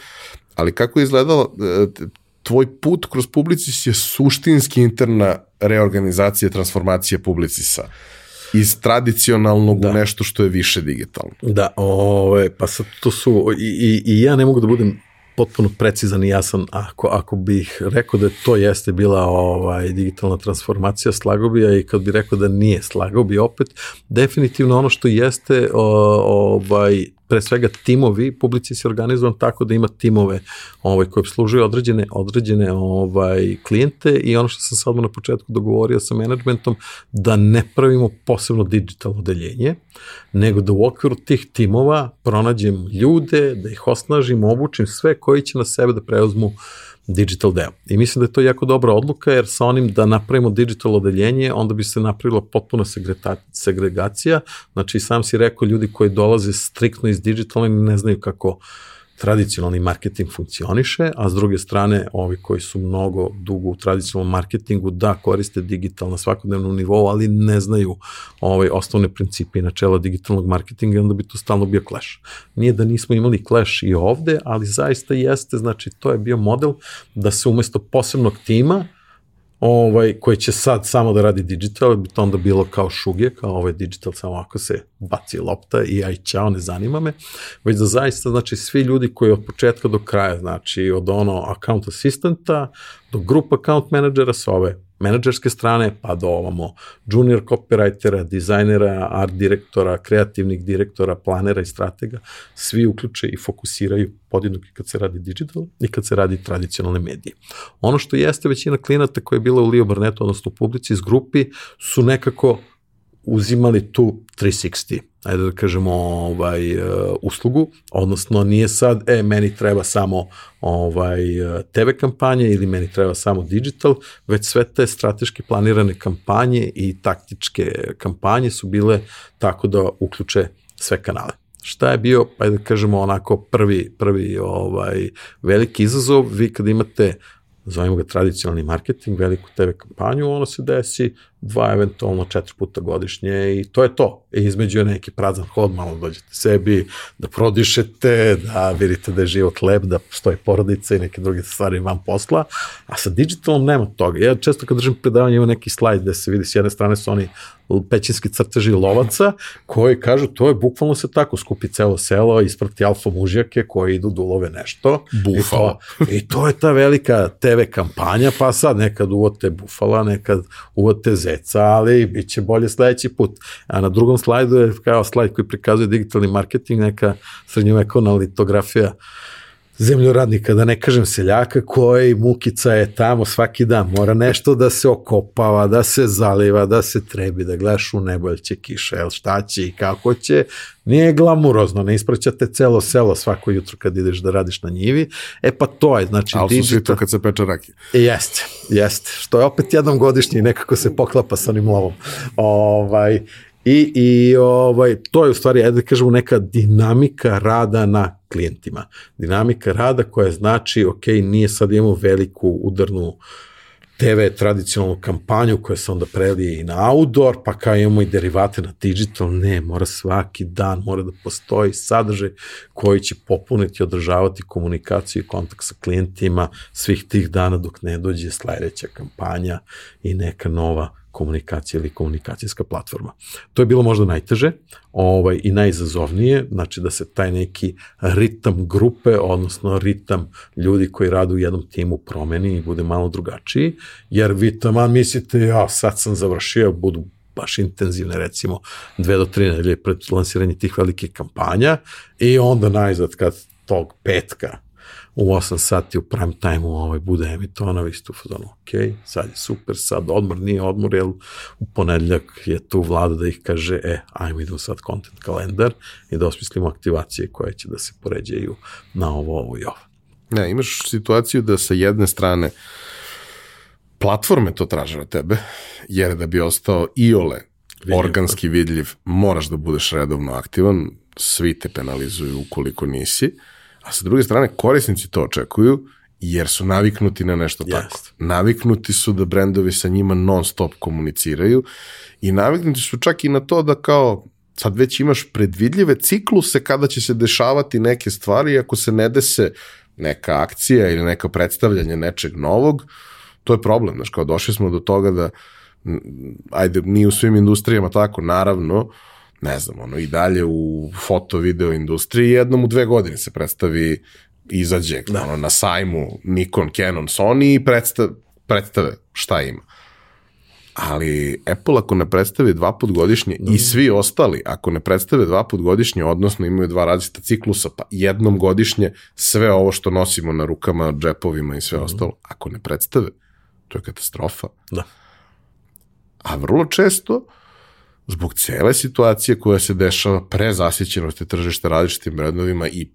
Speaker 1: ali kako je izgledao e, tvoj put kroz Publicis je suštinski interna reorganizacija, transformacija Publicisa iz tradicionalnog da. u nešto što je više digitalno.
Speaker 3: Da, ove, pa sad to su, i, i, i ja ne mogu da budem potpuno precizan i jasan ako, ako bih rekao da to jeste bila ovaj digitalna transformacija slagao bi, a i kad bi rekao da nije slagao bi opet, definitivno ono što jeste o, ovaj pre svega timovi, publici se organizovan tako da ima timove ovaj, koji obslužuju određene, određene ovaj, klijente i ono što sam sad na početku dogovorio sa menadžmentom, da ne pravimo posebno digital odeljenje, nego da u okviru tih timova pronađem ljude, da ih osnažim, obučim sve koji će na sebe da preuzmu digital deo. I mislim da je to jako dobra odluka, jer sa onim da napravimo digital odeljenje, onda bi se napravila potpuna segregacija. Znači, sam si rekao, ljudi koji dolaze striktno iz digitalne ne znaju kako tradicionalni marketing funkcioniše, a s druge strane ovi koji su mnogo dugo u tradicionalnom marketingu da koriste digital na svakodnevnom nivou, ali ne znaju ovaj, osnovne principe i načela digitalnog marketinga, onda bi to stalno bio clash. Nije da nismo imali clash i ovde, ali zaista jeste, znači to je bio model da se umesto posebnog tima ovaj, koji će sad samo da radi digital, bi to onda bilo kao šuge, kao ovaj digital, samo ako se baci lopta i aj čao, ne zanima me, već da zaista, znači, svi ljudi koji od početka do kraja, znači, od ono account assistanta do grup account menadžera sa ove menadžerske strane, pa do ovamo junior copywritera, dizajnera, art direktora, kreativnih direktora, planera i stratega, svi uključe i fokusiraju podjednog i kad se radi digital i kad se radi tradicionalne medije. Ono što jeste većina klinata koja je bila u Leo Barnetu, odnosno u publici iz grupi, su nekako uzimali tu 360 ajde da kažemo, ovaj, uh, uslugu, odnosno nije sad, e, meni treba samo ovaj, uh, TV kampanje ili meni treba samo digital, već sve te strateški planirane kampanje i taktičke kampanje su bile tako da uključe sve kanale. Šta je bio, pa da kažemo onako prvi, prvi ovaj, veliki izazov, vi kad imate zovemo ga tradicionalni marketing, veliku TV kampanju, ono se desi dva, eventualno četiri puta godišnje i to je to. I između je neki prazan hod, malo dođete sebi, da prodišete, da vidite da je život lep, da postoji porodica i neke druge stvari van posla, a sa digitalom nema toga. Ja često kad držim predavanje ima neki slajd gde se vidi s jedne strane su oni pećinski crteži lovaca koji kažu to je bukvalno se tako skupi celo selo, isprati alfa mužjake koji idu da ulove nešto.
Speaker 1: Bufala.
Speaker 3: I to, I to je ta velika TV kampanja, pa sad nekad uvote bufala, nekad uvote zeca, ali bit će bolje sledeći put. A na drugom slajdu je kao slajd koji prikazuje digitalni marketing, neka srednjovekovna litografija zemljoradnika, da ne kažem seljaka, koji mukica je tamo svaki dan, mora nešto da se okopava, da se zaliva, da se trebi, da gledaš u nebo, će kiša, jel šta će i kako će, nije glamurozno, ne ispraćate celo selo svako jutro kad ideš da radiš na njivi, e pa to je, znači...
Speaker 1: Ali su to kad se peče rakije.
Speaker 3: Jeste, jeste, što je opet jednom godišnji nekako se poklapa sa onim lovom. Ovaj, I, i ovaj, to je u stvari, ajde da kažemo, neka dinamika rada na klijentima. Dinamika rada koja znači, ok, nije sad imamo veliku udarnu TV tradicionalnu kampanju koja se onda prelije i na outdoor, pa kao imamo i derivate na digital, ne, mora svaki dan, mora da postoji sadržaj koji će popuniti i održavati komunikaciju i kontakt sa klijentima svih tih dana dok ne dođe sledeća kampanja i neka nova komunikacija ili komunikacijska platforma. To je bilo možda najteže ovaj, i najizazovnije, znači da se taj neki ritam grupe, odnosno ritam ljudi koji rade u jednom timu promeni i bude malo drugačiji, jer vi tamo mislite, ja sad sam završio, budu baš intenzivne, recimo dve do tri nedelje pred lansiranje tih velikih kampanja i onda najzad kad tog petka u 8 sati u prime time-u ovaj, bude emitovano, vi ste u fazonu, ok, sad je super, sad odmor nije odmor, jer u ponedljak je tu vlada da ih kaže, e, ajmo idemo sad content kalendar i da osmislimo aktivacije koje će da se poređaju na ovo, ovo i ovo.
Speaker 1: Ne, imaš situaciju da sa jedne strane platforme to traže od tebe, jer da bi ostao iole vidljiv. organski vidljiv, moraš da budeš redovno aktivan, svi te penalizuju ukoliko nisi, A sa druge strane, korisnici to očekuju, jer su naviknuti na nešto yes. tako. Naviknuti su da brendovi sa njima non stop komuniciraju i naviknuti su čak i na to da kao sad već imaš predvidljive cikluse kada će se dešavati neke stvari ako se ne dese neka akcija ili neko predstavljanje nečeg novog, to je problem. Znaš, kao došli smo do toga da ajde, ni u svim industrijama tako, naravno, ne znam, ono, i dalje u foto video industriji jednom u dve godine se predstavi izađe da. ono, na sajmu Nikon, Canon, Sony i predstav, predstave šta ima. Ali Apple ako ne predstavi dva put godišnje da. i svi ostali ako ne predstave dva put godišnje, odnosno imaju dva različita ciklusa, pa jednom godišnje sve ovo što nosimo na rukama, džepovima i sve da. ostalo, ako ne predstave, to je katastrofa.
Speaker 3: Da.
Speaker 1: A vrlo često zbog cele situacije koja se dešava prezasićenosti tržišta različitim brendovima i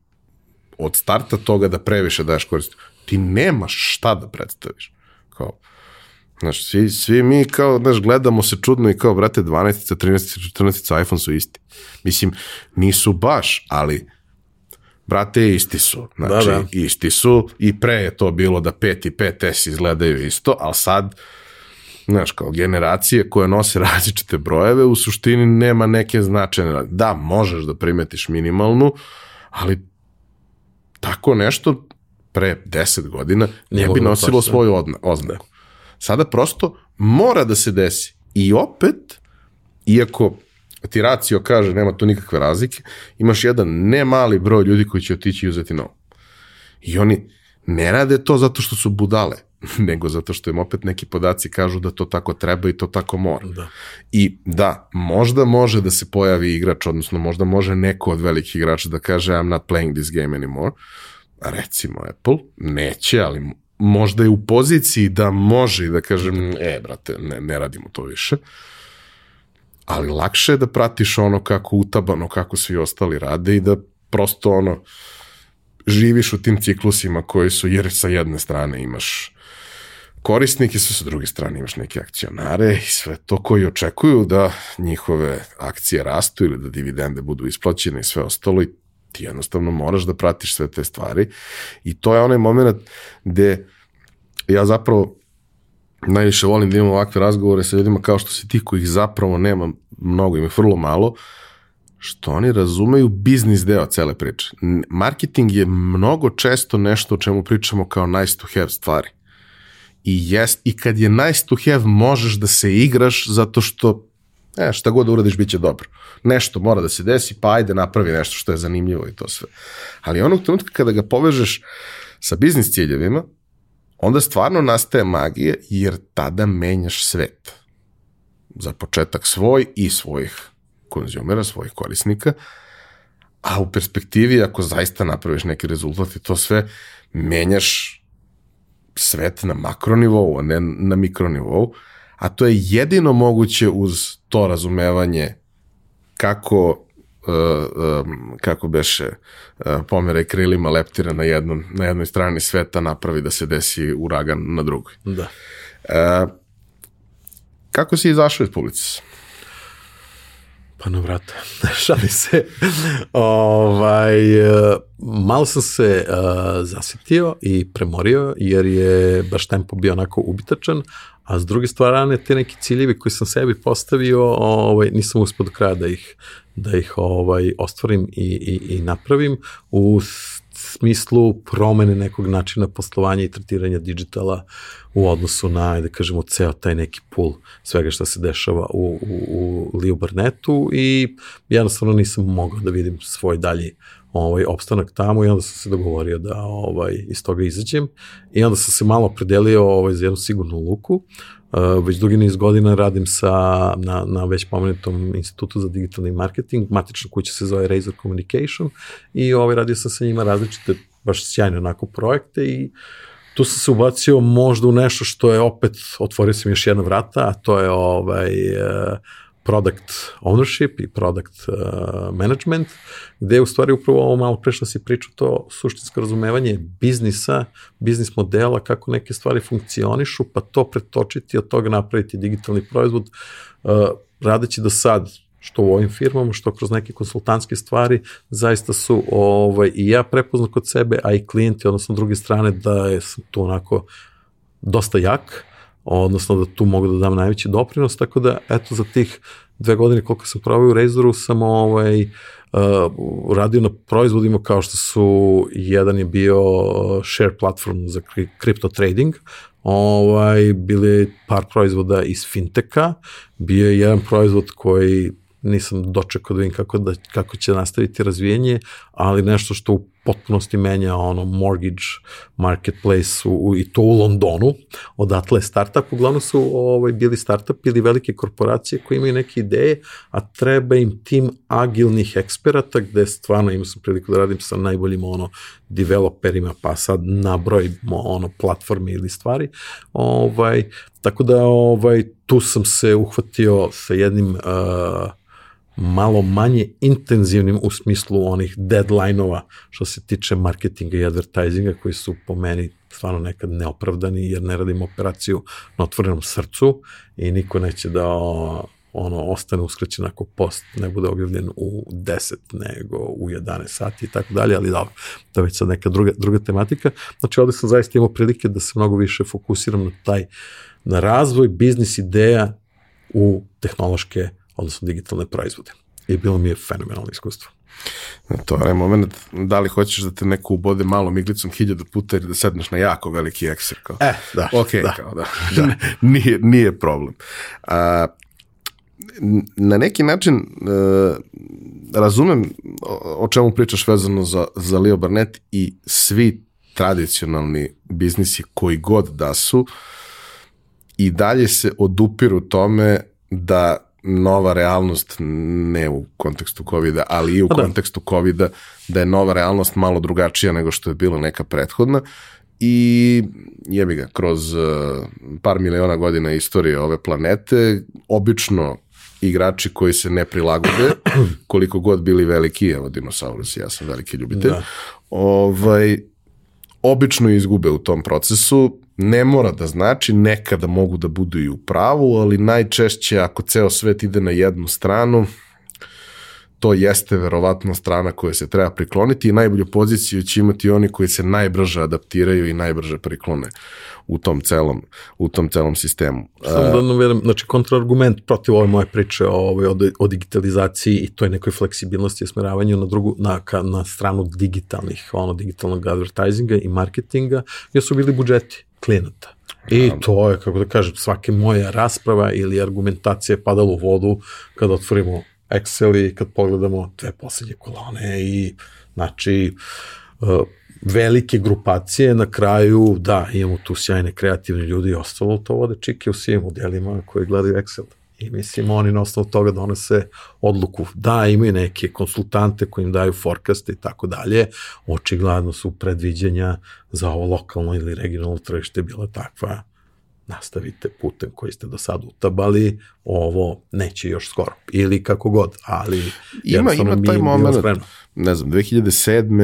Speaker 1: od starta toga da previše daješ korist, ti nemaš šta da predstaviš. Kao, Znaš, svi, svi mi kao, znaš, gledamo se čudno i kao, brate, 12, 13, 14, iPhone su isti. Mislim, nisu baš, ali prate isti su. Znači,
Speaker 3: Da, da.
Speaker 1: isti su i pre je to bilo da 5 i 5S izgledaju isto, ali sad znaš, kao generacije koje nose različite brojeve, u suštini nema neke značajne, da, možeš da primetiš minimalnu, ali tako nešto pre 10 godina ne bi nosilo
Speaker 3: tačno.
Speaker 1: svoju odna, oznaku. Sada prosto mora da se desi. I opet, iako ti racio kaže nema tu nikakve razlike, imaš jedan ne mali broj ljudi koji će otići i uzeti novu. I oni ne rade to zato što su budale, nego zato što im opet neki podaci kažu da to tako treba i to tako mora.
Speaker 3: Da.
Speaker 1: I da, možda može da se pojavi igrač, odnosno možda može neko od velikih igrača da kaže I'm not playing this game anymore. Recimo Apple, neće, ali možda je u poziciji da može i da kaže, "Mm, e, brate, ne, ne radimo to više. Ali lakše je da pratiš ono kako utabano, kako svi ostali rade i da prosto ono, živiš u tim ciklusima koji su, jer sa jedne strane imaš korisnike, sve sa druge strane imaš neke akcionare i sve to koji očekuju da njihove akcije rastu ili da dividende budu isplaćene i sve ostalo i ti jednostavno moraš da pratiš sve te stvari i to je onaj moment gde ja zapravo najviše volim da imam ovakve razgovore sa ljudima kao što si ti kojih zapravo nema mnogo, ima vrlo malo, što oni razumeju biznis deo cele priče. Marketing je mnogo često nešto o čemu pričamo kao nice to have stvari. I, jest, I kad je nice to have, možeš da se igraš zato što e, šta god da uradiš, bit će dobro. Nešto mora da se desi, pa ajde napravi nešto što je zanimljivo i to sve. Ali onog trenutka kada ga povežeš sa biznis ciljevima, onda stvarno nastaje magija jer tada menjaš svet. Za početak svoj i svojih konzumera, svojih korisnika, a u perspektivi ako zaista napraviš neki rezultat i to sve, menjaš svet na makronivou, a ne na mikronivou, a to je jedino moguće uz to razumevanje kako uh, um, kako beše uh, pomeraj krilima leptira na, jednom, na jednoj strani sveta napravi da se desi uragan na drugoj.
Speaker 3: Da.
Speaker 1: Uh, kako si izašao iz Publicis?
Speaker 3: Pa na vrata, šali se. ovaj, e, malo sam se uh, zasitio i premorio, jer je baš tempo bio onako ubitačan, a s druge strane te neki ciljevi koji sam sebi postavio, ovaj, nisam uspio do kraja da ih, da ih ovaj, ostvarim i, i, i napravim u smislu promene nekog načina poslovanja i tretiranja digitala u odnosu na, da kažemo, ceo taj neki pool svega što se dešava u, u, u Leo Barnetu i jednostavno nisam mogao da vidim svoj dalji ovaj opstanak tamo i onda sam se dogovorio da ovaj iz toga izađem i onda sam se malo predelio ovaj za jednu sigurnu luku. Uh, već dugi niz godina radim sa, na, na već pomenutom institutu za digitalni marketing, matična kuća se zove Razor Communication i ovaj, radio sam sa njima različite, baš sjajne onako projekte i tu sam se ubacio možda u nešto što je opet, otvorio sam još jedna vrata, a to je ovaj, uh, product ownership i product uh, management, gde je u stvari upravo ovo malo pre što si pričao to suštinsko razumevanje biznisa, biznis modela, kako neke stvari funkcionišu, pa to pretočiti od toga napraviti digitalni proizvod, uh, radeći do sad što u ovim firmama, što kroz neke konsultantske stvari, zaista su ovaj, i ja prepoznao kod sebe, a i klijenti, odnosno druge strane, da je tu onako dosta jak, odnosno da tu mogu da dam najveći doprinos, tako da eto za tih dve godine koliko sam proveo u Razoru sam ovaj, uh, radio na proizvodima kao što su, jedan je bio share platform za kri- crypto trading, ovaj, bili par proizvoda iz finteka, bio je jedan proizvod koji nisam dočekao da vidim kako, da, kako će nastaviti razvijenje, ali nešto što u potpunosti menja ono mortgage marketplace u, u, i to u Londonu, odatle je startup, uglavnom su ovaj, bili startup ili velike korporacije koje imaju neke ideje, a treba im tim agilnih eksperata gde stvarno imao sam priliku da radim sa najboljim ono developerima, pa sad nabrojimo ono platforme ili stvari. Ovaj, tako da ovaj, tu sam se uhvatio sa jednim uh, malo manje intenzivnim u smislu onih deadline-ova što se tiče marketinga i advertisinga koji su po meni stvarno nekad neopravdani jer ne radim operaciju na otvorenom srcu i niko neće da ono, ostane uskraćen ako post ne bude objavljen u 10 nego u 11 sati i tako dalje, ali dobro, to je već sad neka druga, druga tematika. Znači, ovde sam zaista imao prilike da se mnogo više fokusiram na taj, na razvoj biznis ideja u tehnološke, odnosno digitalne proizvode. I bilo mi je fenomenalno iskustvo.
Speaker 1: To je moment, da li hoćeš da te neko ubode malo miglicom hiljada puta ili da sedneš na jako veliki ekser. Kao.
Speaker 3: E, da.
Speaker 1: Ok,
Speaker 3: da.
Speaker 1: kao da. da. nije, nije problem. A, na neki način uh, razumem o, o čemu pričaš vezano za, za Leo Barnett i svi tradicionalni biznisi koji god da su i dalje se odupiru tome da nova realnost, ne u kontekstu covid ali i u pa da. kontekstu covid da je nova realnost malo drugačija nego što je bila neka prethodna i jebi ga, kroz uh, par miliona godina istorije ove planete, obično igrači koji se ne prilagode, koliko god bili veliki, evo dinosaurus, ja sam veliki ljubitelj, da. ovaj, obično izgube u tom procesu, ne mora da znači, nekada mogu da budu i u pravu, ali najčešće ako ceo svet ide na jednu stranu, to jeste verovatno strana koja se treba prikloniti i najbolju poziciju će imati oni koji se najbrže adaptiraju i najbrže priklone u tom celom, u tom celom sistemu.
Speaker 3: Samo da navedem, znači kontraargument protiv ove moje priče o, o, o digitalizaciji i toj nekoj fleksibilnosti i smeravanju na drugu, na, ka, na stranu digitalnih, ono, digitalnog advertisinga i marketinga, jer su bili budžeti klijenata. I to je, kako da kažem, svake moja rasprava ili argumentacija je padala u vodu kada otvorimo Excel i kad pogledamo dve poslednje kolone i znači uh, velike grupacije, na kraju, da, imamo tu sjajne kreativne ljudi i ostalo to vode čike u svim modelima koji gledaju Excel. I mislim, oni na osnovu toga donose odluku. Da, imaju neke konsultante koji im daju forecaste i tako dalje. Očigledno su predviđenja za ovo lokalno ili regionalno tržište bila takva nastavite putem koji ste do sada utabali, ovo neće još skoro, ili kako god, ali
Speaker 1: ima, ima taj moment, ne znam, 2007.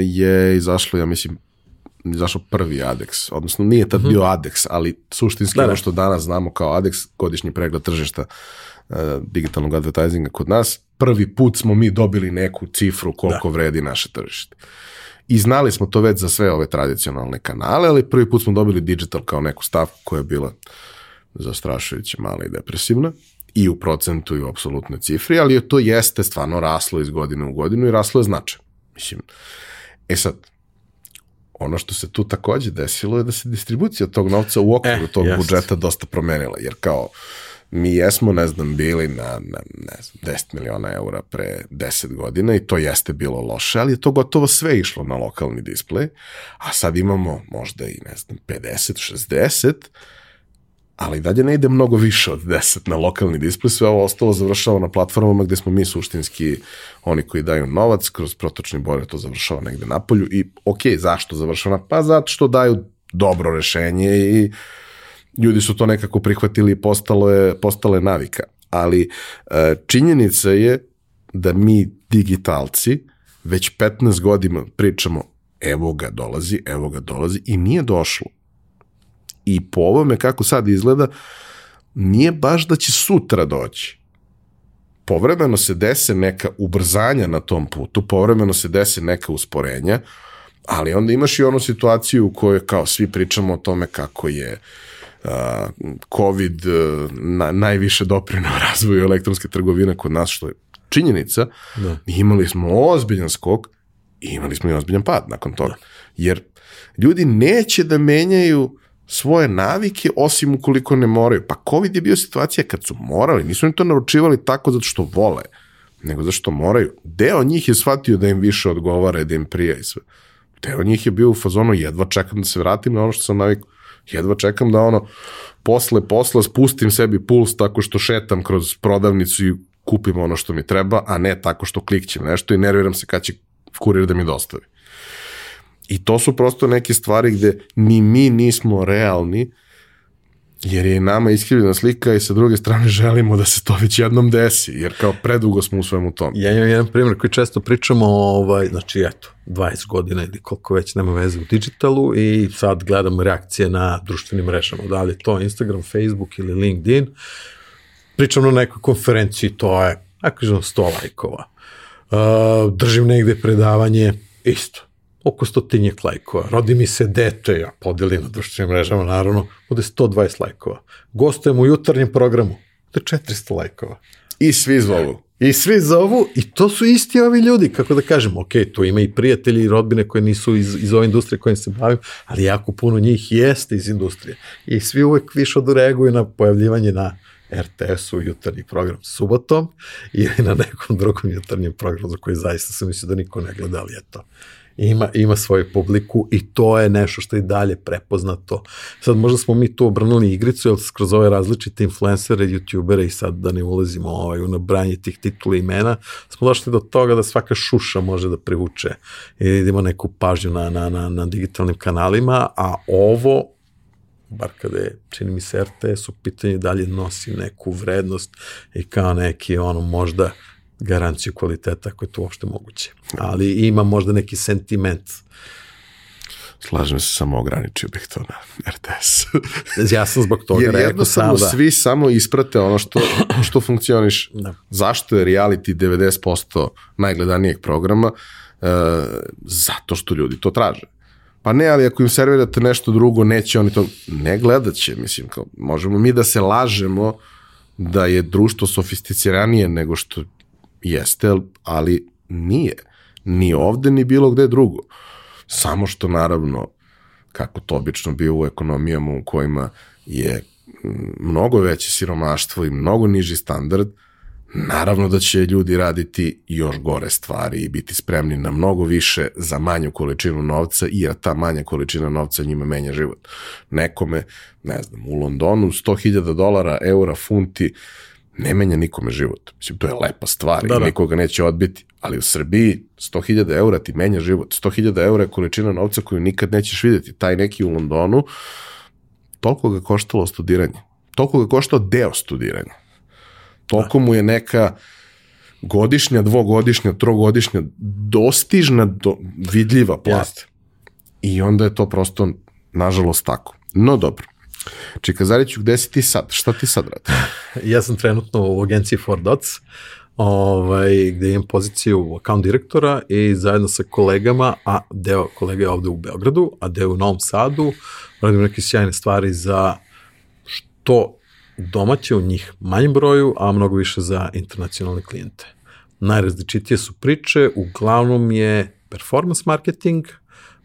Speaker 1: je izašlo, ja mislim, izašao prvi ADEX, odnosno nije tad mm -hmm. bio ADEX, ali suštinski da, ono što danas znamo kao ADEX, godišnji pregled tržišta uh, digitalnog advertisinga kod nas, prvi put smo mi dobili neku cifru koliko da. vredi naše tržište. I znali smo to već za sve ove tradicionalne kanale, ali prvi put smo dobili digital kao neku stavku koja je bila zastrašujuće mala i depresivna i u procentu i u apsolutnoj cifri, ali to jeste stvarno raslo iz godine u godinu i raslo je značaj. Mislim, e sad, ono što se tu takođe desilo je da se distribucija tog novca u okviru e, tog jest. budžeta dosta promenila, jer kao mi jesmo, ne znam, bili na, na ne znam, 10 miliona eura pre 10 godina i to jeste bilo loše, ali je to gotovo sve išlo na lokalni display, a sad imamo možda i, ne znam, 50, 60, ali dalje ne ide mnogo više od 10 na lokalni display, sve ovo ostalo završava na platformama gde smo mi suštinski oni koji daju novac, kroz protočni bojler to završava negde na polju i ok, zašto završava? Pa zato što daju dobro rešenje i ljudi su to nekako prihvatili i postalo je, postalo je navika. Ali e, činjenica je da mi digitalci već 15 godina pričamo evo ga dolazi, evo ga dolazi i nije došlo. I po ovome kako sad izgleda, nije baš da će sutra doći. Povremeno se dese neka ubrzanja na tom putu, povremeno se dese neka usporenja, ali onda imaš i onu situaciju u kojoj kao svi pričamo o tome kako je uh, COVID na, najviše doprinao razvoju elektronske trgovine kod nas, što je činjenica, da. imali smo ozbiljan skok i imali smo i ozbiljan pad nakon toga. Da. Jer ljudi neće da menjaju svoje navike osim ukoliko ne moraju. Pa COVID je bio situacija kad su morali, nisu oni to naručivali tako zato što vole, nego zato što moraju. Deo njih je shvatio da im više odgovara da im prija i sve. Deo njih je bio u fazonu jedva čekam da se vratim na ono što sam navikao jedva čekam da ono, posle posla spustim sebi puls tako što šetam kroz prodavnicu i kupim ono što mi treba, a ne tako što klikćem nešto i nerviram se kad će kurir da mi dostavi. I to su prosto neke stvari gde ni mi nismo realni, jer je nama iskrivljena slika i sa druge strane želimo da se to već jednom desi, jer kao predugo smo u svemu tom.
Speaker 3: Ja imam jedan primjer koji često pričamo, ovaj, znači eto, 20 godina ili koliko već nema veze u digitalu i sad gledamo reakcije na društvenim mrežama, da li to Instagram, Facebook ili LinkedIn, pričam na nekoj konferenciji, to je, ako kažem, 100 lajkova. Uh, držim negde predavanje, isto, oko stotinjek lajkova. Rodi mi se dete, ja podelim na društvenim mrežama, naravno, bude 120 lajkova. Gostujem u jutarnjem programu, bude 400 lajkova.
Speaker 1: I svi zovu.
Speaker 3: I svi zovu i to su isti ovi ljudi, kako da kažem, ok, tu ima i prijatelji i rodbine koje nisu iz, iz ove industrije kojim se bavim, ali jako puno njih jeste iz industrije. I svi uvek više odreaguju na pojavljivanje na RTS-u jutarnji program subotom ili na nekom drugom jutarnjem programu za koji zaista sam mislio da niko ne gleda, ali eto, ima, ima svoju publiku i to je nešto što je dalje prepoznato. Sad možda smo mi tu obrnuli igricu, jer skroz ove različite influencere, youtubere i sad da ne ulazimo ovaj, u nabranje tih titula imena, smo došli do toga da svaka šuša može da privuče i da idemo neku pažnju na, na, na, na digitalnim kanalima, a ovo bar kada je, čini mi se, RTS u pitanju dalje nosi neku vrednost i kao neki ono možda garanciju kvaliteta ako je to uopšte moguće. Ali ima možda neki sentiment.
Speaker 1: Slažem se, samo ograničio bih to na RTS.
Speaker 3: ja sam zbog toga
Speaker 1: Jer
Speaker 3: rekao
Speaker 1: jednostavno
Speaker 3: sam da.
Speaker 1: svi samo isprate ono što, što funkcioniš.
Speaker 3: Da.
Speaker 1: Zašto je reality 90% najgledanijeg programa? E, zato što ljudi to traže. Pa ne, ali ako im servirate nešto drugo, neće oni to, ne gledat će, mislim, kao, možemo mi da se lažemo da je društvo sofisticiranije nego što jeste, ali nije. Ni ovde, ni bilo gde drugo. Samo što, naravno, kako to obično bio u ekonomijama u kojima je mm, mnogo veće siromaštvo i mnogo niži standard, naravno da će ljudi raditi još gore stvari i biti spremni na mnogo više za manju količinu novca, jer ta manja količina novca njima menja život. Nekome, ne znam, u Londonu 100.000 dolara, eura, funti, ne menja nikome život. Mislim, to je lepa stvar
Speaker 3: Da,
Speaker 1: i
Speaker 3: da.
Speaker 1: nikoga neće odbiti, ali u Srbiji 100.000 eura ti menja život. 100.000 eura je količina novca koju nikad nećeš videti. Taj neki u Londonu, toliko ga koštalo studiranje. Toliko ga koštao deo studiranja. Toliko mu je neka godišnja, dvogodišnja, trogodišnja, dostižna, do, vidljiva plata.
Speaker 3: Jeste.
Speaker 1: I onda je to prosto, nažalost, tako. No dobro. Čika Zariću, gde si ti sad? Šta ti sad radiš?
Speaker 3: Ja sam trenutno u agenciji Four Dots, ovaj, gde imam poziciju account direktora i zajedno sa kolegama, a deo kolega je ovde u Beogradu, a deo u Novom Sadu, radim neke sjajne stvari za što domaće u njih manjem broju, a mnogo više za internacionalne klijente. Najrazličitije su priče, uglavnom je performance marketing,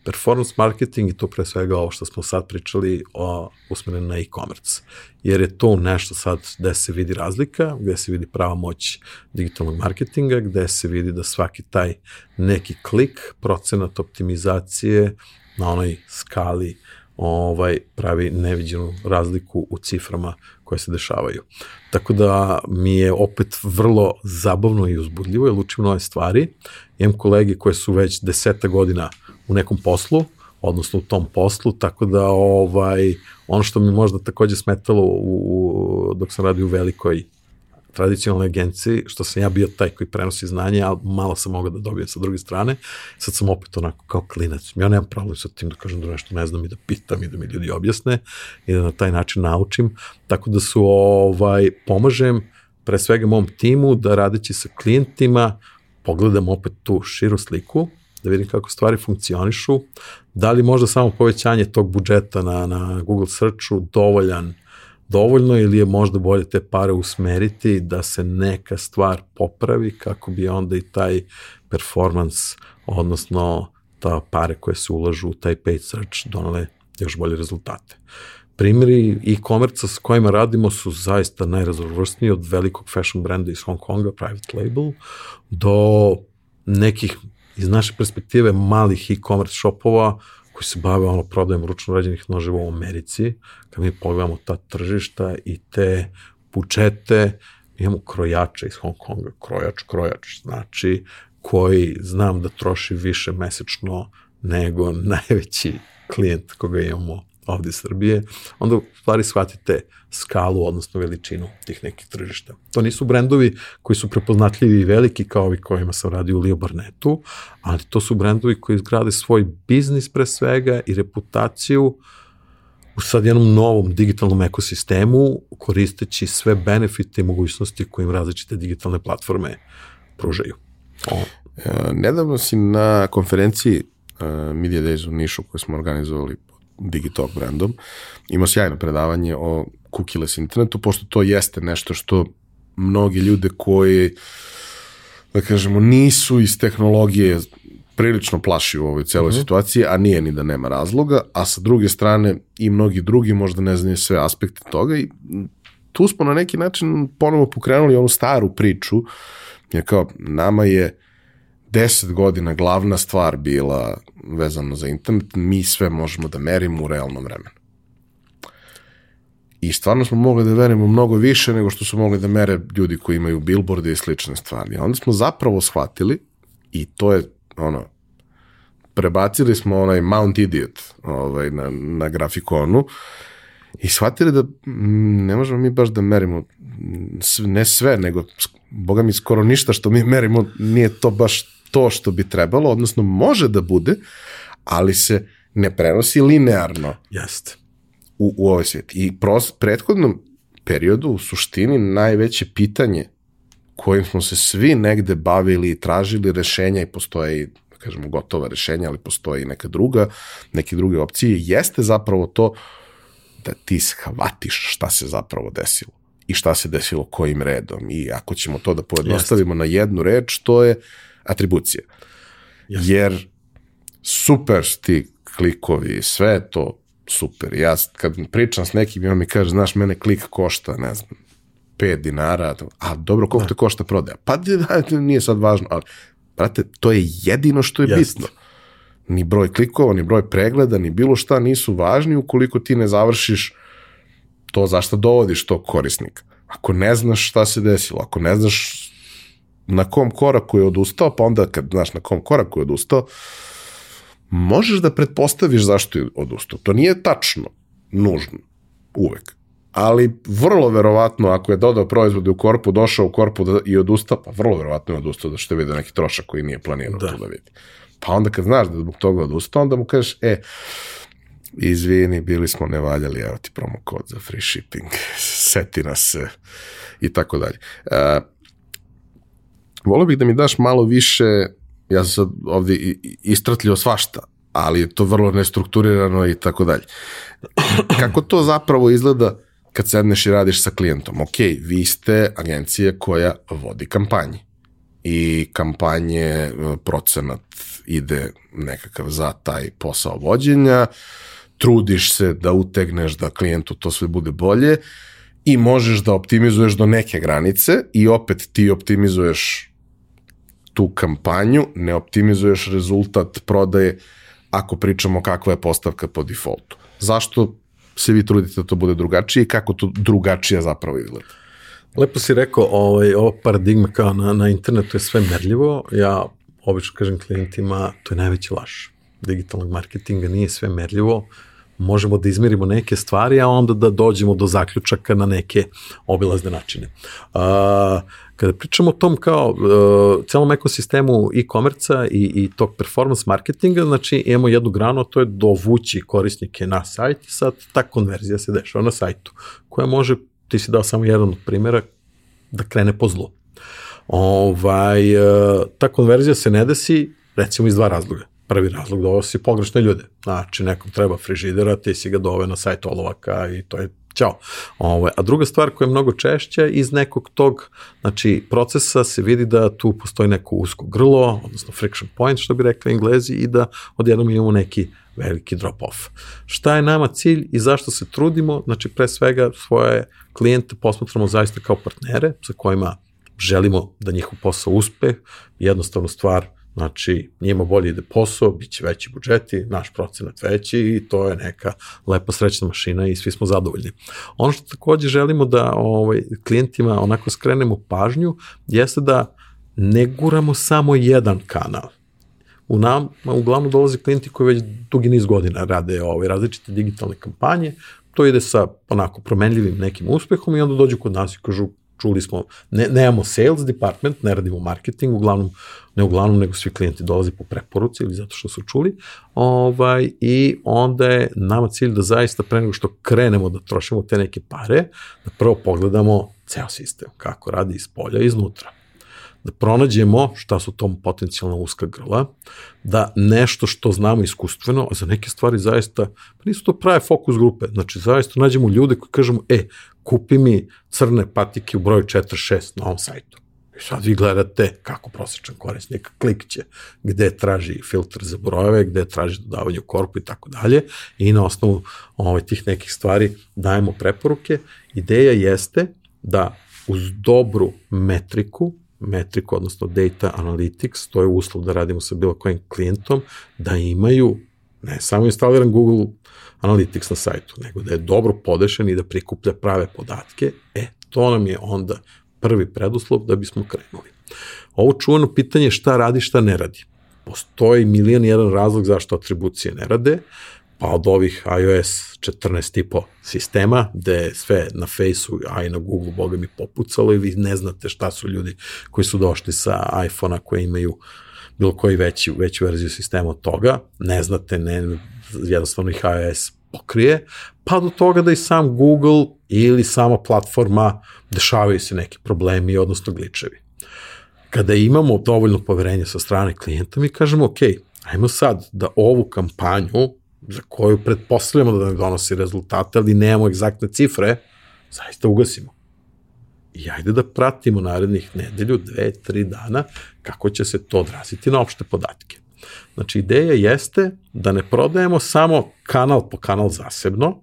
Speaker 3: performance marketing i to pre svega ovo što smo sad pričali o usmeren na e-commerce. Jer je to nešto sad gde se vidi razlika, gde se vidi prava moć digitalnog marketinga, gde se vidi da svaki taj neki klik, procenat optimizacije na onoj skali ovaj pravi neviđenu razliku u ciframa koje se dešavaju. Tako da mi je opet vrlo zabavno i uzbudljivo, jer učim nove stvari. Imam kolege koje su već deseta godina u nekom poslu, odnosno u tom poslu, tako da ovaj, ono što mi možda takođe smetalo u, u, dok sam radio u velikoj tradicionalnoj agenciji, što sam ja bio taj koji prenosi znanje, a malo sam mogao da dobijem sa druge strane, sad sam opet onako kao klinac. Ja nemam problem sa tim da kažem da nešto ne znam i da pitam i da mi ljudi objasne i da na taj način naučim. Tako da su, ovaj, pomažem pre svega mom timu da radeći sa klijentima pogledam opet tu širu sliku, da vidim kako stvari funkcionišu, da li možda samo povećanje tog budžeta na, na Google searchu dovoljan dovoljno ili je možda bolje te pare usmeriti da se neka stvar popravi kako bi onda i taj performance, odnosno ta pare koje se ulažu u taj paid search donale još bolje rezultate. Primjeri e-commerce s kojima radimo su zaista najrazvrstniji od velikog fashion brenda iz Hong Konga, private label, do nekih iz naše perspektive malih e-commerce shopova koji se bave ono prodajem ručno rađenih noževa u Americi, kad mi pogledamo ta tržišta i te mi imamo krojača iz Hong Konga, krojač, krojač, znači koji znam da troši više mesečno nego najveći klijent koga imamo ovde Srbije, onda u stvari shvatite skalu, odnosno veličinu tih nekih tržišta. To nisu brendovi koji su prepoznatljivi i veliki kao ovi kojima sam radio u Leo Barnetu, ali to su brendovi koji izgrade svoj biznis pre svega i reputaciju u sad jednom novom digitalnom ekosistemu koristeći sve benefite i mogućnosti koje im različite digitalne platforme pružaju. O.
Speaker 1: E, nedavno si na konferenciji uh, Media Days u Nišu koju smo organizovali Digitalk brandom, imao sjajno predavanje o cookieless internetu, pošto to jeste nešto što mnogi ljude koji da kažemo, nisu iz tehnologije prilično plaši u ovoj celoj mm -hmm. situaciji, a nije ni da nema razloga, a sa druge strane i mnogi drugi možda ne znaju sve aspekte toga i tu smo na neki način ponovo pokrenuli onu staru priču, jer kao nama je deset godina glavna stvar bila vezano za internet, mi sve možemo da merimo u realnom vremenu. I stvarno smo mogli da verimo mnogo više nego što su mogli da mere ljudi koji imaju billboarde i slične stvari. Onda smo zapravo shvatili, i to je ono, prebacili smo onaj Mount Idiot ovaj, na, na grafikonu i shvatili da mm, ne možemo mi baš da merimo ne sve, nego boga mi skoro ništa što mi merimo nije to baš to što bi trebalo, odnosno može da bude, ali se ne prenosi linearno.
Speaker 3: Jeste.
Speaker 1: U, u ovaj svijet. I pros, prethodnom periodu u suštini najveće pitanje kojim smo se svi negde bavili i tražili rešenja i postoje i da kažemo gotova rešenja, ali postoje i neka druga, neke druge opcije, jeste zapravo to da ti shvatiš šta se zapravo desilo i šta se desilo kojim redom i ako ćemo to da pojednostavimo Jeste. na jednu reč, to je atribucija. Jeste. Jer super ti klikovi, sve to super. Ja kad pričam s nekim i on mi kaže, znaš, mene klik košta, ne znam, 5 dinara, a dobro, koliko da. te košta prodaja? Pa da, nije sad važno, ali, brate, to je jedino što je Jest. bitno. Ni broj klikova, ni broj pregleda, ni bilo šta nisu važni ukoliko ti ne završiš to zašto dovodiš tog korisnika. Ako ne znaš šta se desilo, ako ne znaš na kom koraku je odustao, pa onda kad znaš na kom koraku je odustao, možeš da pretpostaviš zašto je odustao. To nije tačno, nužno, uvek. Ali vrlo verovatno, ako je dodao proizvode u korpu, došao u korpu da, i odustao, pa vrlo verovatno je odustao da što je vidio neki trošak koji nije planirano da. tu da vidi. Pa onda kad znaš da zbog toga odustao, onda mu kažeš, e, izvini, bili smo nevaljali, evo ti promo kod za free shipping, seti nas i tako dalje. Volio bih da mi daš malo više, ja sam sad ovde svašta, ali je to vrlo nestrukturirano i tako dalje. Kako to zapravo izgleda kad sedneš i radiš sa klijentom? Ok, vi ste agencija koja vodi kampanje i kampanje e, procenat ide nekakav za taj posao vođenja, trudiš se da utegneš da klijentu to sve bude bolje i možeš da optimizuješ do neke granice i opet ti optimizuješ tu kampanju, ne optimizuješ rezultat prodaje ako pričamo kakva je postavka po defaultu. Zašto se vi trudite da to bude drugačije i kako to drugačije zapravo izgleda?
Speaker 3: Lepo si rekao, ovaj, ova paradigma kao na, na internetu je sve merljivo. Ja obično kažem klijentima, to je najveći laž digitalnog marketinga, nije sve merljivo možemo da izmerimo neke stvari, a onda da dođemo do zaključaka na neke obilazne načine. Uh, kada pričamo o tom kao uh, celom ekosistemu e-komerca i, i tog performance marketinga, znači imamo jednu granu, a to je dovući korisnike na sajt i sad ta konverzija se dešava na sajtu, koja može, ti si dao samo jedan od primjera, da krene po zlu. Ovaj, uh, ta konverzija se ne desi recimo iz dva razloga prvi razlog ovo si pogrešne ljude. Znači, nekom treba frižidera, ti si ga dove na sajt olovaka i to je Ćao. Ovo, ovaj, a druga stvar koja je mnogo češća, iz nekog tog znači, procesa se vidi da tu postoji neko usko grlo, odnosno friction point, što bi rekli englezi, i da odjednom imamo neki veliki drop off. Šta je nama cilj i zašto se trudimo? Znači, pre svega svoje klijente posmatramo zaista kao partnere sa kojima želimo da njihov posao uspe. Jednostavnu stvar, Znači, njima bolje ide posao, bit će veći budžeti, naš procenat veći i to je neka lepa srećna mašina i svi smo zadovoljni. Ono što takođe želimo da ovaj, klijentima onako skrenemo pažnju jeste da ne guramo samo jedan kanal. U nam, uglavnom dolaze klijenti koji već dugi niz godina rade ovaj, različite digitalne kampanje, to ide sa onako promenljivim nekim uspehom i onda dođu kod nas i kažu čuli smo, ne, nemamo sales department, ne radimo marketing, uglavnom, ne uglavnom, nego svi klijenti dolaze po preporuci ili zato što su čuli, ovaj, i onda je nama cilj da zaista pre nego što krenemo da trošimo te neke pare, da prvo pogledamo ceo sistem, kako radi iz polja i iznutra da pronađemo šta su tom potencijalna uska grla, da nešto što znamo iskustveno, a za neke stvari zaista, pa nisu to prave fokus grupe, znači zaista nađemo ljude koji kažemo, e, kupi mi crne patike u broju 4-6 na ovom sajtu. I sad vi gledate kako prosječan korisnik klikće gde traži filtr za brojeve, gde traži dodavanje u korpu i tako dalje i na osnovu ovaj, tih nekih stvari dajemo preporuke. Ideja jeste da uz dobru metriku metriku, odnosno data analytics, to je uslov da radimo sa bilo kojim klijentom, da imaju ne samo instaliran Google Analytics na sajtu, nego da je dobro podešen i da prikuplja prave podatke, e, to nam je onda prvi preduslov da bismo krenuli. Ovo čuvano pitanje šta radi, šta ne radi. Postoji milion jedan razlog zašto atribucije ne rade, pa od ovih iOS 14 tipo sistema, gde je sve na Faceu, a i na Google, boga mi, popucalo i vi ne znate šta su ljudi koji su došli sa iPhone-a koji imaju bilo koji veći, veću verziju sistema od toga, ne znate, ne, jednostavno ih iOS pokrije, pa do toga da i sam Google ili sama platforma dešavaju se neki problemi, odnosno gličevi. Kada imamo dovoljno poverenja sa strane klijenta, mi kažemo, ok, ajmo sad da ovu kampanju za koju pretpostavljamo da ne donosi rezultate, ali nemamo egzaktne cifre, zaista ugasimo. I ajde da pratimo narednih nedelju, dve, tri dana, kako će se to odraziti na opšte podatke. Znači, ideja jeste da ne prodajemo samo kanal po kanal zasebno,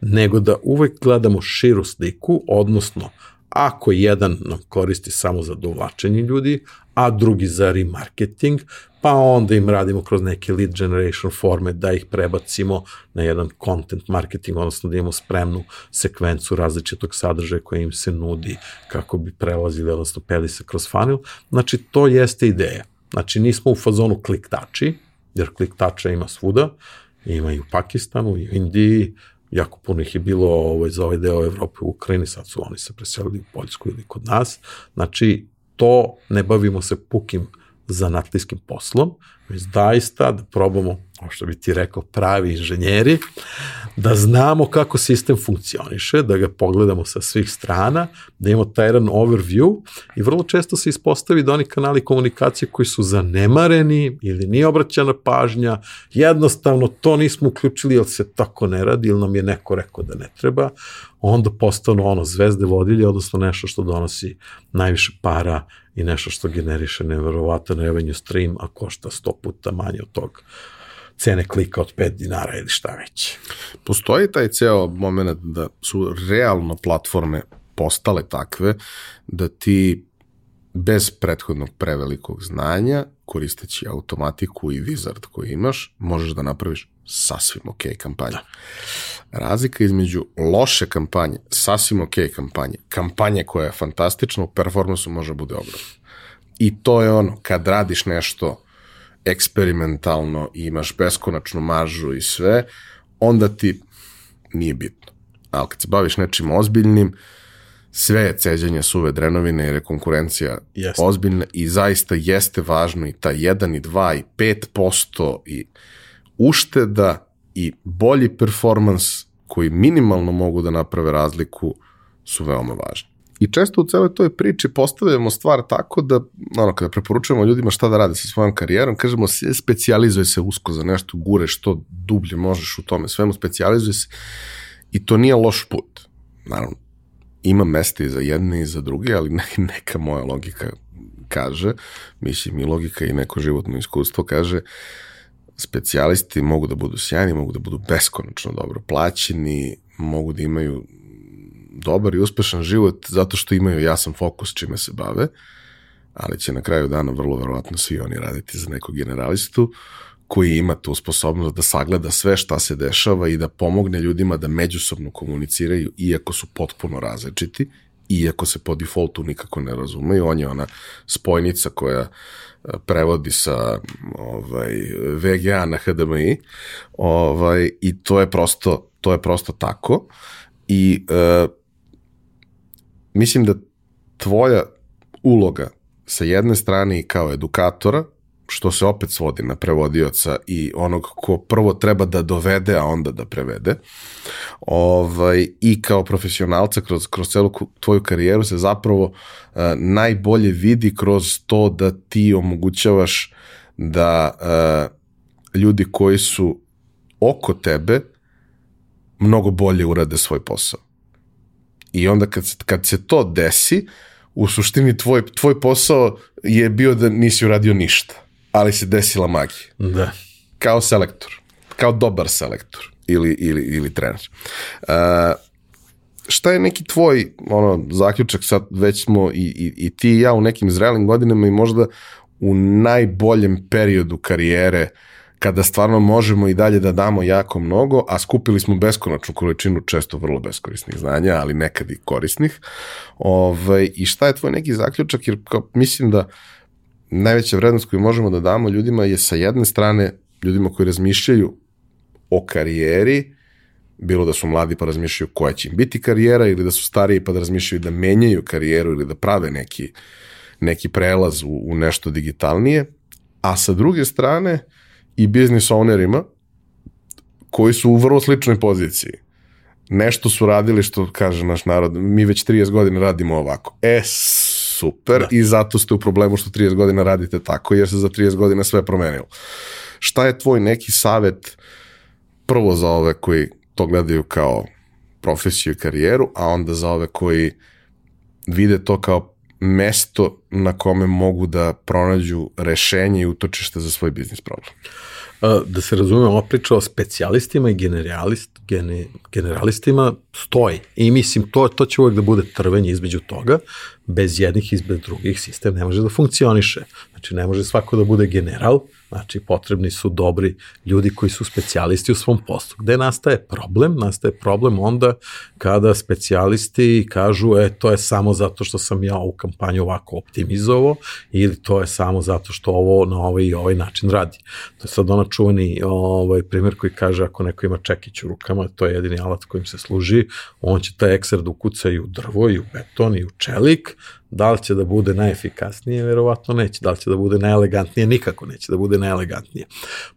Speaker 3: nego da uvek gledamo širu sliku, odnosno ako jedan nam koristi samo za dovlačenje ljudi, a drugi za remarketing, pa onda im radimo kroz neke lead generation forme da ih prebacimo na jedan content marketing, odnosno da imamo spremnu sekvencu različitog sadržaja koja im se nudi kako bi prelazili, odnosno peli se kroz funnel. Znači, to jeste ideja. Znači, nismo u fazonu kliktači, jer kliktača ima svuda, ima i u Pakistanu, i u Indiji, jako puno ih je bilo ovaj, za ovaj deo Evrope u Ukrajini, sad su oni se preselili u Poljsku ili kod nas. Znači, to ne bavimo se pukim zanatlijskim poslom, već daista da probamo, što bi ti rekao, pravi inženjeri, da znamo kako sistem funkcioniše, da ga pogledamo sa svih strana, da imamo taj jedan overview i vrlo često se ispostavi da oni kanali komunikacije koji su zanemareni ili nije obraćana pažnja, jednostavno to nismo uključili jer se tako ne radi ili nam je neko rekao da ne treba, onda postanu ono zvezde vodilje, odnosno nešto što donosi najviše para i nešto što generiše neverovatan revenue stream, a košta 100 puta manje od tog cene klika od 5 dinara ili šta već.
Speaker 1: Postoji taj ceo moment da su realno platforme postale takve da ti bez prethodnog prevelikog znanja, koristeći automatiku i wizard koji imaš, možeš da napraviš sasvim ok kampanje. Da. Razlika između loše kampanje, sasvim ok kampanje, kampanje koja je fantastična, u performansu može da bude ogromna. I to je ono, kad radiš nešto eksperimentalno i imaš beskonačnu maržu i sve, onda ti nije bitno. Ali kad se baviš nečim ozbiljnim, sve je ceđenje suve drenovine jer je konkurencija jeste. ozbiljna i zaista jeste važno i ta 1 i 2 i 5% i ušteda i bolji performans koji minimalno mogu da naprave razliku su veoma važni. I često u celoj toj priči postavljamo stvar tako da, ono, kada preporučujemo ljudima šta da rade sa svojom karijerom, kažemo, specializuj se usko za nešto, gure što dublje možeš u tome, svemu specializuj se i to nije loš put. Naravno, ima mesta i za jedne i za druge, ali ne, neka moja logika kaže, mislim i logika i neko životno iskustvo kaže, specijalisti mogu da budu sjajni, mogu da budu beskonačno dobro plaćeni, mogu da imaju dobar i uspešan život zato što imaju jasan fokus čime se bave, ali će na kraju dana vrlo verovatno svi oni raditi za nekog generalistu koji ima tu sposobnost da sagleda sve šta se dešava i da pomogne ljudima da međusobno komuniciraju iako su potpuno različiti, iako se po defaultu nikako ne razumeju. On je ona spojnica koja e, prevodi sa ovaj, VGA na HDMI ovaj, i to je prosto, to je prosto tako i uh, mislim da tvoja uloga sa jedne strane i kao edukatora, što se opet svodi na prevodioca i onog ko prvo treba da dovede, a onda da prevede, ovaj, i kao profesionalca kroz, kroz celu tvoju karijeru se zapravo uh, najbolje vidi kroz to da ti omogućavaš da uh, ljudi koji su oko tebe mnogo bolje urade svoj posao. I onda kad, kad se to desi, u suštini tvoj, tvoj posao je bio da nisi uradio ništa, ali se desila magija.
Speaker 3: Da.
Speaker 1: Kao selektor, kao dobar selektor ili, ili, ili trener. Uh, šta je neki tvoj ono, zaključak, sad već smo i, i, i ti i ja u nekim zrelim godinama i možda u najboljem periodu karijere uh, kada stvarno možemo i dalje da damo jako mnogo, a skupili smo beskonačnu količinu često vrlo beskorisnih znanja, ali nekad i korisnih. Ove, ovaj, I šta je tvoj neki zaključak? Jer kao, mislim da najveća vrednost koju možemo da damo ljudima je sa jedne strane ljudima koji razmišljaju o karijeri, bilo da su mladi pa razmišljaju koja će im biti karijera ili da su stariji pa da razmišljaju da menjaju karijeru ili da prave neki, neki prelaz u, u nešto digitalnije, a sa druge strane i biznis ownerima koji su u vrlo sličnoj poziciji. Nešto su radili što kaže naš narod, mi već 30 godina radimo ovako. E, super, da. i zato ste u problemu što 30 godina radite tako, jer se za 30 godina sve promenilo. Šta je tvoj neki savet prvo za ove koji to gledaju kao profesiju i karijeru, a onda za ove koji vide to kao mesto na kome mogu da pronađu rešenje i utočište za svoj biznis problem.
Speaker 3: Da se razume, ova priča o specijalistima i generalist, gene, generalistima stoji. I mislim, to, to će uvek da bude trvenje između toga. Bez jednih i bez drugih sistem ne može da funkcioniše. Znači, ne može svako da bude general, Znači, potrebni su dobri ljudi koji su specijalisti u svom poslu. Gde nastaje problem? Nastaje problem onda kada specijalisti kažu, e, to je samo zato što sam ja u kampanju ovako optimizovao ili to je samo zato što ovo na ovaj i ovaj način radi. To je sad ona čuveni ovaj, primjer koji kaže ako neko ima čekić u rukama, to je jedini alat kojim se služi, on će taj ekser da ukuca i u drvo, i u beton, i u čelik, Da li će da bude najefikasnije? Verovatno neće. Da li će da bude najelegantnije? Nikako neće da bude najelegantnije.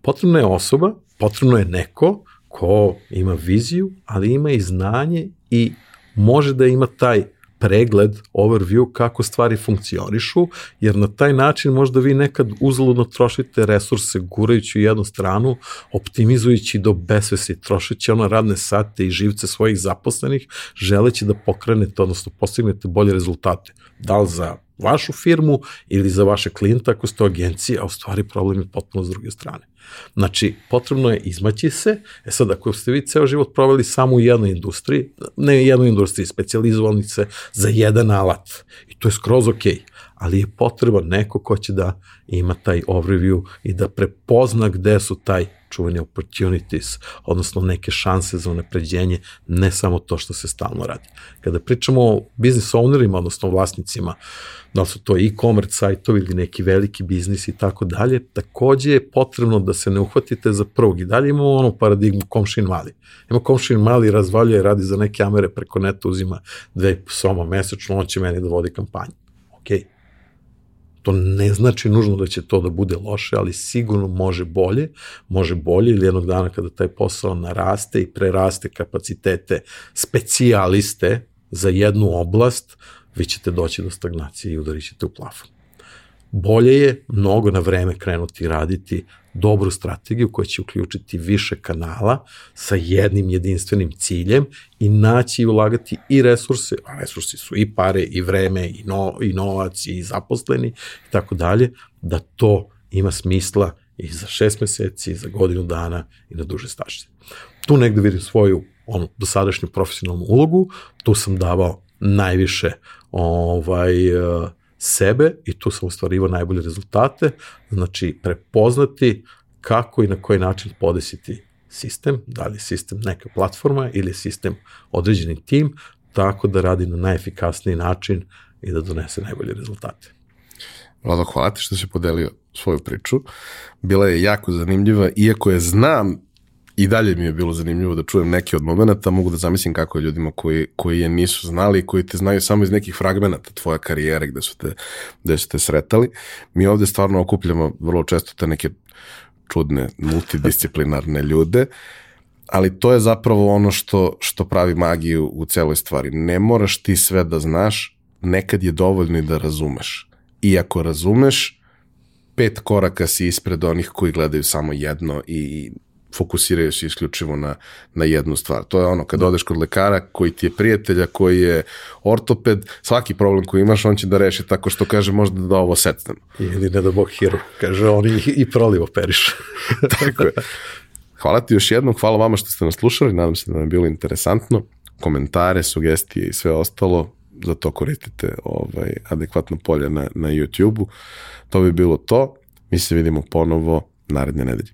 Speaker 3: Potrebna je osoba, potrebno je neko ko ima viziju, ali ima i znanje i može da ima taj pregled, overview kako stvari funkcionišu, jer na taj način možda vi nekad uzaludno trošite resurse gurajući u jednu stranu, optimizujući do besvesi, trošeći ono radne sate i živce svojih zaposlenih, želeći da pokrenete, odnosno postignete bolje rezultate. Da li za vašu firmu ili za vaše klijenta ako ste agencija, a u stvari problem je potpuno s druge strane. Znači, potrebno je izmaći se, e sad ako ste vi ceo život proveli samo u jednoj industriji, ne u jednoj industriji, specializovali se za jedan alat, i to je skroz okej, okay, ali je potreban neko ko će da ima taj overview i da prepozna gde su taj čuveni opportunities, odnosno neke šanse za unapređenje, ne samo to što se stalno radi. Kada pričamo o business ownerima, odnosno vlasnicima, da li su to e-commerce sajtovi ili neki veliki biznis i tako dalje, takođe je potrebno da se ne uhvatite za prvog. I dalje imamo onu paradigmu komšin mali. Ima komšin mali, razvaljuje, radi za neke amere preko neta, uzima dve soma mesečno, on će meni da vodi kampanju. Okej. Okay To ne znači nužno da će to da bude loše, ali sigurno može bolje, može bolje ili jednog dana kada taj posao naraste i preraste kapacitete specijaliste za jednu oblast, vi ćete doći do stagnacije i udarit ćete u plafon. Bolje je mnogo na vreme krenuti raditi dobru strategiju koja će uključiti više kanala sa jednim jedinstvenim ciljem i naći i ulagati i resurse, a resursi su i pare, i vreme, i, no, i novac, i zaposleni i tako dalje, da to ima smisla i za šest meseci, i za godinu dana i na duže stažice. Tu negde vidim svoju onu dosadašnju profesionalnu ulogu, tu sam davao najviše ovaj, sebe i tu sam ostvarivao najbolje rezultate, znači prepoznati kako i na koji način podesiti sistem, da li sistem neka platforma ili sistem određeni tim, tako da radi na najefikasniji način i da donese najbolje rezultate.
Speaker 1: Vlado, hvala ti što si podelio svoju priču. Bila je jako zanimljiva, iako je znam i dalje mi je bilo zanimljivo da čujem neke od momenta, mogu da zamislim kako je ljudima koji, koji je nisu znali, koji te znaju samo iz nekih fragmenata tvoje karijere gde su te, gde su te sretali. Mi ovde stvarno okupljamo vrlo često te neke čudne, multidisciplinarne ljude, ali to je zapravo ono što, što pravi magiju u celoj stvari. Ne moraš ti sve da znaš, nekad je dovoljno i da razumeš. I ako razumeš, pet koraka si ispred onih koji gledaju samo jedno i fokusiraju se isključivo na, na jednu stvar. To je ono, kad odeš kod lekara koji ti je prijatelja, koji je ortoped, svaki problem koji imaš, on će da reši tako što kaže možda da ovo setnemo.
Speaker 3: Ili ne da bog hiru, kaže on i, i proliv operiš.
Speaker 1: tako je. Hvala ti još jednom, hvala vama što ste nas slušali, nadam se da vam je bilo interesantno. Komentare, sugestije i sve ostalo, za to koristite ovaj, adekvatno polje na, na YouTube-u. To bi bilo to. Mi se vidimo ponovo naredne nedelje.